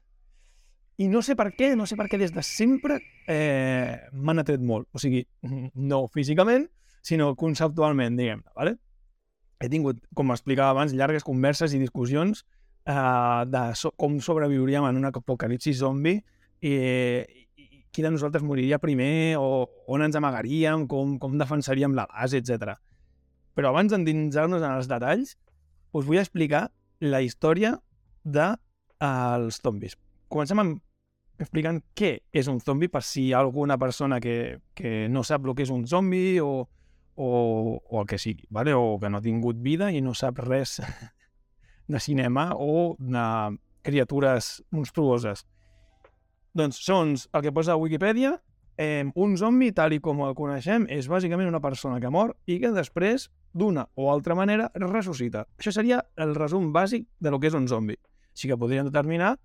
I no sé per què, no sé per què des de sempre eh, m'han atret molt. O sigui, no físicament, sinó conceptualment, diguem-ne, ¿vale? He tingut, com explicava abans, llargues converses i discussions eh, de so com sobreviuríem en un apocalipsi zombi i, i qui de nosaltres moriria primer o on ens amagaríem, com, com defensaríem la base, etc. Però abans d'endinsar-nos en els detalls, us vull explicar la història dels de, eh, zombis. Comencem amb explicant què és un zombi per si hi ha alguna persona que, que no sap el que és un zombi o, o, o el que sigui, vale? o que no ha tingut vida i no sap res de cinema o de criatures monstruoses. Doncs, segons el que posa a Wikipedia, eh, un zombi, tal i com el coneixem, és bàsicament una persona que mor i que després, d'una o altra manera, ressuscita. Això seria el resum bàsic de lo que és un zombi. Així que podríem determinar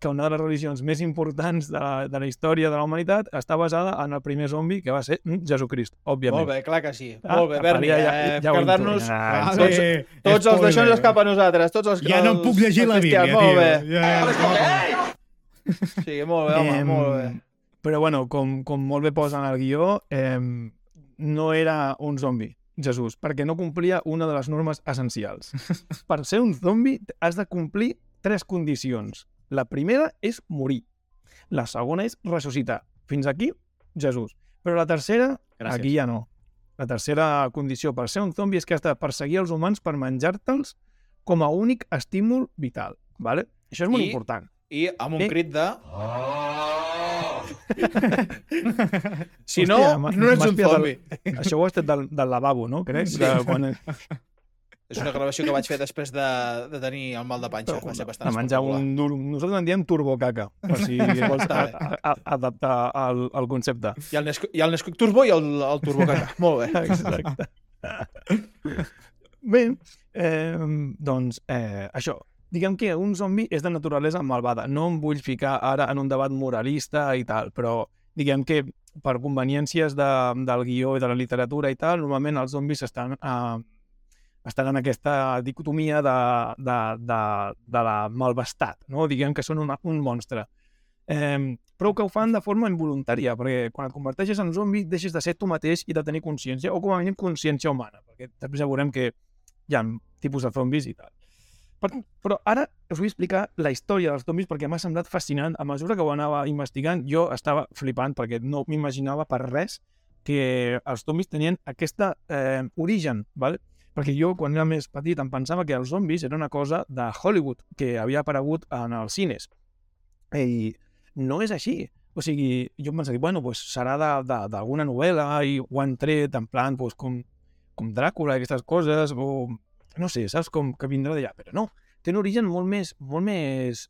que una de les religions més importants de la, de la història de la humanitat està basada en el primer zombi, que va ser mm, Jesucrist, òbviament. Molt bé, clar que sí. Ah, Molt bé, Berni. ja- Ja, ja- eh, ja Guardar-nos intuïa. Ah, tots, Vale, tots els d'això cap a nosaltres. Tots els, Ja no em puc llegir la Bíblia, tio. Molt bé. Ja, Sí, molt bé, home, Em, molt bé. Però bueno, com, com molt bé posa en el guió, eh, no era un zombi Jesús, perquè no complia una de les normes essencials. per ser un zombi has de complir tres condicions. La primera és morir. La segona és ressuscitar. Fins aquí, Jesús. Però la tercera, Gràcies. aquí ja no. La tercera condició per ser un zombi és que has de perseguir els humans per menjar-te'ls com a únic estímul vital. Vale? Això és molt I- important. I amb un Eh. crit de... si no, Hòstia, m'ha- no ets un zombi. Això ho has estat del, del lavabo, no? Crec. Sí. De, quan, És una gravació que vaig fer després de, de tenir el mal de panxa. Va ser bastant de menjar un dur... Nosaltres en diem turbocaca, per si vols a, a, adaptar el, el concepte. Hi ha el, Nesquik, hi ha el Nesquik Turbo i el, el Turbo Caca. Molt bé. Exacte. Bé, eh, doncs eh, això. Diguem que un zombi és de naturalesa malvada. No em vull ficar ara en un debat moralista i tal, però diguem que per conveniències de, del guió i de la literatura i tal, normalment els zombis estan, eh, estan en aquesta dicotomia de, de, de, de la malvestat, no? Diguem que són una, un monstre. Eh, però que ho fan de forma involuntària, perquè quan et converteixes en zombi deixes de ser tu mateix i de tenir consciència, o com a mínim consciència humana, perquè després ja veurem que hi ha tipus de zombis i tal. Per, però ara us vull explicar la història dels zombis perquè m'ha semblat fascinant. A mesura que ho anava investigant, jo estava flipant perquè no m'imaginava per res que els zombis tenien aquesta eh, origen, ¿vale? Perquè jo, quan era més petit, em pensava que els zombis era una cosa de Hollywood, que havia aparegut en els cines. I no és així. O sigui, jo em pensava, bueno, pues serà d'alguna novel·la i ho han tret en plan pues, com, com Dràcula i aquestes coses, o no sé, saps com que vindrà d'allà, però no, té un origen molt més, molt més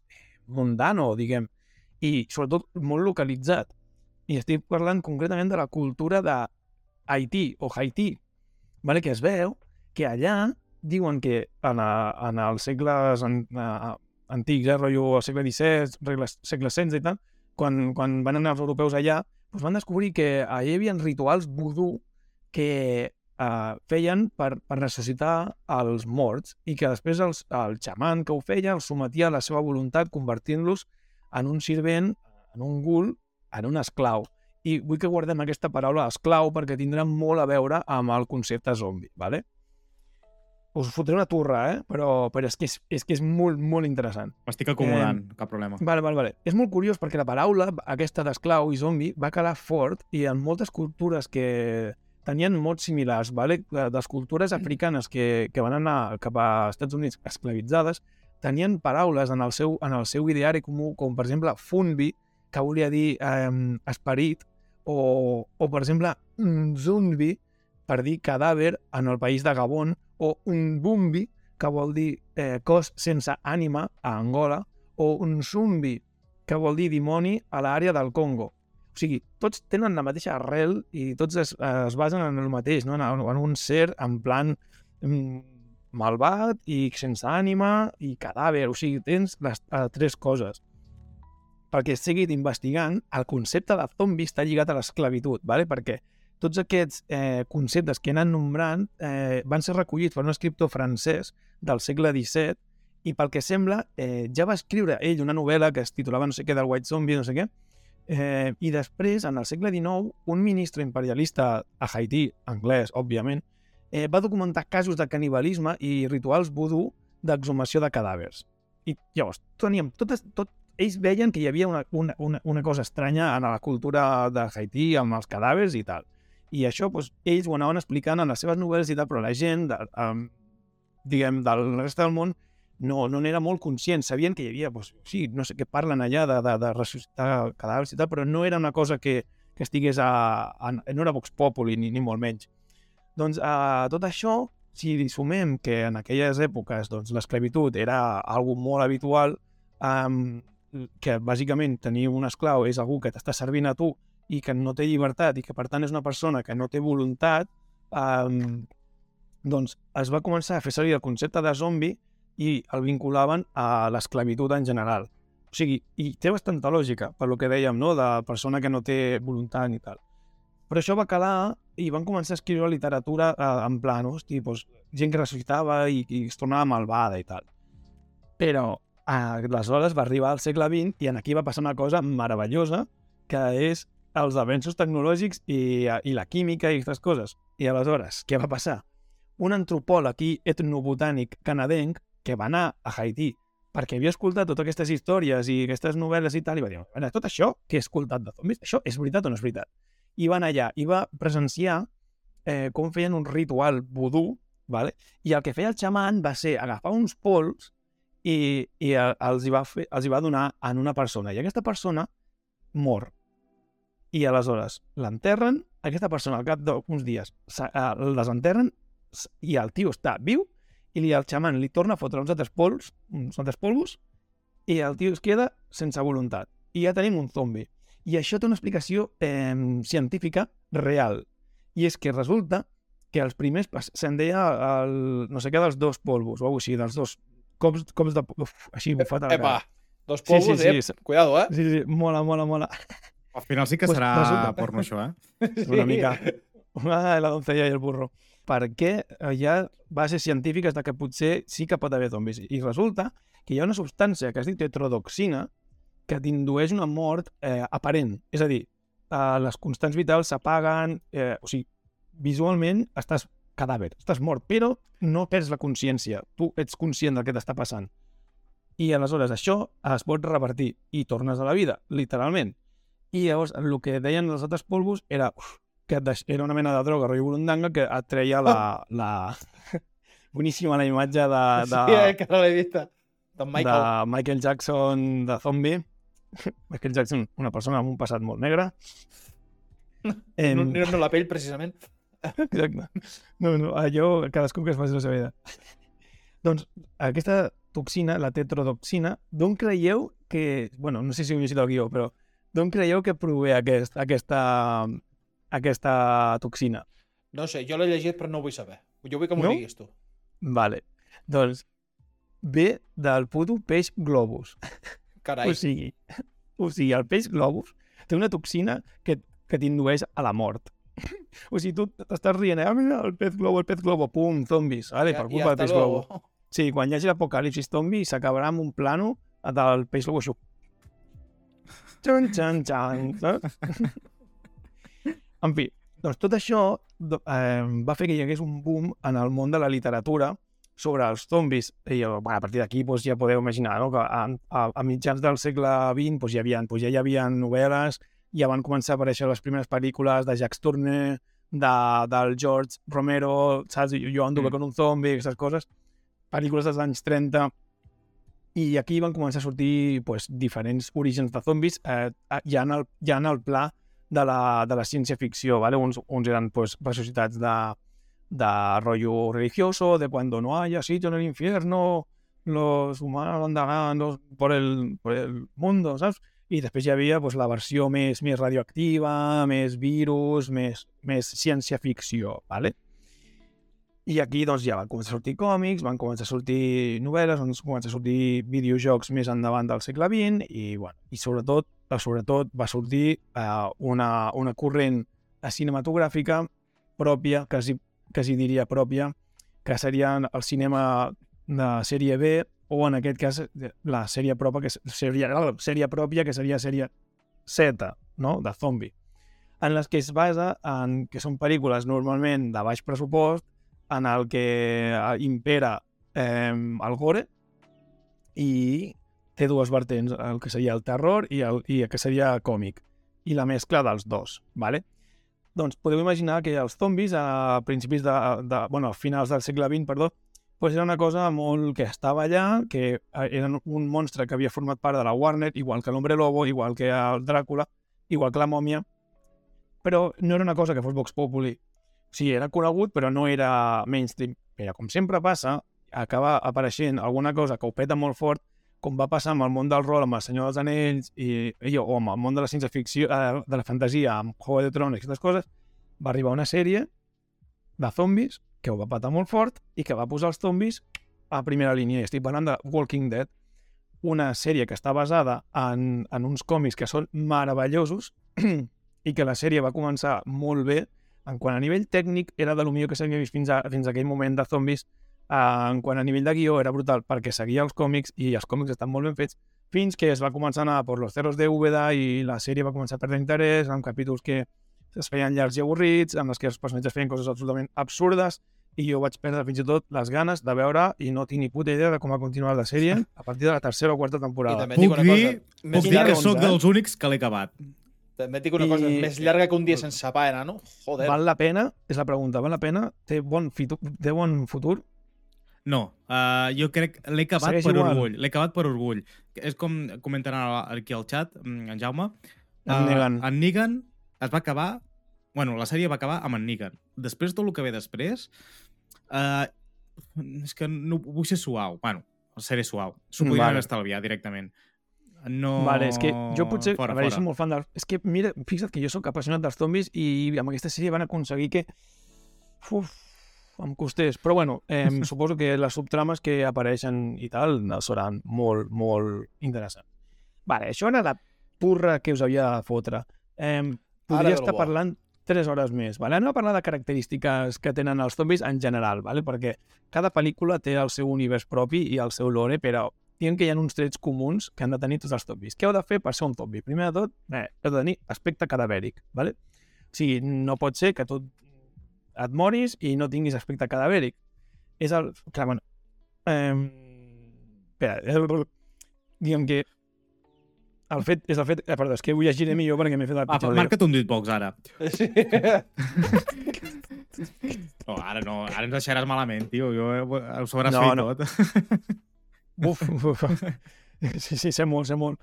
mundano, diguem, i sobretot molt localitzat. I estic parlant concretament de la cultura de Haití o Haití, vale? que es veu que allà diuen que en, a, en els segles en, a, antics, eh, rotllo al segle XVII, regles, segle XVI i tal, quan, quan van anar els europeus allà, doncs van descobrir que allà hi havia rituals vudú que eh, feien per, per ressuscitar els morts i que després els, el xaman que ho feia els sometia a la seva voluntat convertint-los en un servent, en un gul, en un esclau. I vull que guardem aquesta paraula esclau perquè tindrà molt a veure amb el concepte zombi, ¿vale? Us fotré una turra, eh? Però, però és, que és, és que és molt, molt interessant. M'estic acomodant, cap problema. Vale, vale, vale. És molt curiós perquè la paraula, aquesta d'esclau i zombi, va calar fort i en moltes cultures que tenien mots similars, vale? les cultures africanes que, que van anar cap a Estats Units esclavitzades, tenien paraules en el seu, en el seu ideari comú, com per exemple funbi, que volia dir eh, esperit, o, o per exemple zumbi, per dir cadàver en el país de Gabon, o un bumbi, que vol dir eh, cos sense ànima a Angola, o un zumbi, que vol dir dimoni a l'àrea del Congo. O sigui, tots tenen la mateixa arrel i tots es, es basen en el mateix, no? en, en un ser en plan mm, malvat i sense ànima i cadàver. O sigui, tens les eh, tres coses. Perquè seguit investigant, el concepte de zombi està lligat a l'esclavitud, ¿vale? perquè tots aquests eh, conceptes que he anat nombrant eh, van ser recollits per un escriptor francès del segle XVII i pel que sembla eh, ja va escriure ell una novel·la que es titulava no sé què del White Zombie, no sé què, eh, i després, en el segle XIX, un ministre imperialista a Haití, anglès, òbviament, eh, va documentar casos de canibalisme i rituals vudú d'exhumació de cadàvers. I llavors, teníem totes, tot, ells veien que hi havia una, una, una, una cosa estranya en la cultura de Haití amb els cadàvers i tal. I això, doncs, ells ho anaven explicant en les seves novel·les i tal, però la gent, de, um, diguem, del reste del món, no, no n'era molt conscient. Sabien que hi havia, doncs, sí, no sé què parlen allà de, de, de ressuscitar cadàvers i tal, però no era una cosa que, que estigués a, a... No era Vox Populi, ni, ni molt menys. Doncs a tot això, si sumem que en aquelles èpoques doncs, l'esclavitud era algo molt habitual, um, que bàsicament tenir un esclau és algú que t'està servint a tu i que no té llibertat i que per tant és una persona que no té voluntat, um, doncs es va començar a fer servir el concepte de zombi i el vinculaven a l'esclavitud en general. O sigui, i té bastanta lògica, per lo que dèiem, no?, de persona que no té voluntat ni tal. Però això va calar i van començar a escriure literatura eh, en plan, hosti, doncs, gent que ressuscitava i, i es tornava malvada i tal. Però eh, aleshores va arribar al segle XX i en aquí va passar una cosa meravellosa, que és els avenços tecnològics i, i la química i aquestes coses. I aleshores, què va passar? Un antropòleg i etnobotànic canadenc que va anar a Haití perquè havia escoltat totes aquestes històries i aquestes novel·les i tal, i va dir, tot això que he escoltat de zombis, això és veritat o no és veritat? I va anar allà i va presenciar eh, com feien un ritual vudú, vale? i el que feia el xaman va ser agafar uns pols i, i eh, els, hi va fer, els hi va donar en una persona. I aquesta persona mor. I aleshores l'enterren, aquesta persona al cap d'uns dies eh, el desenterren i el tio està viu i li, el xaman li torna a fotre uns altres pols, uns altres polvos, i el tio es queda sense voluntat. I ja tenim un zombi. I això té una explicació eh, científica real. I és que resulta que els primers, se'n deia el, no sé què dels dos polvos, o alguna així, dels dos cops, cops de... Uf, així bufat a la Epa, cara. dos polvos, sí, sí, eh? sí. Cuidado, eh? Sí, sí, mola, mola, mola. Al final sí que Pues serà resulta- porno, això, eh? Una mica. Ah, la doncella i el burro. Perquè hi ha bases científiques de que potser sí que pot haver zombis. I resulta que hi ha una substància que es diu tetrodoxina que t'indueix una mort eh, aparent. És a dir, eh, les constants vitals s'apaguen, eh, o sigui, visualment estàs cadàver, estàs mort, però no perds la consciència. Tu ets conscient del que t'està passant. I aleshores això es pot revertir i tornes a la vida, literalment. I llavors el que deien els altres polvos era uf, que deix- era una mena de droga, rotllo burundanga, que et treia la... la... Boníssima la imatge de, de, Sí, eh, que no l'he vist. D'en Michael. de Michael Jackson de zombie. Michael Jackson, una persona amb un passat molt negre. Em, No, no, no la pell, precisament. Exacte. No, no, allò, cadascú que es faci la seva vida. doncs aquesta toxina, la tetrodoxina, d'on creieu que... Bueno, no sé si heu llegit el guió, però d'on creieu que prové aquest, aquesta, aquesta toxina? No sé, jo l'he llegit però no ho vull saber. Jo vull que m'ho No? diguis tu. Vale. Doncs ve del puto peix globus. Carai. O sigui, o sigui, el peix globus té una toxina que, que t'indueix a la mort. O sigui, tu t'estàs rient, eh? Ah, mira, el pez globo, el pez globo, pum, zombis. Vale, per culpa del peix globo. Sí, quan hi hagi l'apocalipsis zombi s'acabarà amb un plano del peix globo així. Xan, xan, xan, saps? en fi, doncs tot això eh, va fer que hi hagués un boom en el món de la literatura sobre els zombis. I eh, bueno, a partir d'aquí doncs, ja podeu imaginar no? que a, a, a mitjans del segle XX doncs, hi havia, doncs, ja hi havia novel·les, ja van començar a aparèixer les primeres pel·lícules de Jacques Tourneur, de, del George Romero, saps? Jo anduve Mm. con un zombi, aquestes coses pel·lícules dels anys 30 i aquí van començar a sortir pues, diferents orígens de zombis eh, ja, en el, ja en el pla de la, de la ciència-ficció. ¿vale? Uns, uns eren pues, per societats de, de rollo religioso, de cuando no haya sitio en el infierno, los humanos andarán por, el, por el mundo, saps? I després hi havia pues, la versió més, més radioactiva, més virus, més, més ciència-ficció, ¿vale? I aquí doncs, ja van començar a sortir còmics, van començar a sortir novel·les, van començar a sortir videojocs més endavant del segle XX i, bueno, i sobretot, eh, sobretot va sortir eh, una, una corrent cinematogràfica pròpia, quasi, quasi diria pròpia, que seria el cinema de sèrie B o en aquest cas la sèrie pròpia que seria la sèrie pròpia que seria sèrie Z, no? de zombi en les que es basa en que són pel·lícules normalment de baix pressupost en el que eh, impera eh, el gore i té dues vertents, el que seria el terror i el, i el que seria còmic, i la mescla dels dos, ¿vale? Doncs podeu imaginar que els zombis a principis de, de bueno, a finals del segle XX, perdó, pues era una cosa molt que estava allà, que eh, eren un monstre que havia format part de la Warner, igual que l'Hombre Lobo, igual que el Dràcula, igual que la mòmia, però no era una cosa que fos Vox Populi. Sigui, era conegut, però no era mainstream. Però, com sempre passa, acaba apareixent alguna cosa que ho peta molt fort, com va passar amb el món del rol, amb el Senyor dels Anells, i, i, o amb el món de la ciència-ficció, eh, de la fantasia, amb Juego de Tronos i aquestes coses, va arribar una sèrie de zombis que ho va patar molt fort i que va posar els zombis a primera línia. I estic parlant de Walking Dead, una sèrie que està basada en, en uns còmics que són meravellosos i que la sèrie va començar molt bé en quant a nivell tècnic era de lo millor que s'havia vist fins a, fins a aquell moment de zombis eh, en quant a nivell de guió era brutal perquè seguia els còmics i els còmics estan molt ben fets fins que es va començar a anar per los cerros de Úbeda i la sèrie va començar a perdre interès amb capítols que es feien llargs i avorrits, en els que els personatges feien coses absolutament absurdes i jo vaig perdre fins i tot les ganes de veure i no tinc ni puta idea de com ha continuat la sèrie a partir de la tercera o quarta I temporada. també et dic Puc una dir, cosa, puc dir que sóc eh? dels únics que l'he acabat. També et dic una cosa, I- més llarga que un dia sense pa, eh, no? Joder. Val la pena? És la pregunta. Val la pena? Té bon, fitu té bon futur? No, uh, jo crec l'he acabat Segueix per igual. orgull. L'he acabat per orgull. És com comenten ara aquí al xat, mm, en Jaume. En Negan. En Negan es va acabar... Bueno, la sèrie va acabar amb en Negan. Després, tot el que ve després... Uh, és que no vull ser suau. Bueno, seré suau. S'ho podrien Vale. vale. estalviar directament. No... Vale, és que jo potser... Fora, a veure, fora. soc molt fan del... És que, mira, fixa't que jo sóc apassionat dels zombis i amb aquesta sèrie van aconseguir que... Uf, em costés. Però bueno, eh, suposo que les subtrames que apareixen i tal no seran molt, molt interessants. Vale, això era la turra que us havia de fotre. Eh, podria estar bo. parlant 3 hores més. Vale? Anem a parlar de característiques que tenen els zombis en general, vale? perquè cada pel·lícula té el seu univers propi i el seu lore, però diguem que hi ha uns trets comuns que han de tenir tots els zombis. Què heu de fer per ser un zombi? Primer de tot, eh, heu de tenir aspecte cadavèric. Vale? O sigui, no pot ser que tu et moris i no tinguis aspecte cadavèric. És el... Clar, bueno... Eh, espera, eh, diguem que el fet, és el fet... Eh, perdó, és que ho llegiré millor perquè m'he fet el Va, pitjor. marca't un ditbox ara. Sí. Oh, ara no, ara ens deixaràs malament, tio. Jo ho, ho sabràs No, fer no. tot. Uf, uf, uf. Sí, sí, sé molt, sé molt.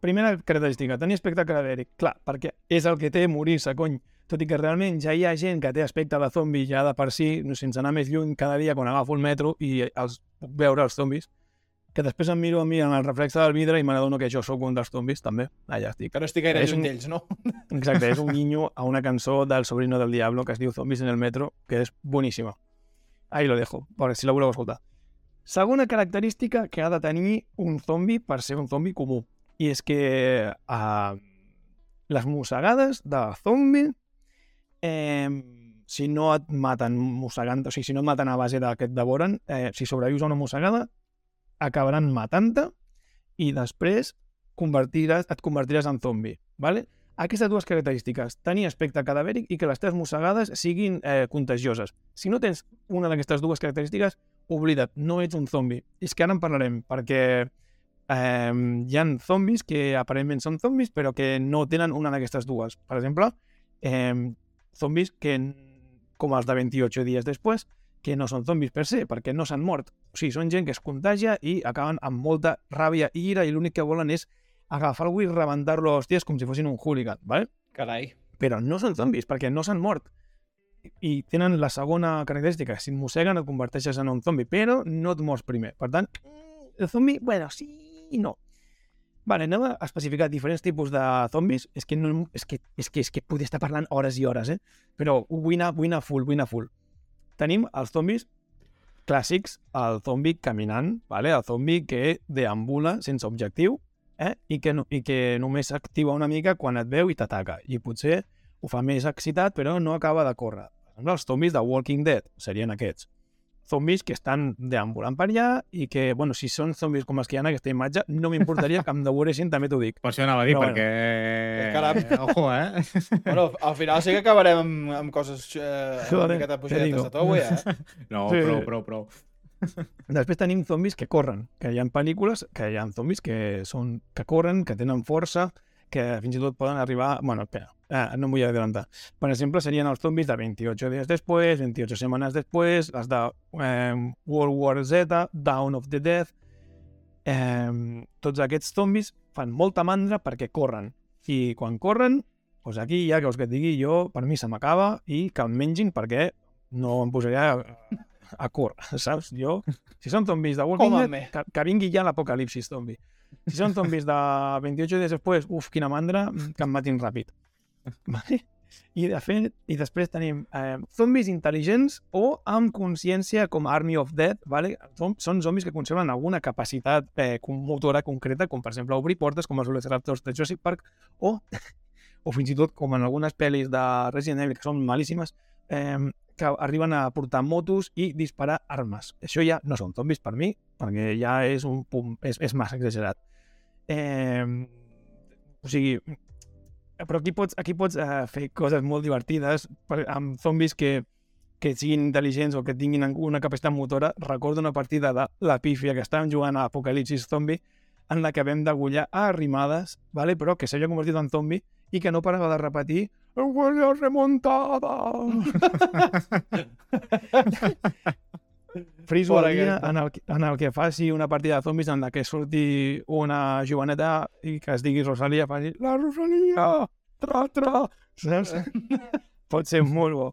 Primera característica, tenir aspecte cadavèric. Clar, perquè és el que té morir-se, cony. Tot i que realment ja hi ha gent que té aspecte de zombi ja de per si, no, sense anar més lluny, cada dia quan agafo el metro i els puc veure els zombis, que després em miro a mi en el reflexe del vidre i me n'adono que jo sóc un dels zombis, també. Allà estic. Que no estic gaire lluny un- d'ells, no? Exacte, és un guinyo a una cançó del Sobrino del Diablo que es diu Zombies en el metro, que és boníssima. Ahí lo dejo, per si la voleu escoltar. Segona característica que ha de tenir un zombi per ser un zombi comú. I és que uh, les mossegades de zombi, eh, si no et maten mossegant, o sigui, si no et maten a base de que et devoren, eh, si sobrevius a una mossegada, acabaran matant-te i després convertiràs, et convertiràs en zombi. ¿vale? Aquestes dues característiques, tenir aspecte cadavèric i que les teves mossegades siguin eh, contagioses. Si no tens una d'aquestes dues característiques, oblida't, no ets un zombi. És que ara en parlarem, perquè eh, hi han zombis que aparentment són zombis, però que no tenen una d'aquestes dues. Per exemple, eh, zombis que, com els de 28 dies després, que no són zombis per se, perquè no s'han mort. O sigui, són gent que es contagia i acaben amb molta ràbia i ira i l'únic que volen és agafar algú i rebentar-lo a hòsties com si fossin un hooligan, ¿vale? Carai. però no són zombis perquè no s'han mort. I tenen la segona característica, si et mosseguen et converteixes en un zombi, però no et mors primer. Per tant, el zombi, bueno, sí i no. Vale, anem a especificar diferents tipus de zombis. És que, no, és que, és que, és que podria estar parlant hores i hores, eh? Però vull anar, vull anar full, vull anar full. Tenim els zombis clàssics, el zombi caminant, vale? el zombi que deambula sense objectiu eh? I, que no, i que només s'activa una mica quan et veu i t'ataca. I potser ho fa més excitat, però no acaba de córrer. Per exemple, els zombis de Walking Dead serien aquests. Zombis que estan deambulant per allà i que, bueno, si són zombis com els que hi ha en aquesta imatge, no m'importaria que em devoressin, també t'ho dic. Per això anava a dir, Però bueno. perquè... Caram. Ojo, eh? Bueno, al final sí que acabarem amb, amb coses eh, una Joder, miqueta te pujadetes de tou, eh? No, Sí. prou, prou, prou. Després tenim zombis que corren, que hi ha pel·lícules que hi ha zombis que són que corren, que tenen força, que fins i tot poden arribar... Bueno, espera, ah, no em vull adelantar. Per exemple, serien els zombis de 28 dies després, 28 setmanes després, les de eh, World War Z, Dawn of the Dead... Eh, tots aquests zombis fan molta mandra perquè corren. I quan corren, doncs aquí ja que us que et digui, jo, per mi se m'acaba i que em mengin perquè no em posaré a, a córrer, saps? Jo, si són zombis de Walking. Dead, que, que vingui ja l'apocalipsis zombi. Si són zombis de 28 dies després, uf, quina mandra, que em matin ràpid. Vale? I, de fet, I després tenim eh, zombis intel·ligents o amb consciència com Army of Dead, vale? Som, són zombis que conserven alguna capacitat eh, motora concreta, com per exemple obrir portes, com els Velociraptors de Jurassic Park, o, o fins i tot com en algunes pel·lis de Resident Evil, que són malíssimes, eh, que arriben a portar motos i disparar armes. Això ja no són zombis per mi, perquè ja és un punt, és, és massa exagerat. Eh, o sigui, però aquí pots, aquí pots eh, fer coses molt divertides per, amb zombis que, que siguin intel·ligents o que tinguin una capacitat motora. Recordo una partida de la pífia que estàvem jugant a Apocalipsis Zombie en la que vam degullar a arrimades, vale? però que s'havia convertit en zombi i que no parava de repetir «Huele remontada!» Friso el dia en el, en el que faci una partida de zombis en la que surti una joveneta i que es digui Rosalia, faci «La Rosalia! Tra, tra!» Saps? Pot ser molt bo.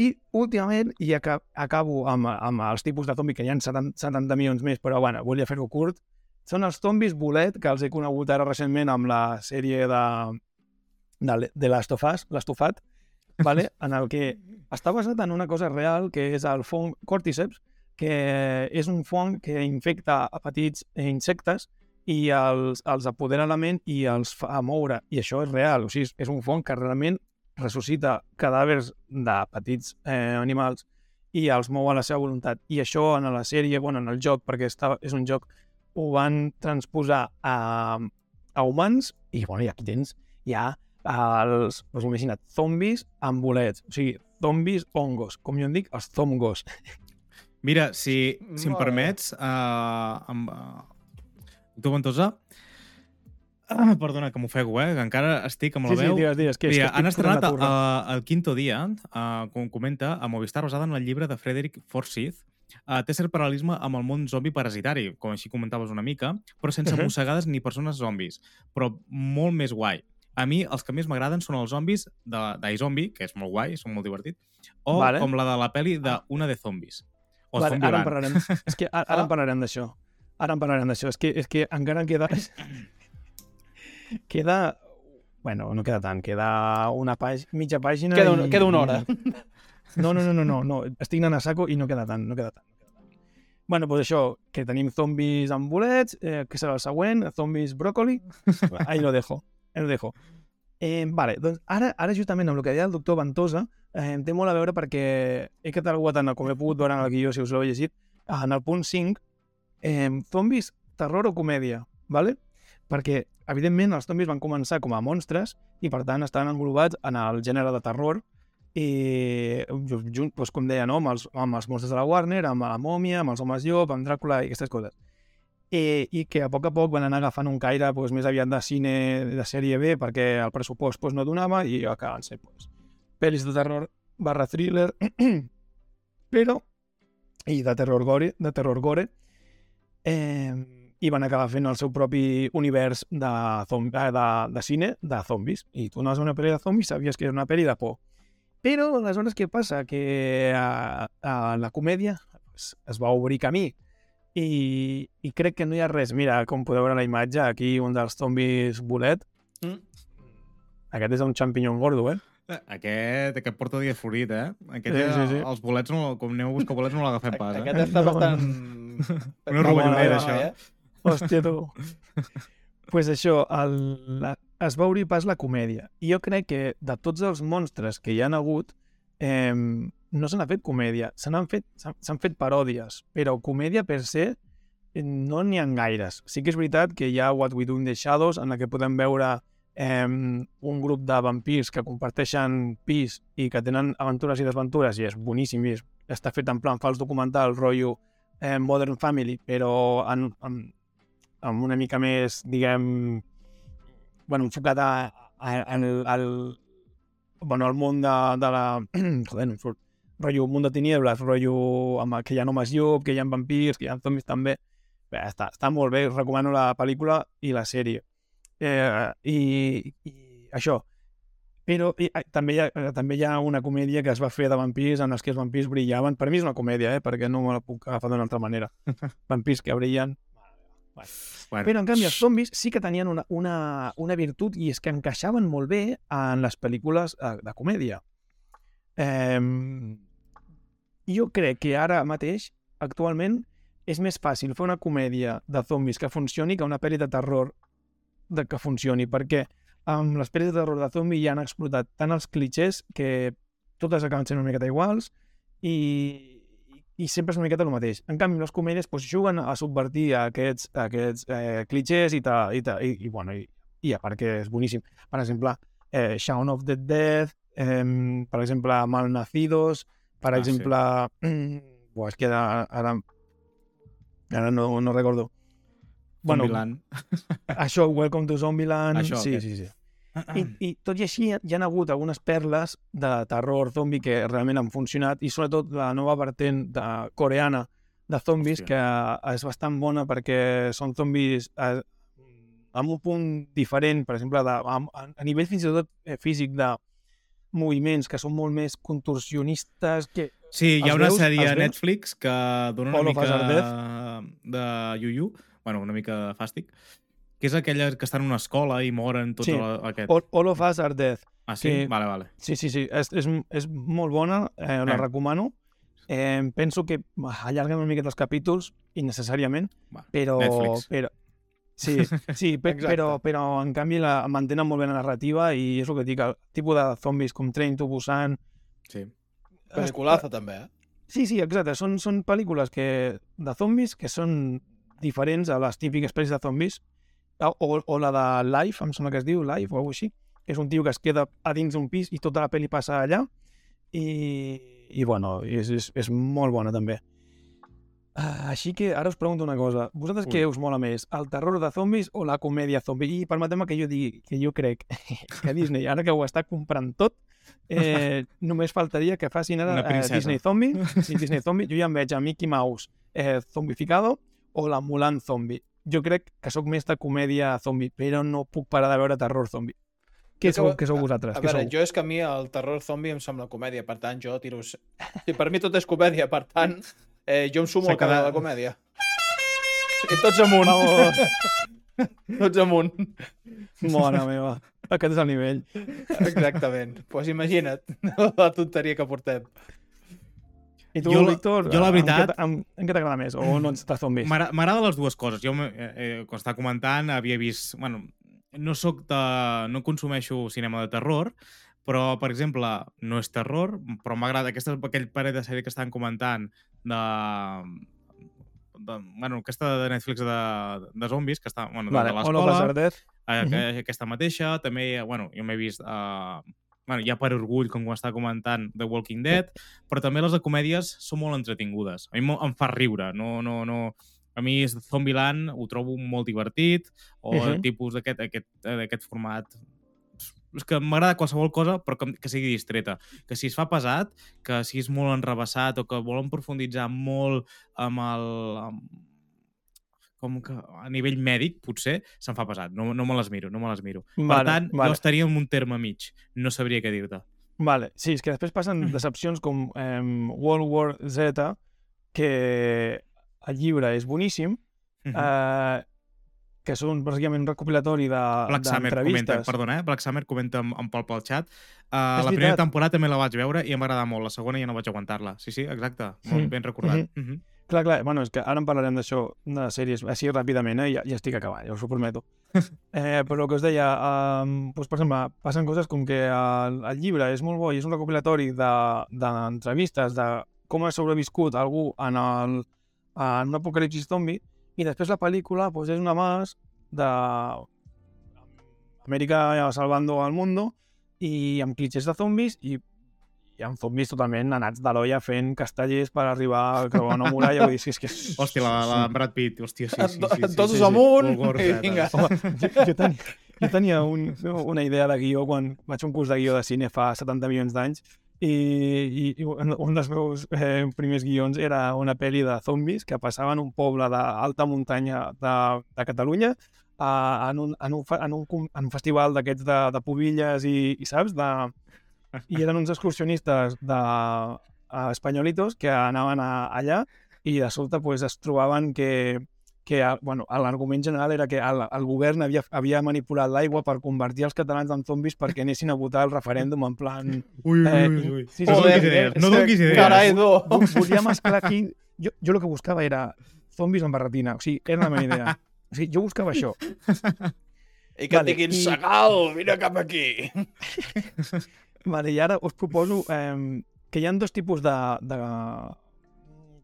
I últimament, i aca acabo amb, amb els tipus de zombi, que hi ha 70, 70 milions més, però bueno, volia fer-ho curt, són els zombis bolet, que els he conegut ara recentment amb la sèrie de, de, de Last of Us, l'estofat, vale? en el que està basat en una cosa real, que és el fong Cordyceps, que és un fong que infecta a petits insectes i els, els apodera la ment i els fa moure. I això és real, o sigui, és un fong que realment ressuscita cadàvers de petits eh, animals i els mou a la seva voluntat. I això en la sèrie, bueno, en el joc, perquè està, és un joc, ho van transposar a, a humans i, bueno, i aquí tens ja els, doncs imagina't, zombis amb bolets, o sigui, zombis hongos, com jo en dic, els zomgos. Mira, si, si em permets, uh, amb, uh, doctor Ventosa, ah, perdona que m'ofego, eh, que encara estic amb la Sí, sí, veu. digues, digues, que és Mira, que han estrenat el, turra. el quinto dia, uh, com comenta, a Movistar basada en el llibre de Frederick Forsyth, uh, té cert paral·lelisme amb el món zombi parasitari, com així comentaves una mica, però sense uh Mhm. -huh. mossegades ni persones zombis, però molt més guai. A mi, els que més m'agraden són els zombis de- d'iZombie, que és molt guai, són molt divertit, o Vale. com la de la pel·li de Una de Zombies. O Vale, ara en parlarem. És que ara, ara en parlarem d'això. Ara en parlarem d'això. És que, és que encara queda... queda... Bueno, no queda tant. Queda una pàgina, mitja pàgina Queda, una, i... queda una hora. No, no, no, no, no, no. Estic anant a saco i no queda tant, no queda tant. No queda tant. Bueno, doncs això, que tenim zombis amb bolets, eh, que serà el següent, zombis bròcoli. Ahí lo dejo, lo dejo. Eh, vale, doncs ara, ara justament amb el que deia el doctor Ventosa, eh, té molt a veure perquè he catalogat tant com he pogut veure en el guió, si us l'heu llegit, en el punt 5, eh, zombis, terror o comèdia, vale? perquè, evidentment, els zombis van començar com a monstres i, per tant, estan englobats en el gènere de terror i, doncs, com deia, no? amb, els, amb els monstres de la Warner, amb la mòmia, amb els homes llop, amb Dràcula i aquestes coses. I, i que a poc a poc van anar agafant un caire doncs, més aviat de cine de sèrie B perquè el pressupost doncs, no donava i acaben sent doncs, pel·lis de terror barra thriller però i de terror gore, de terror gore eh, i van acabar fent el seu propi univers de, zom eh, de, de cine de zombis. I tu anaves a una pel·li de zombis sabies que era una pel·li de por. Però aleshores què passa? Que a, a la comèdia es, es va obrir camí i, i crec que no hi ha res. Mira, com podeu veure la imatge, aquí un dels zombis bolet. Mm. Aquest és un xampinyó gordo, eh? Aquest, aquest porta dies florit, eh? Aquest, Sí, sí, sí. Els bolets, no, com aneu a buscar bolets, no l'agafem pas, eh? Aquest està No, bastant... Una rovellonera, això. eh? Hòstia, tu. pues això, el, la, es va obrir pas la comèdia. I jo crec que de tots els monstres que hi han hagut, eh, no se n'ha fet comèdia, se n'han fet, s'han s'han fet paròdies, però comèdia per se eh, no n'hi ha gaires. Sí que és veritat que hi ha What We Do in the Shadows, en la que podem veure eh, un grup de vampirs que comparteixen pis i que tenen aventures i desventures i és boníssim i és, està fet en plan fals documental, rotllo eh, Modern Family, però en, en, amb una mica més, diguem, bueno, enfocat a, a, al, al, bueno, al món de, de la... Joder, no em surt. Rotllo món de tinieblas, rotllo amb, que hi ha homes llop, que hi ha vampirs, que hi ha zombis també. Bé, està, està molt bé, recomano la pel·lícula i la sèrie. Eh, i, I això. Però i, eh, també, hi ha, eh, també hi ha una comèdia que es va fer de vampirs en els que els vampirs brillaven. Per mi és una comèdia, eh, perquè no me la puc agafar d'una altra manera. vampirs que brillen. Bueno, Però, en canvi, els zombis sí que tenien una, una, una virtut i és que encaixaven molt bé en les pel·lícules eh, de comèdia. Eh, jo crec que ara mateix, actualment, és més fàcil fer una comèdia de zombis que funcioni que una pel·li de terror de que funcioni, perquè amb les pel·lis de terror de zombi ja han explotat tant els clichés que totes acaben sent una miqueta iguals, i, i sempre és una miqueta el mateix. En canvi, les comèdies doncs, juguen a subvertir aquests, aquests eh, clichés i, ta, i, ta, i, i, bueno, i, i a part que és boníssim. Per exemple, eh, Shaun of the Dead, eh, per exemple, Malnacidos, per Ah, sí. exemple... Mm, buah, és que ara, ara, ara no, no recordo. Bueno, Zombieland. això, Welcome to Zombieland... Això, sí, aquest. sí, sí. I, I tot i així hi ha hagut algunes perles de terror zombi que realment han funcionat i sobretot la nova vertent de, coreana de zombis Hòstia. que és bastant bona perquè són zombis eh, amb un punt diferent, per exemple, de, a, a nivell fins i tot eh, físic de moviments que són molt més contorsionistes que... Sí, hi ha una veus? sèrie a? Netflix que dona una of mica Dead? de yuyu, bueno, una mica de fàstic, que és aquella que està en una escola i moren tot Sí. sí. aquest... All, All of Us Are Dead. Ah, sí? que- Vale, vale. Sí, sí, sí, és, és, és molt bona, eh, la Eh. recomano. Eh, penso que allarguen una miqueta els capítols, innecessàriament, Va, però... Netflix. però sí, sí pe, però, però en canvi la, mantenen molt bé la narrativa i és el que dic, el tipus de zombis com Train to Busan... Sí. Peliculaza, també, eh? Sí, sí, exacte, són, són pel·lícules que, de zombis que són diferents a les típiques pel·lis de zombis, o, o, o la de Life, em sembla que es diu Life o alguna així, que és un tio que es queda a dins d'un pis i tota la pel·li passa allà, i, i bueno, és, és, és molt bona també. Ah, així que ara us pregunto una cosa. Vosaltres Ui. què us mola més? El terror de zombis o la comèdia zombi? I permeteu-me que jo digui que jo crec que Disney, ara que ho està comprant tot, eh, només faltaria que facin ara eh. Disney Zombie. Sí, Disney Zombie. Jo ja em veig a Mickey Mouse eh, zombificado o la Mulan Zombie. Jo crec que sóc més de comèdia zombi, però no puc parar de veure terror zombi. Què sou, què sou vosaltres? A Què veure, sou? jo és que a mi el terror zombi em sembla comèdia, per tant, jo tiro... Sí, per mi tot és comèdia, per tant, eh, jo em sumo al carrer de la comèdia. I tots amunt. Vamos, Tots amunt. mare meva. Aquest és el nivell. Exactament. Doncs pues imagina't la tonteria que portem. I tu, Jo Víctor, jo la veritat- En, què t'agrada més? O no ets de zombis? M'agra- M'agrada les dues coses. Jo, eh, eh, quan estava comentant, havia vist... Bueno, no soc de... No consumeixo cinema de terror, però, per exemple, no és terror, però m'agrada aquesta, aquell parell de sèrie que estan comentant de... de bueno, aquesta de Netflix de, de zombis, que està, bueno, Vale, de l'escola, eh, que- aquesta mateixa, també, bueno, jo m'he vist... Uh, bueno, ja per orgull, com ho està comentant, The Walking Dead, però també les de comèdies són molt entretingudes. A mi em fa riure, no... no, no. A mi Zombieland, ho trobo molt divertit, o Mhm. el tipus d'aquest aquest, eh, d'aquest format és que m'agrada qualsevol cosa, però que, que sigui distreta. Que si es fa pesat, que si és molt enrebaçat o que volen profunditzar molt amb el... Amb, com que a nivell mèdic, potser, se'n fa pesat. No, no me les miro, no me les miro. per Vale, tant, vale. jo estaria en un terme mig. No sabria què dir-te. Vale, sí, és que després passen decepcions com eh, World War Z, que el llibre és boníssim, Mhm. eh, que són bàsicament un recopilatori de- Black Summer comenta, d'entrevistes. perdona, eh? Black Summer comenta en, en Pol pel xat. Uh, la primera veritat. temporada també la vaig veure i em va agradar molt. La segona ja no vaig aguantar-la. Sí, sí, exacte. Molt Mm. ben recordat. Mhm. Mm -hmm. Clar, clar, bueno, és que ara en parlarem d'això, de sèries, així ràpidament, eh? ja, ja estic acabant, ja us ho prometo. Eh, però el que us deia, um, doncs, per exemple, passen coses com que el, el llibre és molt bo i és un recopilatori de- d'entrevistes de, de com ha sobreviscut algú en, el, en un apocalipsis zombi i després la pel·lícula doncs, és una mas de Amèrica salvando al mundo i amb clitxers de zombis i, i amb zombis totalment anats de l'olla fent castellers per arribar a creuar una muralla. Vull dir, és que. Hòstia, la, la Brad Pitt. Hòstia, sí, sí, sí. sí, Tots sí, sí. amunt eh? vinga. Home, jo, jo, tenia, jo tenia un, una idea de guió quan vaig a un curs de guió de cine fa 70 milions d'anys i, i, un dels meus eh, primers guions era una pel·li de zombis que passava en un poble d'alta muntanya de, de Catalunya a, en, un, en, un, en, un, en un festival d'aquests de, de pobilles i, i saps? De, I eren uns excursionistes de a espanyolitos que anaven a, allà i de sobte pues, es trobaven que, que el- bueno, l'argument general era que el, el govern havia, havia manipulat l'aigua per convertir els catalans en zombis perquè anessin a votar el referèndum en plan... Ui, ui, Eh, ui, ui. sí, sí, no sí, no donis idees. Carai. Vo- Volia mesclar aquí... Jo, jo el que buscava era zombis amb barretina. O sigui, era la meva idea. O sigui, jo buscava això. I que Vale, diguin, i- Segal, vine cap aquí. Vale, I ara us proposo eh, que hi ha dos tipus de, de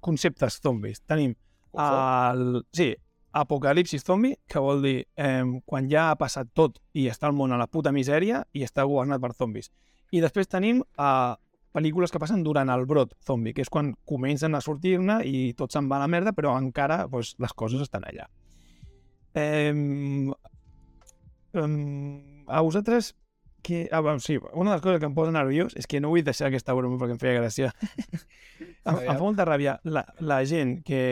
conceptes zombis. Tenim. El, sí, apocalipsis zombi, que vol dir eh, quan ja ha passat tot i està el món a la puta misèria i està governat per zombis. I després tenim eh, pel·lícules que passen durant el brot zombi, que és quan comencen a sortir-ne i tot se'n va a la merda, però encara doncs, les coses estan allà. Eh, um, a vosaltres que... Ah, bueno, sí, una de les coses que em posa nerviós és que no vull deixar aquesta broma perquè em feia gràcia. em, em fa molta ràbia la, la gent que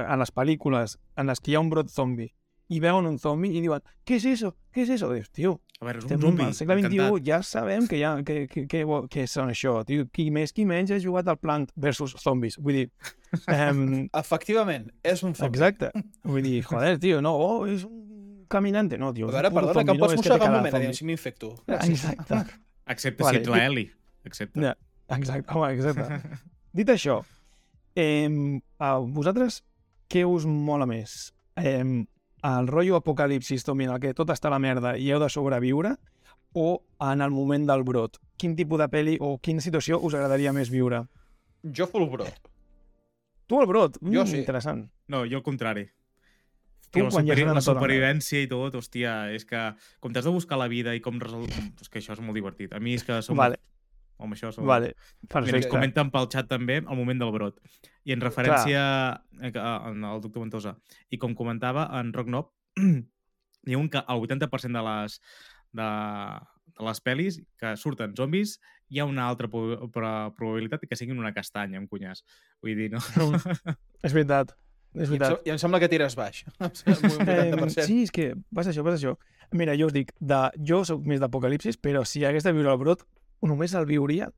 en les pel·lícules en les que hi ha un brot zombi i veuen un zombi i diuen què és eso? Què és eso? Dius, tio, A veure, és un zombi. al segle XXI, encantat. ja sabem que, ha, que, que, que, que són això. Tio, qui més, qui menys ha jugat al Plant versus Zombies. Vull dir, um, Efectivament, és un zombi. exacte. Vull dir, joder, tio, no, oh, és un caminante. No, tio, A veure, perdona, que em pots mossegar un de moment, aviam si m'infecto. Exacte. Excepte Vale, si ets l'Eli. Excepte. Ja, exacte, home, exacte. Dit això, eh, a vosaltres què us mola més? Eh, el rotllo apocalipsis zombi en el que tot està a la merda i heu de sobreviure o en el moment del brot? Quin tipus de pel·li o quina situació us agradaria més viure? Jo full brot. Tu el brot? Mm, Jo sí. Interessant. No, jo al contrari. Tu, la, ja superi has la supervivència i tot, hòstia, és que com t'has de buscar la vida i com resol... És que això és molt divertit. A mi és que som... Vale, Home, això som... vale. Mira, ens Perfecte. comenten pel xat també el moment del brot. I en referència al doctor Ventosa. I com comentava en Rock Knob, diuen que el 80% de les, de, de les pel·lis que surten zombis hi ha una altra probabilitat que siguin una castanya, un cunyàs. Vull dir, no? És veritat. És I em, veritat. I em sembla que tires baix. Un 80%. Sí, és que passa això, passa això. Mira, jo us dic, de, jo sóc més d'apocalipsis, però si hagués de viure el brot, només el viuria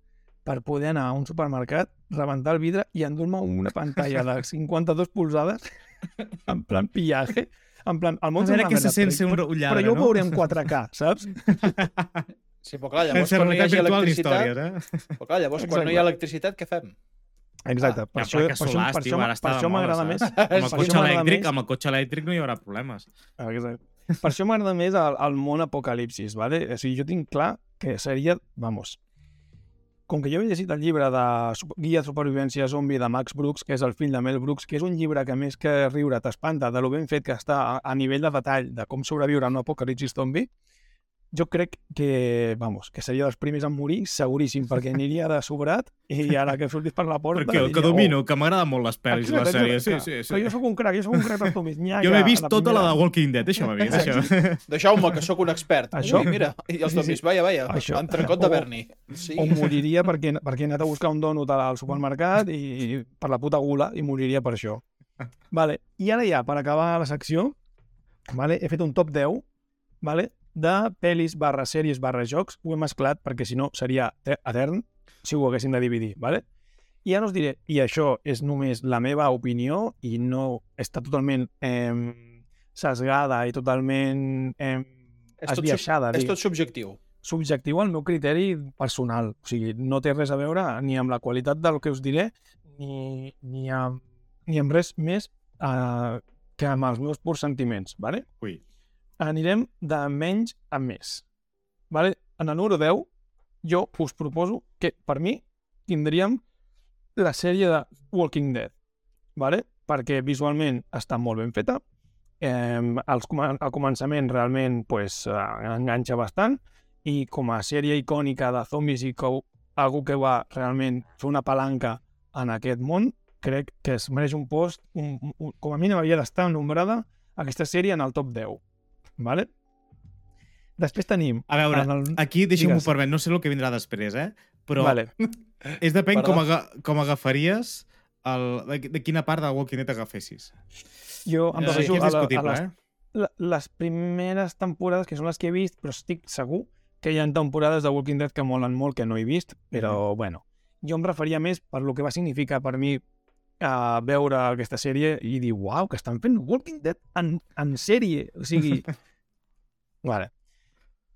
per poder anar a un supermercat, rebentar el vidre i endur-me una pantalla de 52 polzades en plan pillaje, en plan, el A món veure una què se sent ser un però, lladre, però jo ho no? veuré en 4K, saps? Sí, però clar, llavors quan no hi hagi electricitat... històries, eh? Però clar, llavors quan no hi ha electricitat, què fem? Exacte, Hi per això, per això, per això, per això m'agrada més... Amb el cotxe elèctric, amb el cotxe elèctric no hi haurà problemes. Ah, Exacte. Per això m'agrada més el, el món apocalipsis, ¿vale? O sigui, jo tinc clar que seria, vamos, com que jo he llegit el llibre de Guia de supervivència zombi de Max Brooks, que és el fill de Mel Brooks, que és un llibre que més que riure t'espanta de lo ben fet que està a, a nivell de detall de com sobreviure a un apocalipsis zombi, jo crec que, vamos, que seria dels primers a morir, seguríssim, perquè aniria de sobrat i ara que sortis per la porta... Perquè el que diria, domino, que m'agraden molt les oh, pel·lis i les sèries. Sí, exacte. sí, Però sí. jo sóc un crac, jo sóc un crac dels. Nyaga, Jo m'he vist la tota la de primera. Walking Dead, això m'he vist, això. Deixeu-me, que sóc un expert. Això? Ui, mira, i els Sí, sí. zombis, vaja, vaja, Això. entrecot de O- Berni. Sí. o moriria perquè, perquè he anat a buscar un donut al supermercat i per la puta gula i moriria per això. Vale. I ara ja, per acabar la secció, vale, he fet un top 10 vale, de pel·lis barra sèries barra jocs. Ho he mesclat perquè si no seria e- etern si ho haguéssim de dividir. Vale? I ara us diré, i això és només la meva opinió i no està totalment eh, sesgada i totalment eh, És tot, sub- esbiaixada. és tot subjectiu. subjectiu al meu criteri personal. O sigui, no té res a veure ni amb la qualitat del que us diré, ni, ni, amb, ni amb res més uh, que amb els meus purs sentiments. Vale? Ui. Anirem de menys a més. Vale? En el número 10, jo us proposo que, per mi, tindríem la sèrie de Walking Dead. Vale? Perquè visualment està molt ben feta, eh, comen- al començament realment pues, eh, enganxa bastant, i com a sèrie icònica de zombis i co algú que va realment fer una palanca en aquest món, crec que es mereix un post, un, un, com a mínim havia d'estar nombrada aquesta sèrie en el top 10. Vale? Després tenim... A veure, el... aquí deixa'm-ho Digues. permet, no sé el que vindrà després, eh? Però Vale. és depèn Perdó. com, aga com agafaries el, de, de quina part de Walking Dead agafessis. Jo em Eh, refereixo a, la, a les, eh? les primeres temporades, que són les que he vist, però estic segur que hi ha temporades de Walking Dead que molen molt que no he vist, però bueno, jo em referia més per lo que va significar per mi a veure aquesta sèrie i dir, uau, que estan fent Walking Dead en, en sèrie. O sigui... vale.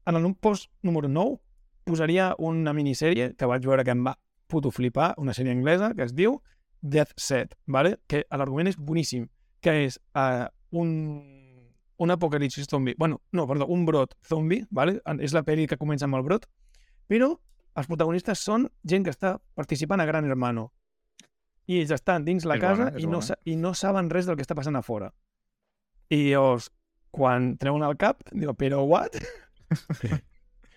En el post número 9 posaria una minissèrie que vaig veure que em va puto flipar, una sèrie anglesa que es diu Death Set, vale? que l'argument és boníssim, que és uh, un, un apocalipsis zombi. bueno, no, perdó, un brot zombi, vale? És la pel·li que comença amb el brot, però els protagonistes són gent que està participant a Gran Hermano. I ells estan dins la És casa bona, és i, no, bona. i no saben res del que està passant a fora. I llavors, quan treuen el cap, diu, però what?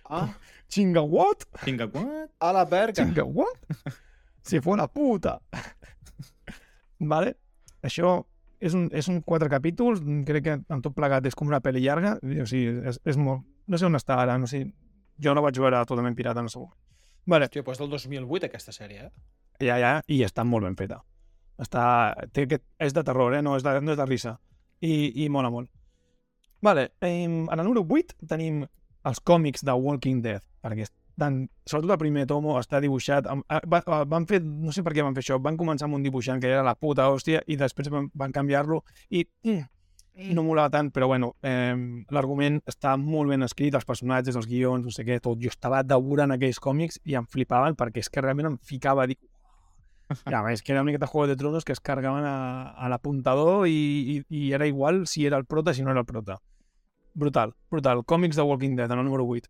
Ah, Chinga what? Vinga, what? a la verga. Chinga what? Si fos la puta. vale? Això és un, és un quatre capítols, crec que en tot plegat és com una pel·li llarga, o sigui, és, és molt... No sé on està ara, no sé... Jo no vaig veure totalment pirata seu moment. Vale, Hòstia, doncs del 2008 aquesta sèrie, eh? Ja, ja, i està molt ben feta. Està... Té aquest... És de terror, eh? No és de, no és de risa. I, i mola molt. Vale, em, en el número 8 tenim els còmics de Walking Dead, perquè estan, sobretot el primer tomo està dibuixat... Amb, ah, va, van fer, no sé per què van fer això, van començar amb un dibuixant que era la puta hòstia i després van, van canviar-lo i mm, no molava tant, però bueno, eh, l'argument està molt ben escrit, els personatges, els guions, no sé què, tot. Jo estava devorant aquells còmics i em flipaven perquè és que realment em ficava a dir i a més, que era una miqueta Juego de Tronos que es cargaven a, a l'apuntador i, i, i era igual si era el prota si no era el prota. Brutal, brutal. Còmics de Walking Dead, en el número 8.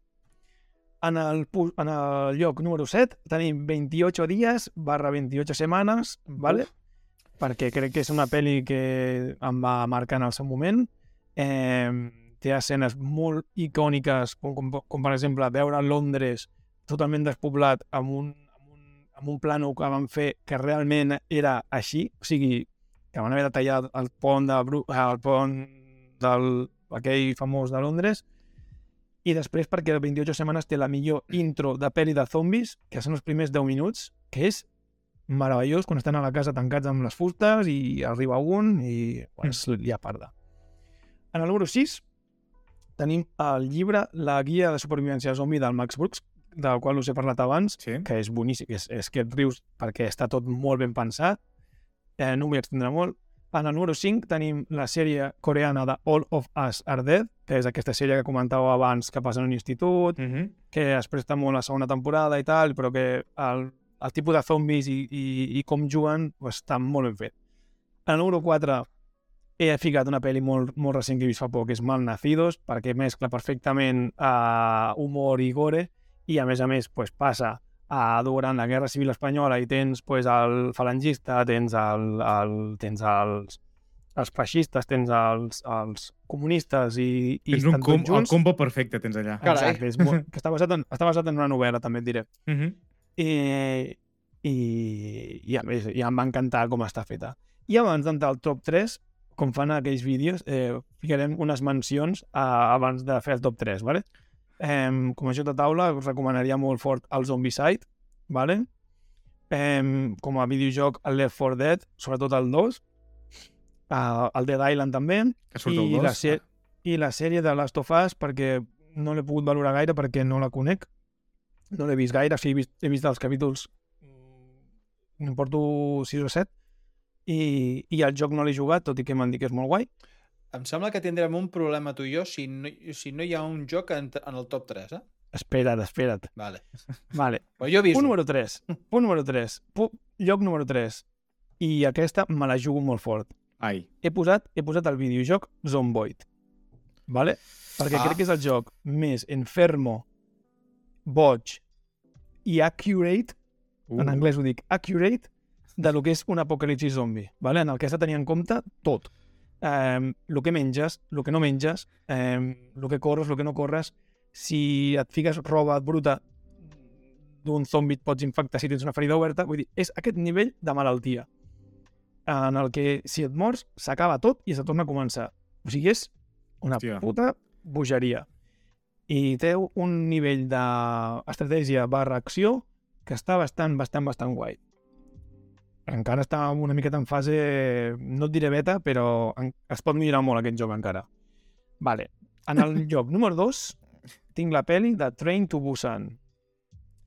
En el, en el lloc número 7 tenim 28 dies barra 28 setmanes, vale? perquè crec que és una pel·li que em va marcar en el seu moment. Eh, té escenes molt icòniques, com, com, com per exemple veure Londres totalment despoblat amb un, amb un, plano que van fer que realment era així, o sigui, que van haver de tallar el pont, de Bru el pont del aquell famós de Londres, i després perquè el 28 setmanes té la millor intro de pel·li de zombis, que són els primers 10 minuts, que és meravellós quan estan a la casa tancats amb les fustes i arriba un i bueno, és lia parda. En el número 6 tenim el llibre La guia de supervivència zombi del Max Brooks, del qual us he parlat abans, Sí. que és boníssim, és, és que et rius perquè està tot molt ben pensat. Eh, no m'hi extendré molt. En el número 5 tenim la sèrie coreana de All of Us Are Dead, que és aquesta sèrie que comentàveu abans que passa en un institut, Mm -hmm. que es presta molt la segona temporada i tal, però que el, el tipus de zombis i, i, i com juguen pues, està molt ben fet. En el número 4 he ficat una pel·li molt, molt recent que he vist fa poc, que és Malnacidos, perquè mescla perfectament uh, humor i gore, i a més a més pues, passa a durant la Guerra Civil Espanyola i tens pues, el falangista, tens, el, el, tens els, els feixistes, tens els, els comunistes i, i Tens un estan com, tots el junts. combo perfecte, tens allà. Carai. Exacte, és molt, que està basat, en, està basat en una novel·la, també et diré. Mm -hmm. I, i, i a més, ja em va encantar com està feta. I abans d'entrar al top 3, com fan aquells vídeos, eh, ficarem unes mencions a, abans de fer el top 3, ¿vale? Eh, com a joc de taula, us recomanaria molt fort el Zombicide, ¿vale? Eh, com a videojoc, el Left 4 Dead, sobretot el 2, eh, el Dead Island també, i la, se i la sèrie de Last of Us perquè no l'he pogut valorar gaire perquè no la conec. No l'he vist gaire, sí, he vist, he vist els capítols mm, em porto 6 o 7 i, i el joc no l'he jugat, tot i que m'han dit que és molt guai. Em sembla que tindrem un problema tu i jo si no, si no hi ha un joc en, en el top 3, eh? Espera't, espera't. Vale. Vale. Però jo aviso. Punt número 3. Punt número 3. Pu lloc número 3. I aquesta me la jugo molt fort. Ai. he posat, he posat el videojoc Zomboid. Vale? Perquè Ah. crec que és el joc més enfermo, boig i accurate, uh. en anglès ho dic accurate, de lo que és un apocalipsi zombi. Vale? En el que has de tenir en compte tot. Eh, el que menges, el que no menges, eh, el que corres, el que no corres, si et fiques roba bruta d'un zombi et pots infectar si tens una ferida oberta, vull dir, és aquest nivell de malaltia en el que si et mors s'acaba tot i se torna a començar. O sigui, és una Hòstia. puta bogeria. I té un nivell d'estratègia barra acció que està bastant, bastant, bastant guai. Encara està una miqueta en fase, no et diré beta, però es pot millorar molt aquest joc encara. Vale. En el joc número 2 tinc la peli de Train to Busan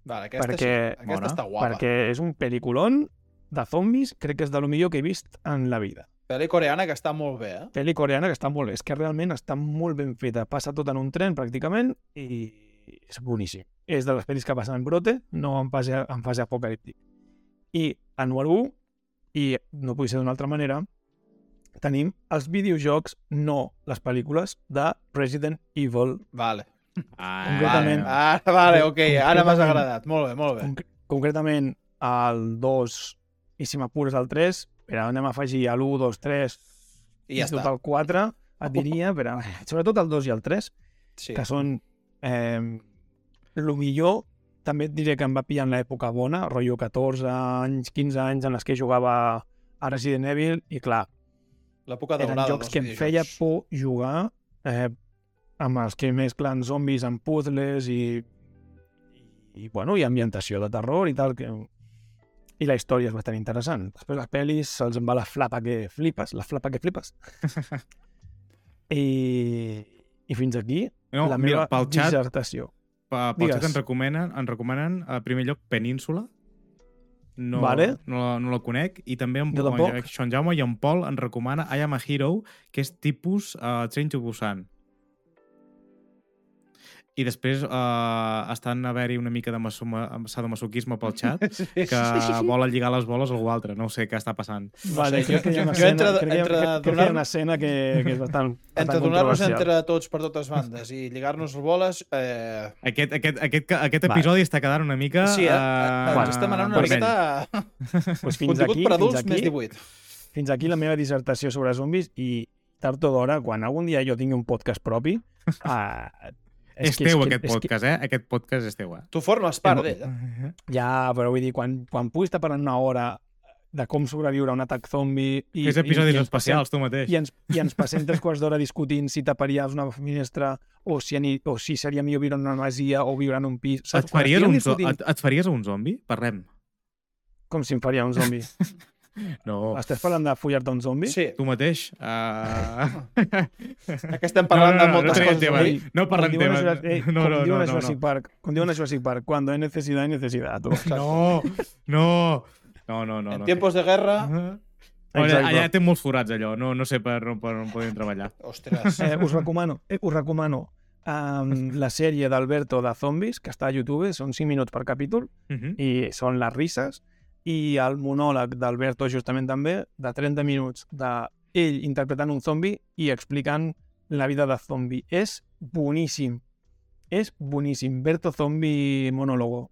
Vale, aquesta, perquè, sí, aquesta bona, està guapa. perquè és un pel·liculon de zombis, crec que és de lo millor que he vist en la vida. Pel·li coreana que està molt bé, eh? Pel·li coreana que està molt bé, és que realment està molt ben feta, passa tot en un tren pràcticament i és boníssim. És de les pel·lis que passen en brote, no en fase, en fase apocalíptic. I a número 1, i no pugui ser d'una altra manera, tenim els videojocs, no les pel·lícules, de Resident Evil Vale. Ah, Concretament. Ara, vale, ok, ara m'has agradat. Molt bé, molt bé. Conc concretament el 2 i si m'apures el 3, però anem a afegir l'1, 2, 3 I ja tot està. el 4, et diria, però sobretot el 2 i el 3, Sí. que són eh, el millor, també et diré que em va pillar en l'època bona, rotllo 14 anys, 15 anys en els que jugava a Resident Evil, i clar, L'època eren jocs que em feia por jugar eh, amb els que mesclen zombis amb puzzles i, i, bueno, i ambientació de terror i tal, que... i la història és bastant interessant. Després les pel·lis se'ls en va la flapa que flipes, la flapa que flipes. I, i fins aquí No, la mira, meva pel xat, dissertació. Xat Digues. ens recomanen, ens recomanen a primer lloc Península. No, Vale. no, la- no la conec. I també en, Jo en, en Jaume i en Pol ens recomana I Am a Hero, que és tipus uh, Train to Busan. I després uh, estan a haver-hi una mica de masoma, sadomasoquisme pel xat, Sí. que volen lligar les boles a algú altre. No ho sé què està passant. Vale, sé, crec jo- que hi ha una jo escena, entre- crec entre crec- crec que hi ha donar- una escena que, que és bastant, Entre bastant donar-nos controversial. entre tots per totes bandes i lligar-nos boles... Eh... Aquest, aquest, aquest, aquest episodi està quedant una mica... Sí, eh? eh, ens estem anant una vermell. miqueta... Pues fins Contingut aquí, per adults fins aquí, més 18. fins aquí la meva dissertació sobre zombis i tard o d'hora, quan algun dia jo tingui un podcast propi, uh, És, teu, aquest podcast, eh? Aquest podcast és teu, eh? Tu formes part d'ell. Ja, però vull dir, quan, quan puguis estar parlant una hora de com sobreviure a un atac zombi... I, Fes episodis i, i especials, tu Passem, mateix. i, ens, I ens passem tres quarts d'hora discutint si taparies una finestra o si, ani, o si seria millor viure en una masia o viure en un pis. Et Quan faries, un, discutint et, et faries un zombi? Parlem. Com si em faria un zombi. No, Estàs parlant de follar-te un zombi? Sí, tu mateix. Uh... que estem parlant de moltes no, coses. tema. no parlem Com diuen a temes. Jurassic- eh, No, com no, diuen no, a no, Jurassic no. Park, com diuen a Jurassic Park, cuando hay necesidad, hay necesidad. Tu. No, no. No, no, no. En no. tiempos de guerra... Uh -huh. Exacte. Allà té molts forats, allò. No, no sé per, per on podem treballar. Ostres. Eh, us recomano, eh, us recomano um, la sèrie d'Alberto de Zombies, que està a YouTube, són 5 minuts per capítol, Uh -huh. i són les risses, i el monòleg d'Alberto justament també, de 30 minuts, de ell interpretant un zombi i explicant la vida de zombi. És boníssim. És boníssim. Berto Zombi monòlogo,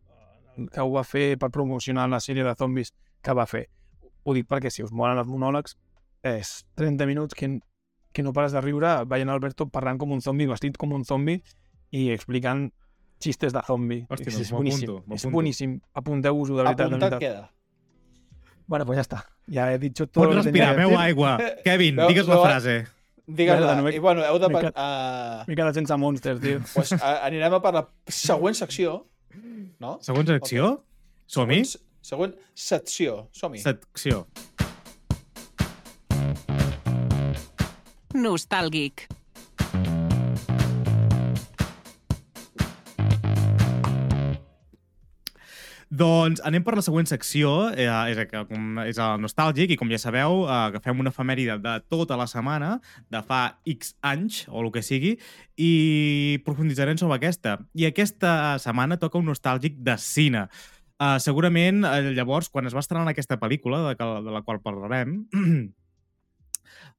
que ho va fer per promocionar la sèrie de zombis que va fer. Ho dic perquè si us molen els monòlegs, és 30 minuts que, que no pares de riure veient Alberto parlant com un zombi, vestit com un zombi i explicant xistes de zombi. Hòstia, és, doncs és boníssim. m'apunto, És boníssim. Apunteu-vos-ho, de veritat, de Apuntat veritat. queda. Bueno, pues ja està. Ja he dit tot Pots respirar, decir. aigua. Kevin, Veu- digues la veu- frase. Digues-la. No I bueno, heu de... m'he quedat- Uh, quedat sense monsters, tio. pues, a, anirem a per la següent secció. No? Segons acció? Som-hi? Següent, següent secció. Som-hi. Secció. Nostàlgic. Doncs anem per la següent secció, eh, és, com, és el nostàlgic, i com ja sabeu, eh, agafem una efemèride de tota la setmana, de fa X anys, o el que sigui, i profunditzarem sobre aquesta. I aquesta setmana toca un nostàlgic de cine. Uh, segurament, eh, llavors, quan es va estrenar aquesta pel·lícula, de, que- de la qual parlarem,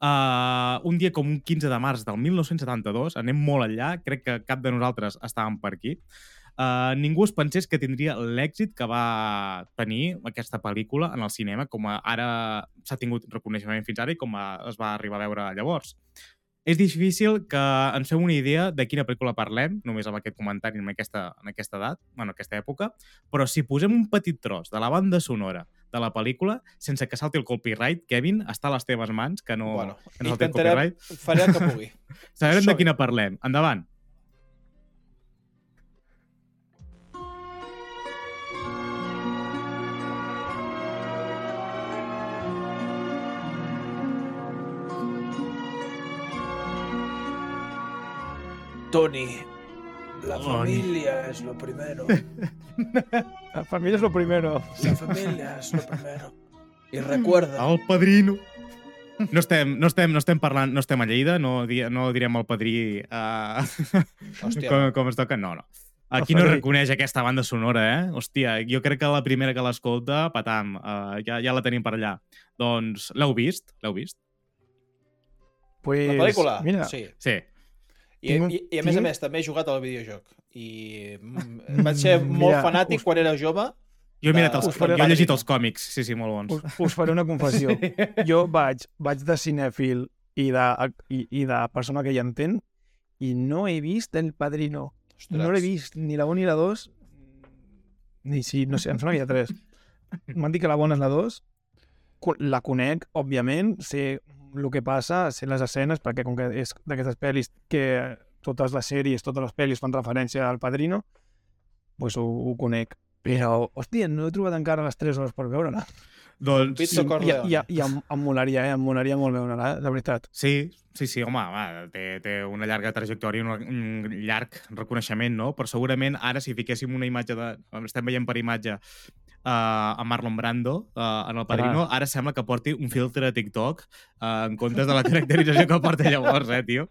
Uh, un dia com un 15 de març del 1972, anem molt enllà, crec que cap de nosaltres estàvem per aquí, ningú es pensés que tindria l'èxit que va tenir aquesta pel·lícula en el cinema, com a ara s'ha tingut reconeixement fins ara i com a, es va arribar a veure llavors. És difícil que ens fem una idea de quina pel·lícula parlem, només amb aquest comentari en aquesta, en aquesta edat, bueno, aquesta època, però si posem un petit tros de la banda sonora de la pel·lícula, sense que salti el copyright, Kevin, està a les teves mans, que no, Bueno, que no salti el copyright. faré el que pugui. Sabrem de quina parlem. Endavant. Tony, la Tony. familia es lo primero. La família és lo primero. La familia es lo primero. Y recuerda, El padrino. No estem, no estem, no estem parlant, no estem a Lleida, no, di, no direm el padrí uh, Hòstia. com, com es toca, no, no. Aquí no reconeix aquesta banda sonora, eh? Hòstia, jo crec que la primera que l'escolta, patam, uh, ja, ja la tenim per allà. Doncs l'heu vist? L'heu vist? Pues, la pel·lícula, Mira, sí. Sí. I, i, I a més a més, també he jugat al videojoc. I mm, vaig ser molt Mira, fanàtic us- quan era jove. Jo he, mirat els, faré- jo he llegit els còmics, sí, sí, molt bons. Us, us faré una confessió. Jo vaig, vaig de cinèfil i de, i, i de persona que hi entén i no he vist El Padrino. Ostres. No l'he vist ni la 1 ni la 2. Ni si, no sé, em sembla que hi ha 3. M'han dit que la bona és la 2. Co- La conec, òbviament, sé el que passa, sé les escenes, perquè com que és d'aquestes pel·lis que totes les sèries, totes les pel·lis fan referència al Padrino, pues ho, ho conec. Però, hòstia, no he trobat encara les 3 hores per veure-la. Doncs Pizza I, Corleone. i, i em, em molaria, eh? Em molaria molt veure-la, eh? de veritat. Sí, sí, sí, home, va, té, té una llarga trajectòria, un, un llarg reconeixement, no? Però segurament ara, si fiquéssim una imatge de... Estem veient per imatge uh, a Marlon Brando uh, en el Padrino, ara sembla que porti un filtre de TikTok uh, en comptes de la caracterització que porta llavors, eh, tio?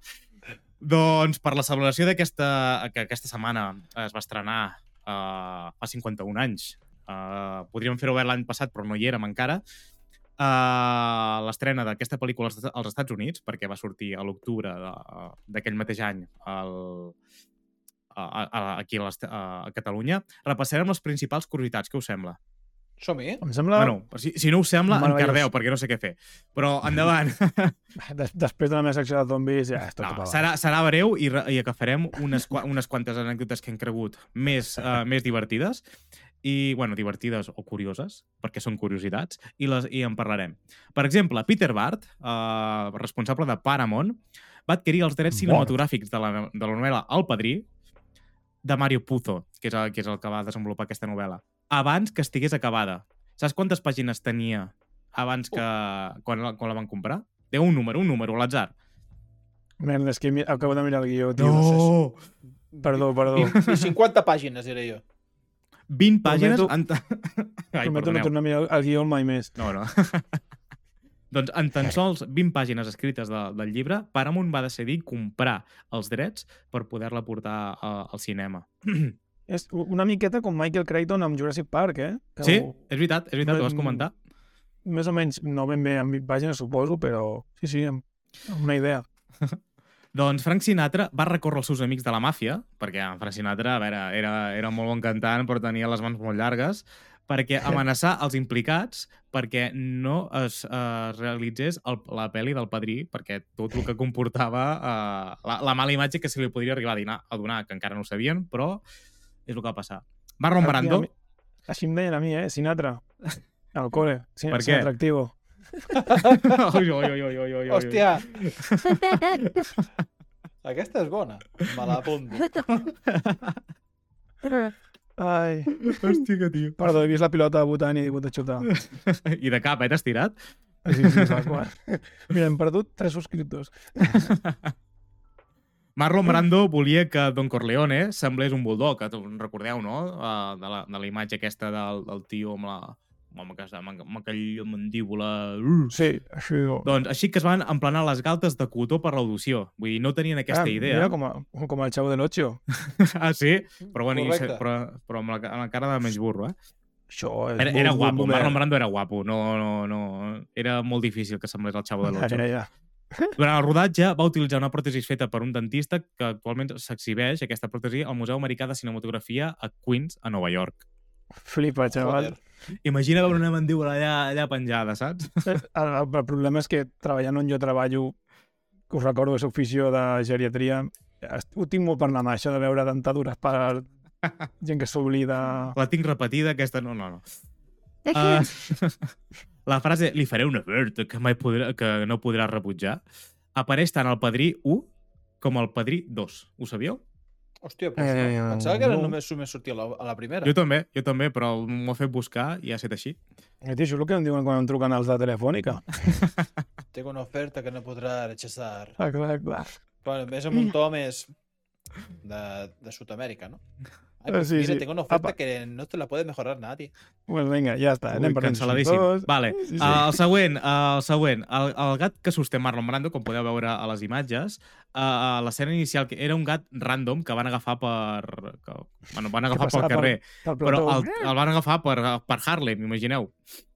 Doncs per la celebració d'aquesta que aquesta setmana es va estrenar uh, fa 51 anys. Uh, podríem fer-ho l'any passat, però no hi érem encara. Uh, L'estrena d'aquesta pel·lícula als, Estats Units, perquè va sortir a l'octubre d'aquell mateix any al, a, a, aquí a, a, a Catalunya. Repassarem les principals curiositats, què us sembla? Som-hi. Em sembla... Bueno, si, si no us sembla, encardeu, perquè no sé què fer. Però endavant. Des, després de la meva secció de zombis ja és tot No, serà, serà breu i, re- i agafarem unes, unes quantes anècdotes que hem cregut més, uh, més divertides i, bueno, divertides o curioses, perquè són curiositats, i, les, i en parlarem. Per exemple, Peter Bart, uh, responsable de Paramount, va adquirir els drets cinematogràfics de la, de la novel·la El Padrí de Mario Puzo, que és, el, que és el que va desenvolupar aquesta novel·la, abans que estigués acabada. Saps quantes pàgines tenia abans que... quan, la, quan la van comprar? Deu un número, un número, a l'atzar. Merda, és que acabo de mirar el guió, tio. No. sé. Perdó, perdó. I 50 pàgines, diré jo. 20 pàgines... Prometo-. Ai, Prometo no tornar a mirar el guió mai més. No, no. doncs en tan sols 20 pàgines escrites de, del llibre, Paramount va decidir comprar els drets per poder-la portar a, al cinema. És una miqueta com Michael Crichton amb Jurassic Park, eh? Que sí, ho- és veritat, és veritat, ho vas comentar. Més o menys, no ben bé amb 20 pàgines, suposo, però sí, sí, amb, amb una idea. Doncs Frank Sinatra va recórrer els seus amics de la màfia, perquè en Frank Sinatra, a veure, era, era molt bon cantant, però tenia les mans molt llargues, perquè amenaçar els implicats perquè no es eh, realitzés el, la pel·li del padrí, perquè tot el que comportava eh, la, la mala imatge que se li podria arribar a, dinar, a donar, que encara no ho sabien, però és el que va passar. Marlon Brando, Així em deien a mi, eh? Sinatra. Al cole. Sí, Per què? atractivo. ui, ui, ui, ui, ui, ui. Hòstia! Aquesta és bona. Me l'apunto. Ai, Hòstia, tio. perdó, he vist la pilota votant i he hagut de xutar. I de cap, eh, t'has tirat? Sí, sí, qual. Mira, hem perdut tres subscriptors. Marlon Brando volia que Don Corleone semblés un bulldog, recordeu, no? Uh, de, la, de la imatge aquesta del, del tio amb la amb, aquesta, amb, amb aquella mandíbula... Uh. Sí, així... Doncs així que es van emplenar les galtes de cotó per l'audició. Vull dir, no tenien aquesta ah, idea. Mira, com, a, com el Chavo del Ocho. ah, sí? Però, bueno, i, Correcte. però, però amb, la, amb la cara de menys burro, eh? Això és Era, molt era guapo, moment. Marlon Brando era guapo. No, no, no... Era molt difícil que semblés el Chavo de l'Ocho. Era, ja. Durant el rodatge va utilitzar una pròtesi feta per un dentista que actualment s'exhibeix, aquesta pròtesi, al Museu Americà de Cinematografia a Queens, a Nova York. Flipa, xaval. Joder. Imagina veure una mandíbula allà, allà penjada, saps? El, el, el problema és que treballant on jo treballo, que us recordo és ofició de geriatria, ho tinc molt per la mà, això de veure dentadures per gent que s'oblida... La tinc repetida, aquesta no, no, no. Uh, la frase li faré una oferta que, mai podrà, que no podrà rebutjar apareix tant al Padrí 1 com al Padrí 2. Ho sabíeu? Hòstia, pues, Eh, no. pensava que era no. només, només sortia a la, a la primera. Jo també, jo també, però m'ho ha fet buscar i ha estat així. Eh, tio, això és el que em diuen quan em truquen els de Telefònica. Tengo una oferta que no podrà rechazar. Ah, clar, clar. Bueno, més amb un to més de, de Sud-amèrica, no? Ay, pues Sí, mira, sí. tengo una oferta Apa. que no te la puede mejorar nadie. Pues vinga, ja està. Anem Ui, per cancel·ladíssim. insultors. Vale. Sí, sí. Uh, el següent, uh, el següent. El, el gat que sosté Marlon Brando, com podeu veure a les imatges, uh, l'escena inicial que era un gat random que van agafar per... Que, bueno, van agafar pel passava pel- carrer, Pel però el, el van agafar per, per Harlem, imagineu,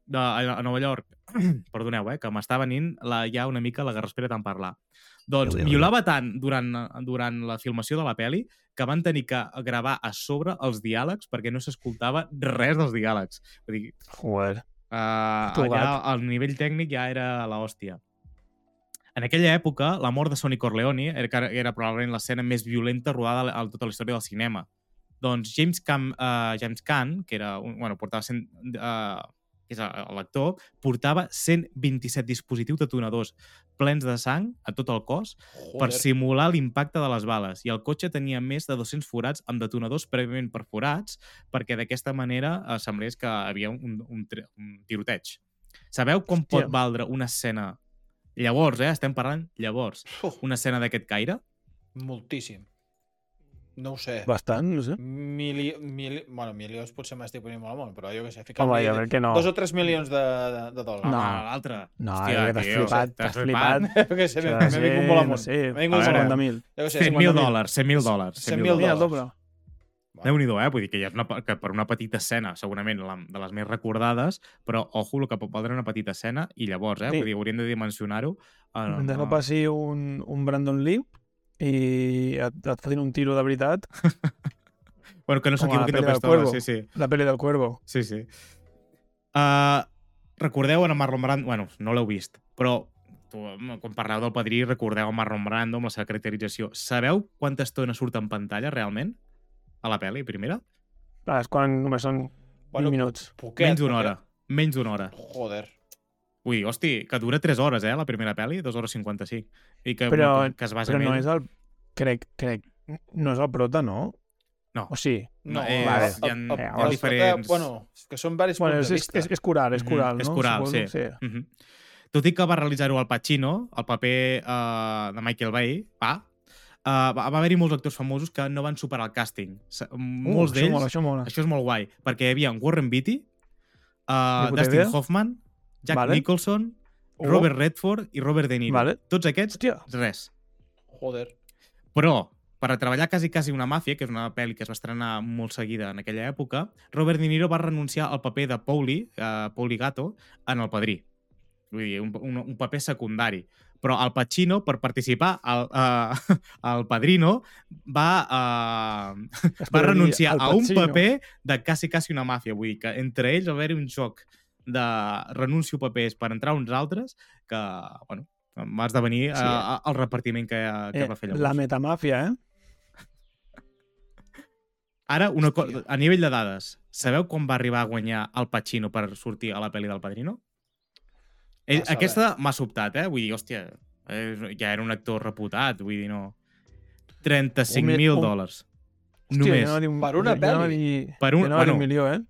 de, a, a Nova York. perdoneu, eh, que m'està venint la, ja una mica la garraspera tant parlar. Doncs miolava tant durant, durant la filmació de la peli que van tenir que gravar a sobre els diàlegs perquè no s'escoltava res dels diàlegs. Vull dir, Joder. Uh, allà el nivell tècnic ja era la hòstia. En aquella època, la mort de Sonny Corleone era, era probablement l'escena més violenta rodada a tota la història del cinema. Doncs James, Cam, uh, James Caan, que era un, bueno, portava 100, uh, que és l'actor, portava 127 dispositius detonadors plens de sang a tot el cos per Joder. simular l'impacte de les bales. I el cotxe tenia més de 200 forats amb detonadors prèviament perforats perquè d'aquesta manera eh, semblés que havia un, un, un tiroteig. Sabeu com Hòstia. pot valdre una escena... Llavors, eh? Estem parlant llavors. Una escena d'aquest caire? moltíssim. No ho sé. Bastant, no sé. Mili... Mili... Bueno, milions potser m'estic ponint molt amunt, però jo què sé, ficar Home, ja veig que no. dos o tres milions de, de, de dòlars. No. L'altre. No, Hòstia, jo t'has flipat, t'has flipat. Jo què sé, m'he vingut molt amunt. No sé, M'he vingut A molt veure. amunt. 50.000. Jo què sé, 100.000 50.000. dòlars, 100.000 dòlars. 100.000 100.000 Mira, el dòlars. doble. déu nhi eh? Vull dir que ja és una, que per una petita escena, segurament la, de les més recordades, però ojo, el que pot valdre una petita escena, i llavors, eh? Sí. Vull dir, hauríem de dimensionar-ho. Ah, no, Mentre no no. passi un, un Brandon Lee i et, et facin un tiro de veritat, Bueno, que no Com a la s'equivoquin de pistola, Cuervo. sí, sí. la pel·li del Cuervo. Sí, sí. Uh, recordeu en Marlon Brando... Bueno, no l'heu vist, però tu, quan parleu del Padrí recordeu el Marlon Brando amb la seva caracterització. Sabeu quanta estona surt en pantalla realment a la pel·li primera? Clar, és quan només són 20 Bueno, minuts. Poquet, Menys d'una hora. Menys d'una hora. Joder. Ui, hosti, que dura 3 hores, eh, la primera pel·li, 2 hores 55. I que, Però- que, que es basa Però en no és el... Crec, crec... No és el prota, no? No. O sí? No, No, és- vale. hi ha, el- hi el- ha el- diferents... Bueno, que són diversos Bueno, punts és, de és, vista. és, és coral, és coral, és no? coral, Suposo, sí. Mhm. Tot i que va realitzar-ho al Pacino, el paper uh, de Michael Bay, va, uh, va, va haver-hi molts actors famosos que no van superar el càsting. Uh, Molts això d'ells... mola, això mola. Això és molt guai, perquè hi havia en Warren Beatty, uh, Dustin idea. Hoffman, Jack Vale. Nicholson, Oh. Robert Redford i Robert De Niro. Vale. Tots aquests, Hòstia, res. Joder. Però, per a treballar quasi quasi una màfia, que és una pel·li que es va estrenar molt seguida en aquella època, Robert De Niro va renunciar al paper de Pauli, uh, Pauli Gato, en El Padrí. Vull dir, un, un, un paper secundari. Però Al Pacino, per participar al, uh, al Padrino, va, uh, es va renunciar a un paper de quasi quasi una màfia. Vull dir que entre ells va haver-hi un joc de renuncio papers per entrar uns altres que, bueno, va esdevenir Sí, sí, eh? el repartiment que, que Eh, va fer llavors. la metamàfia, eh? Ara, una co Hòstia. a nivell de dades, sabeu quan va arribar a guanyar el Pacino per sortir a la pel·li del Padrino? Saber. aquesta m'ha sobtat, eh? Vull dir, hòstia, eh, ja era un actor reputat, vull dir, no... 35.000 un- dòlars. Hòstia, Només. un- Per una pel·li? dir- Per un- jo a dir un bueno. milió, eh?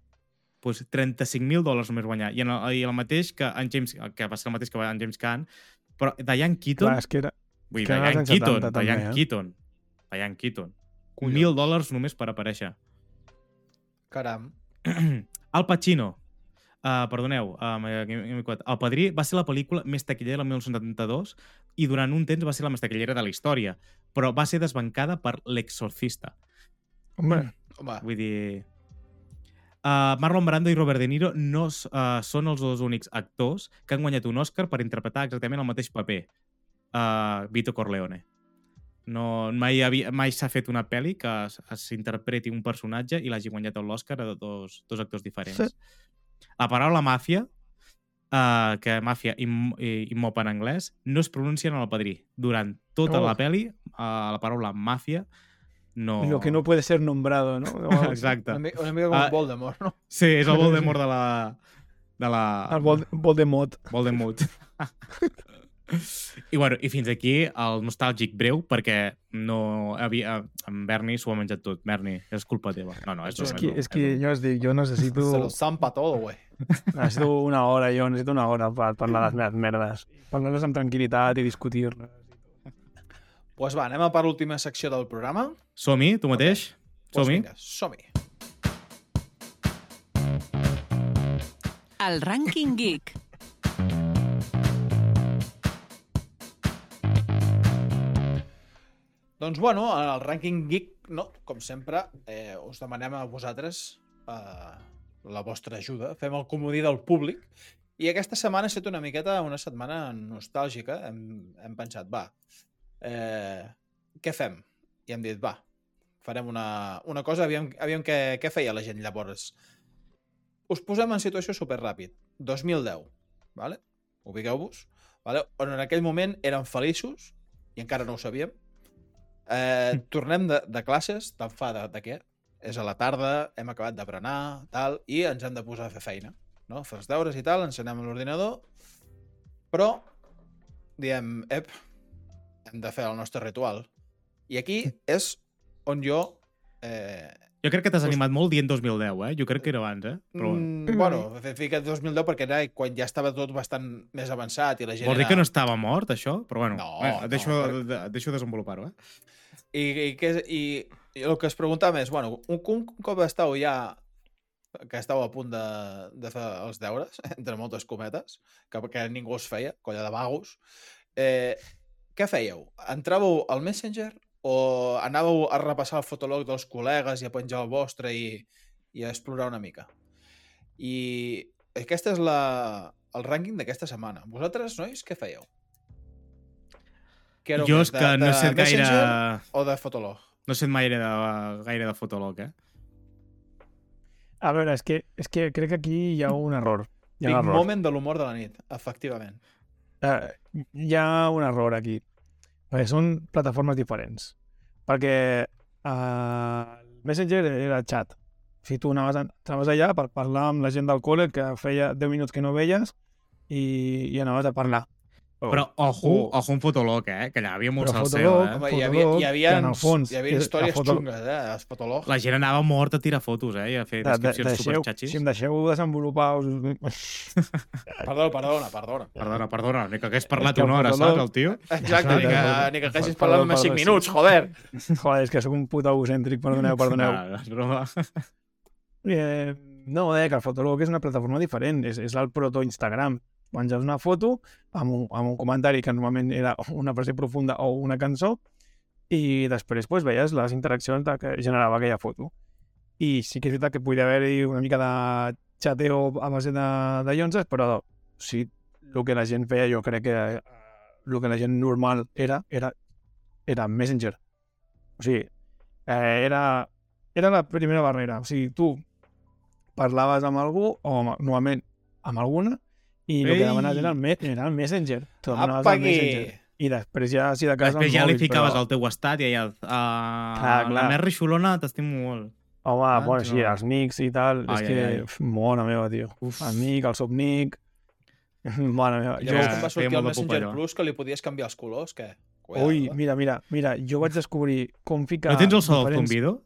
Pues 35.000 dòlars només guanyar. I, en el, I el mateix que en James... Que va ser el mateix que va en James Caan. Però Diane Keaton... Clar, és que era... vull dir, Diane Keaton. 70 també, Diane eh? Keaton. Diane Keaton. Collons. 1.000 dòlars només per aparèixer. Caram. Al Pacino. Uh, perdoneu, uh. El Padrí va ser la pel·lícula més taquillera del 1972 i durant un temps va ser la més taquillera de la història, però va ser desbancada per L'Exorcista. Home, Home, Vull dir... Uh, Marlon Brando i Robert De Niro no uh, són els dos únics actors que han guanyat un Oscar per interpretar exactament el mateix paper. Uh, Vito Corleone. No, mai havia, mai s'ha fet una pel·li que s'interpreti un personatge i l'hagi guanyat l'Oscar a dos, dos actors diferents. Sí. La paraula màfia, uh, que màfia i, i, i mop en anglès, no es pronuncia en el padrí. Durant tota Oh. la pel·li, uh, la paraula màfia no... lo que no puede ser nombrado, ¿no? O. Exacte. una mica, una mica com Ah, Voldemort, no? Sí, és el Voldemort de la... De la... El Vol Voldemort. Voldemort. I, bueno, I fins aquí el nostàlgic breu, perquè no havia... En Bernie s'ho ha menjat tot. Bernie, és culpa teva. No, no, és, És que, és que jo es dic, jo necessito, Se lo zampa todo, güey. necessito una hora, jo necessito una hora per parlar de les meves merdes. Parlar-les amb tranquil·litat i discutir-les. Doncs pues va, anem a per l'última secció del programa. Som-hi, tu mateix? Pues Som-hi? vinga, som-hi. El Rànquing Geek. Doncs bueno, en el rànquing geek, no, com sempre, eh, us demanem a vosaltres eh, la vostra ajuda. Fem el comodí del públic I aquesta setmana ha estat una miqueta una setmana nostàlgica. Hem, hem pensat, va, eh, què fem? I hem dit, va, farem una, una cosa, aviam, aviam què, què feia la gent llavors. Us posem en situació super ràpid. 2010, vale? ubiqueu-vos, vale? on en aquell moment érem feliços, i encara no ho sabíem. Eh, tornem de, de classes, te'n fa de, de què? És a la tarda, hem acabat de berenar, tal, i ens hem de posar a fer feina. No? Fer els deures i tal, ens anem a l'ordinador, però diem, ep, hem de fer el nostre ritual. I aquí és on jo eh, Jo crec que t'has animat molt dient 2010, eh? Jo crec que era abans, eh? Però... Mm, bueno, he ficat 2010 perquè era quan ja estava tot bastant més avançat i la gent Vols dir era... que no estava mort, això? Però bueno, No, eh, no, deixo, però- de, deixo desenvolupar-ho, eh? I, i, que, i, i el que es preguntava és, bueno, un, un cop estàu ja que estàu a punt de, de fer els deures, entre moltes cometes, que, que ningú es feia, colla de vagos, eh, què fèieu? Entràveu al Messenger o anàveu a repassar el fotolog dels col·legues i a penjar el vostre i, i a explorar una mica? I aquesta és la, el rànquing d'aquesta setmana. Vosaltres, nois, què fèieu? Què Jo és que no he set gaire... O de fotolog? No he set gaire de, gaire de fotolog, eh? A veure, és que, és que crec que aquí hi ha un error. Hi ha Big un error. moment de l'humor de la nit, efectivament. Eh, hi ha un error aquí. Perquè són plataformes diferents. Perquè eh, Messenger era chat. Si tu anaves, anaves allà per parlar amb la gent del col·le que feia 10 minuts que no veies i, i anaves a parlar. Oh. Però, ojo, Oh. ojo un fotolog, eh? Que allà hi havia molt Però salseo, Fotolog- eh? Home, hi havia, hi havia, en el fons hi havia històries foto- xungues, eh? Els fotolog. La gent anava mort a tirar fotos, eh? I a fer De, de, descripcions deixeu, superxatxis. si em deixeu desenvolupar... Us... Perdona, perdona, perdona. Perdona, perdona, ni que hagués parlat una hora, fotolog- saps, el tio? Exacte, ni que, ni que perdona, parlat només 5 perdona, minuts, joder. Joder, és que sóc un puto egocèntric, perdoneu, perdoneu. No, és broma. Eh, no, deia que el Fotolog és una plataforma diferent, és, és el proto-Instagram. Penges una foto amb un, amb un comentari que normalment era una frase profunda o una cançó i després pues, veies les interaccions que generava aquella foto. I sí que és veritat que podia haver-hi una mica de xateo a base de, de llonzes, però sí, el que la gent feia, jo crec que eh, el que la gent normal era, era, era Messenger. O sigui, eh, era, era la primera barrera. O sigui, tu parlaves amb algú, o normalment amb alguna, i el que demanaves era el, me era el Messenger. Tu demanaves Apa el! Messenger. I després ja, si de casa, Després el ja li mòbil, ficaves però... al teu estat i allà... Uh, Clar, La clar. més rixolona t'estimo molt. Home, Ah, bueno, sí, no. els nics i tal, Ai, és que... ai, ai. Uf, Mona meva, tio. Uf. El nick, el subnick... Mare meva. Llavors Ja, quan va feia sortir el Messenger pupa. Plus que li podies canviar els colors, què? Cuidado, Ui, eh? mira, mira, mira, jo vaig descobrir com ficar... No tens el so del diferents- zumbido?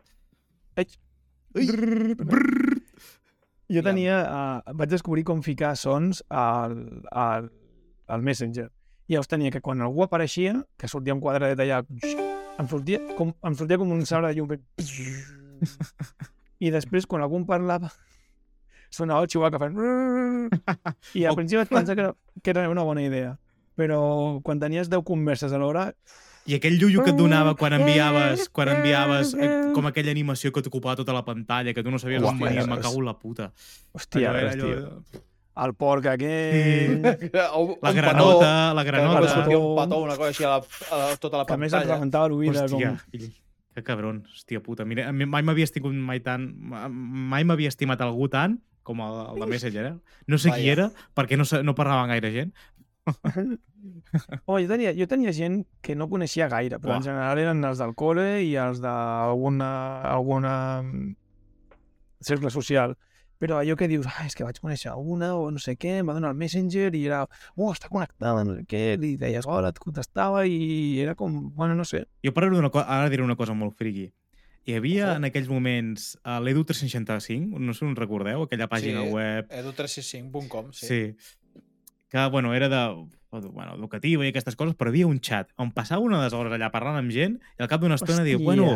Jo tenia... Uh, vaig descobrir com ficar sons al, al, al Messenger. I llavors tenia que quan algú apareixia, que sortia un quadradet allà, em sortia com, em sortia com un sabre de llum. I després, quan algú parlava, sonava el xihuahua fent... I al principi vaig pensar que que era una bona idea. Però quan tenies 10 converses a l'hora, I aquell llullo que et donava quan enviaves, quan enviaves eh, com aquella animació que t'ocupava tota la pantalla, que tu no sabies Uah, on venia, me cago en la puta. hòstia, Allò hòstia, allò- el porc aquell... O un La petó, granota, la que granota. va sortir un petó, una cosa així a, la, a la, tota la que a més et pantalla. rebentava l'oïda Hòstia, com... que cabron, hòstia puta. Mira, mai m'havia estimat mai tant, mai m'havia estimat algú tant com el, el de Messenger, eh? No sé qui Vaja. era, perquè no, no parlaven gaire gent. Oh, jo tenia, jo tenia gent que no coneixia gaire, però Uah. en general eren els del col·le i els d'alguna alguna mm, cercle social. Però allò que dius, ah, és que vaig conèixer una o no sé què, em va donar el Messenger i era, oh, està connectada, no sé què, li deies hola, et contestava i era com, bueno, no sé. Jo per una co- ara diré una cosa molt friki. Hi havia en aquells moments a l'Edu 365, no sé si us recordeu, aquella pàgina Sí. web edu365.com, sí. Sí. Que, bueno, era de, bueno, educativa i aquestes coses, però hi havia un xat on passava una de les hores allà parlant amb gent i al cap d'una estona diu, bueno,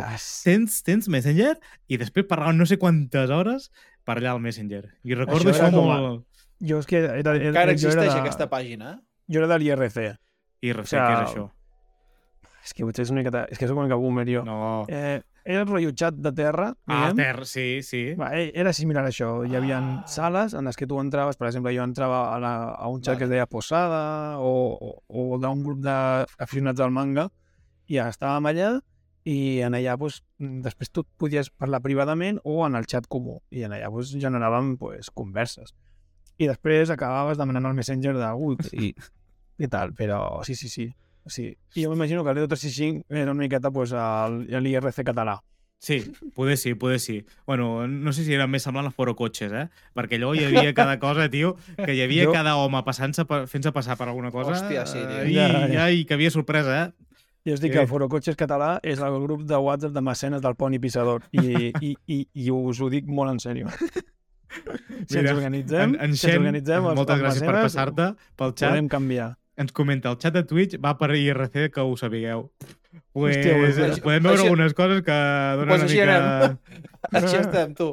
tens, tens Messenger? I després parlaven no sé quantes hores per allà al Messenger. I recordo Això això, era molt... Jo és que era, era, Encara jo existeix era de, aquesta pàgina? Jo era de l'IRC. I O sea, què és això? És que potser és una miqueta... És que una mica boomer, jo. No, Eh, era el rotllo xat de terra, Ah, diguem. Ter, sí, sí. Va, eh, era similar a això. Hi havia sales en les que tu entraves, per exemple, jo entrava a, la, a un xat Vale. que es deia Posada o, o, o d'un grup d'aficionats al manga i estàvem allà i en allà pues, després tu podies parlar privadament o en el xat comú i en allà pues, generàvem pues, converses. I després acabaves demanant al Messenger d'algú i, i tal, però sí, sí, sí. Sí. I jo m'imagino que el Edo 365 era una miqueta pues, l'IRC català. Sí, poder sí, poder sí. Bueno, no sé si era més semblant a Foro Cotxes, eh? Perquè allò hi havia cada cosa, tio, que hi havia Jo- cada home passant-se per, fent-se passar per alguna cosa. Hòstia, sí, tio. eh, I, Ja, ja, ja. I que havia sorpresa, eh? Jo us dic Eh. que el Foro Cotxes català és el grup de WhatsApp de mecenes del Poni Pissador i, i, i, i us ho dic molt en sèrio. Si ens Mira, organitzem, En, en si ens organitzem, moltes els gràcies per mecenes, passar-te pel xat. podem canviar. Ens comenta, el xat de Twitch va per IRC, que ho sapigueu. Pues, Hòstia, pues, eh, podem veure així- algunes coses que donen Pues una així mica... anem. Així estem, tu.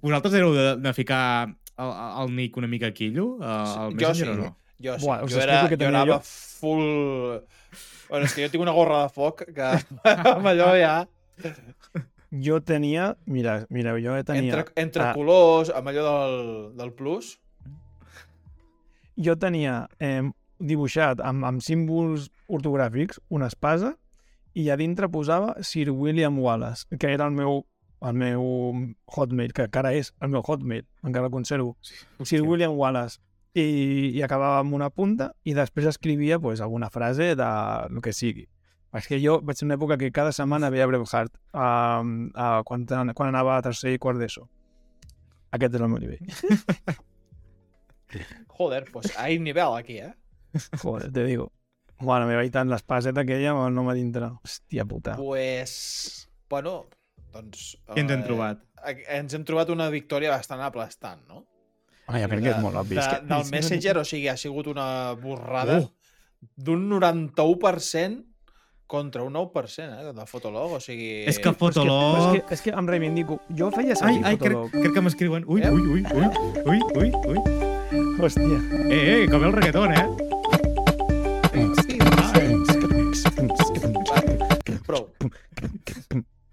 Vosaltres éreu de, de ficar el, el nick una mica quillo, eh, al Jo Messenger sí. o no? Jo sí. Buah, jo, explico era, què jo tenia anava jo. full... Bueno, és que jo tinc una gorra de foc que amb allò ja... Jo tenia, mira, mira, jo tenia, Entre, entre ah. colors, amb allò del, del plus. Jo tenia eh, dibuixat amb, amb símbols ortogràfics una espasa i a dintre posava Sir William Wallace, que era el meu el meu hotmail, que encara és el meu hotmail, encara el conservo. Sir William Wallace. I, i acabava amb una punta i després escrivia pues, alguna frase de lo que sigui. És que jo vaig ser una època que cada setmana veia Braveheart uh, uh, quan, quan anava a tercer i quart d'ESO. Aquest és el meu nivell. Joder, pues hay nivel aquí, eh? Joder, te digo. Mare meva, i tant, l'espaseta aquella el nom a dintre. Hòstia puta. Pues... Bueno, doncs... Què ens hem eh, trobat? eh, Ens hem trobat una victòria bastant aplastant, no? Ai, jo crec que és molt obvi. De, és que, del Messenger, o sigui, ha sigut una borrada Oh. d'un 91% contra un 9%, eh, de Fotolog, o sigui... És que Però és que, Fotolog... és, que, és que em reivindico. Jo feia Ai, servir ai, crec, Fotolog. crec que m'escriuen. Ui, Eh? ui, ui, ui, ui, ui, ui. Hòstia. Eh, eh, com el reggaeton, eh? Prou.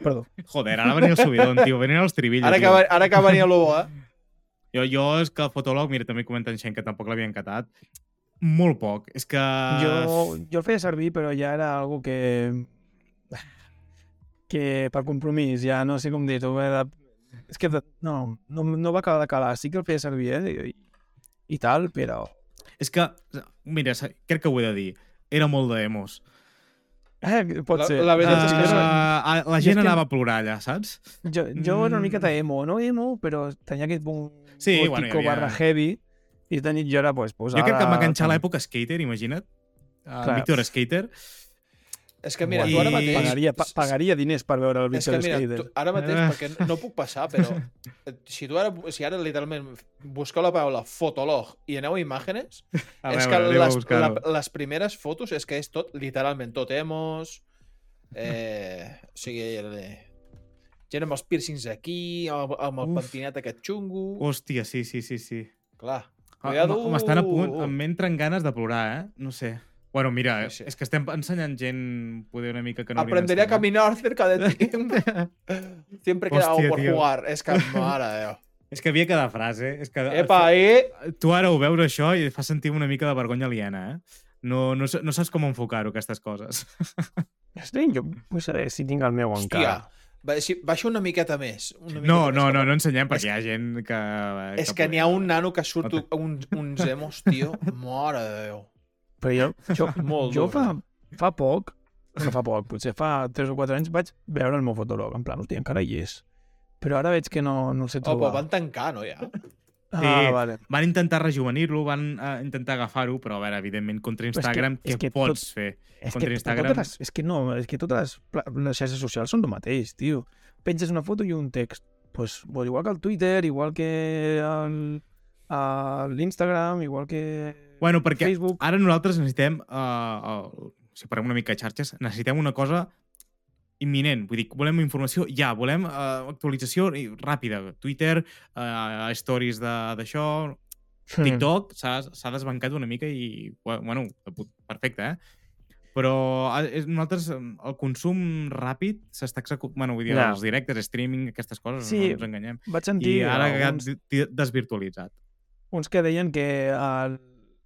Perdó. Joder, ara venia el subidon, tio. Venien els tribillos, Ara que, va- ara que venia lo bo, eh? Jo, jo és que el fotolog, mira, també comenten gent que tampoc l'havien catat. Molt poc. És que... Jo, jo el feia servir, però ja era algo que... que per compromís, ja no sé com dir-ho. Era... És que de... no, no, no va acabar de calar. Sí que el feia servir, eh? I, tal, però... És que, mira, crec que ho he de dir. Era molt d'emos. Eh, pot La- ser. la veritat Uh, és que sí. la és gent que- anava a plorar allà, saps? Jo, jo era una Mm. miqueta emo, no emo, però tenia aquest punt Sí, bueno, havia- barra heavy i de nit jo era pues, posar... Jo crec que em va enganxar l'època skater, imagina't. Uh. Víctor Skater. És que mira, I- tu ara mateix... Pagaria, pa, pagaria diners per veure el És que Victor mira, Skater. tu, ara mateix, Eh. perquè no puc passar, però eh, si tu ara, si ara literalment busqueu la paraula fotolog i aneu a imágenes, A és veure, que les, la, les primeres fotos és que és tot, literalment, tot emos, eh, o sigui, eh, gent amb els piercings aquí, amb, amb el Uf. pentinat aquest xungo, Hòstia, sí, sí, sí, sí. clar. Ah, Cuidado. m- M'estan a punt, em entren ganes de plorar, eh? No sé. Bueno, mira, Sí, sí. és que estem ensenyant gent poder una mica que no hauria Aprenderé a caminar cerca de ti. Siempre queda algo Hòstia, por tio. jugar. És que, mare de Déu. És que havia cada frase. És que Epa, eh? tu ara ho veus això i et fa sentir una mica de vergonya aliena, eh? No, no, no saps com enfocar-ho, aquestes coses. Hosti, jo saber si tinc el meu Hòstia, encara. si, baixa una miqueta més. Una miqueta No, més no, no, a- no ensenyem És perquè hi ha gent que... És que n'hi ha un nano que surt No un, uns emos, tio. Mare de Déu. Però jo, jo, Molt jo fa, fa poc, no fa poc, potser fa 3 o 4 anys vaig veure el meu fotolog, en plan, hòstia, encara hi és. Però ara veig que no, no el sé Oh, però trobar. van tancar, no, ja? Ah, Sí. vale. Van intentar rejuvenir-lo, van uh, intentar agafar-ho, però a veure, evidentment, contra és que- Instagram, és què que pots fer? És Contra que, Instagram. Totes les, és que no, és que totes les, les xarxes socials són el mateix, tio. Penges una foto i un text. Pues, pues igual que el Twitter, igual que l'Instagram, igual que Bueno, perquè Facebook. ara nosaltres necessitem, uh, uh, si parlem una mica de xarxes, necessitem una cosa imminent. Vull dir, volem informació ja, volem uh, actualització ràpida. Twitter, uh, stories d'això, Hmm. TikTok s'ha desbancat una mica i, bueno, perfecte, eh? Però és- nosaltres, el consum ràpid s'està executant... Bueno, vull dir, Ja. els directes, streaming, aquestes coses, Sí, no ens enganyem. Vaig sentir I ara ha di- desvirtualitzat. uns que deien que el,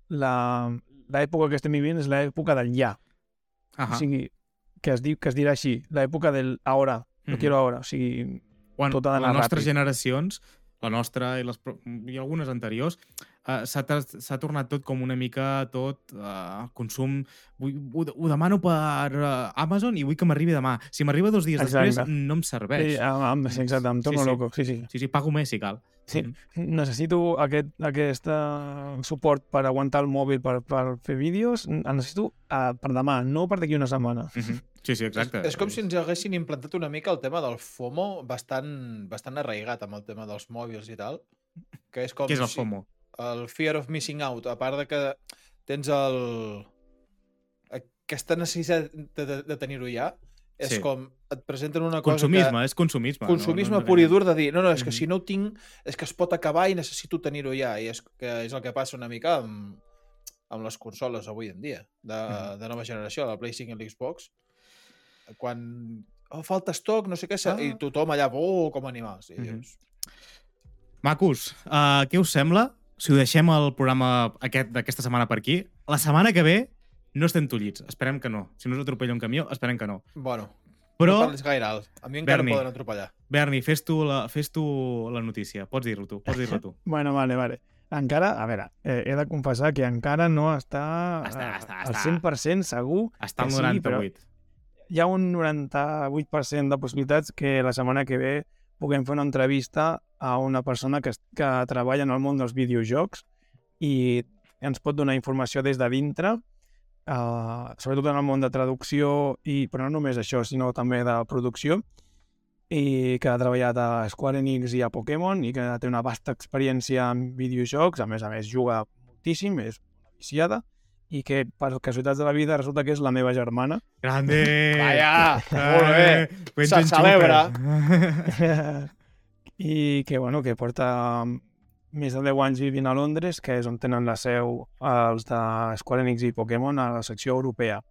l'època que estem vivint és l'època del ja. Ahà. O sigui, que es, diu, que es dirà així, l'època del ahora, lo Mhm. quiero ahora. O sigui, Quan tot ha d'anar les nostres ràpid. generacions, la nostra i, les, i algunes anteriors, eh, s'ha tornat tot com una mica tot eh, consum... Vull, ho, ho demano per eh, Amazon i vull que m'arribi demà. Si m'arriba dos dies Exacte. després, no em serveix. sí, amb, exacte, em torno Sí, sí. loco. Sí, sí. Sí, sí, pago més si cal. Sí. Mhm. Necessito aquest, aquest uh, suport per aguantar el mòbil per, per fer vídeos. El necessito uh, per demà, no per d'aquí una setmana. Mhm. Sí, sí, exacte. És, és com si ens haguessin implantat una mica el tema del FOMO bastant, bastant arraigat amb el tema dels mòbils i tal. Que és com Què és el si- FOMO? el fear of missing out, a part de que tens el... aquesta necessitat de, de, de tenir-ho ja, és Sí. com et presenten una cosa Consumisme, que... és consumisme. Consumisme no, no, pur i dur de dir, no, no, és que Mhm. si no ho tinc, és que es pot acabar i necessito tenir-ho ja. I és, que és el que passa una mica amb, amb les consoles avui en dia, de, Mhm. de nova generació, la Play 5 i l'Xbox. Quan oh, falta estoc, no sé què, ah. i tothom allà, oh, com animals. I Mhm. dius, Macos, uh, què us sembla si ho deixem el programa aquest d'aquesta setmana per aquí? La setmana que ve no estem tullits, esperem que no. Si no us atropella un camió, esperem que no. bueno, Però, no parlis gaire alt. A mi encara Berni. em poden atropellar. Berni, fes tu la, fes tu la notícia. Pots dir-ho tu, pots dir-ho tu. Bueno, vale, vale. Encara, a veure, eh, he de confessar que encara no està, Està, eh, està, al està. 100% segur. Està al Que sí, 98. Hi ha un 98% de possibilitats que la setmana que ve puguem fer una entrevista a una persona que, que treballa en el món dels videojocs i ens pot donar informació des de dintre, uh, sobretot en el món de traducció, i, però no només això, sinó també de producció, i que ha treballat a Square Enix i a Pokémon i que té una vasta experiència en videojocs, a més a més juga moltíssim, és una viciada, i que per casualitats de la vida resulta que és la meva germana. Grande! Vaja, molt bé. Se celebra. i que, bueno, que porta més de 10 anys vivint a Londres, que és on tenen la seu els de Square Enix i Pokémon a la secció europea.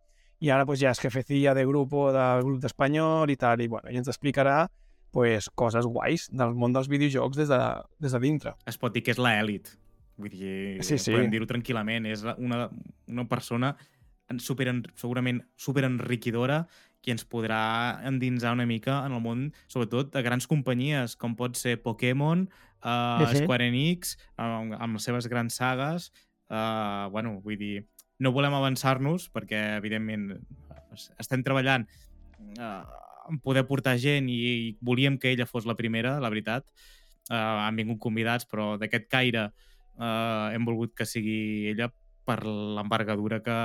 I ara pues, ja és jefecilla de grupo del grup d'espanyol i tal, i, bueno, i ens explicarà pues, coses guais del món dels videojocs des de, des de dintre. Es pot dir que és l'elit. Vull dir, Sí, sí. podem dir-ho tranquil·lament. És una, una persona super, segurament super enriquidora qui ens podrà endinsar una mica en el món, sobretot de grans companyies, com pot ser Pokémon, uh, Mhm. Square Enix, amb, amb les seves grans sagues. Uh, bueno, vull dir, no volem avançar-nos perquè, evidentment, es- estem treballant uh, en poder portar gent i, i volíem que ella fos la primera, la veritat. Uh, han vingut convidats, però d'aquest caire uh, hem volgut que sigui ella per l'envergadura que,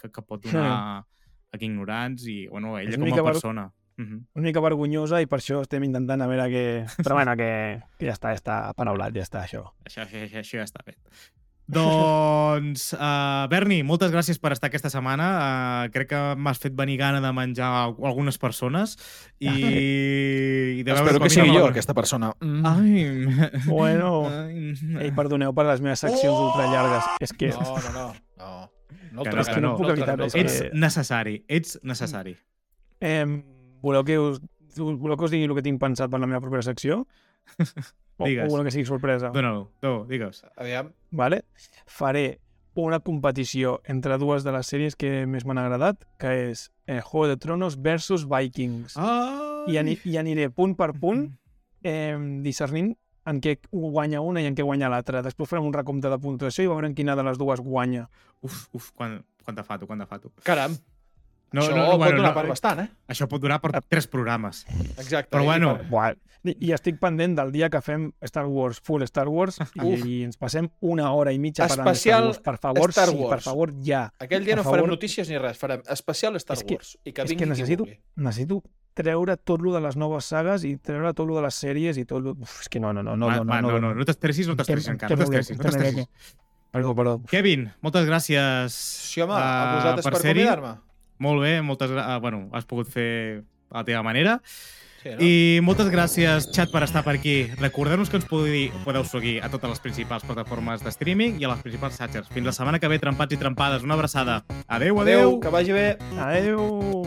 que, que pot donar aquí ignorants i, bueno, ella És com a persona. Uh -huh. Una mica vergonyosa i per això estem intentant a veure que... Però bueno, que, que ja està, ja està paraulat, ja està, això. Això, això, això, això ja està bé. Doncs, uh, Berni, moltes gràcies per estar aquesta setmana. Uh, crec que m'has fet venir gana de menjar al- algunes persones i, i de veure Espero que sigui jo, aquesta persona. Mm. Ai, Bueno. Ai. Ei, perdoneu per les meves seccions Oh! ultrallargues. És que... No, no, no. No, no Que no, que no el puc evitar tragaré, res. el Ets necessari, ets necessari. Eh, voleu, que us, voleu que us digui el que tinc pensat per la meva propera secció? O, o Digues. voleu que sigui sorpresa? Dóna-ho, tu, digues. Aviam. Vale? Faré una competició entre dues de les sèries que més m'han agradat, que és eh, Juego de Tronos versus Vikings. Ah, I, ani I aniré punt per punt eh, discernint en què guanya una i en què guanya l'altra. Després farem un recompte de puntuació i veurem quina de les dues guanya. Uf, uf, quan, quan te fato, quan te fato. Caram, No, això no, no, pot bueno, donar no, per bastant, eh? Això pot durar per tres programes. Exacte. Però i bueno, per- Buah. I, I estic pendent del dia que fem Star Wars, full Star Wars, i, Uf. i ens passem una hora i mitja parlant de Star Wars. Per favor, Star sí, per Wars. favor, ja. Aquell dia per no farem favor. notícies ni res, farem especial Star És que- Wars. I que és que necessito-. Necessito treure tot lo de les noves sagues i treure tot lo de les sèries i tot lo... Uf, és que no, no, no, no, va, no, va, no, no, no t'estressis, no t'estressis encara, no t'estressis, no t'estressis. Perdó, perdó. Kevin, moltes gràcies Sí, home, a eh, vosaltres per ser-hi. convidar-me. Molt bé, moltes gra- ah, bueno, has pogut fer a la teva manera. Sí, no? I moltes gràcies, xat, per estar per aquí. Recordeu-nos que ens podeu, podeu seguir a totes les principals plataformes de streaming i a les principals xatxes. Fins la setmana que ve, trempats i trempades. Una abraçada. Adeu, adeu. Adéu, que vagi bé. Adéu!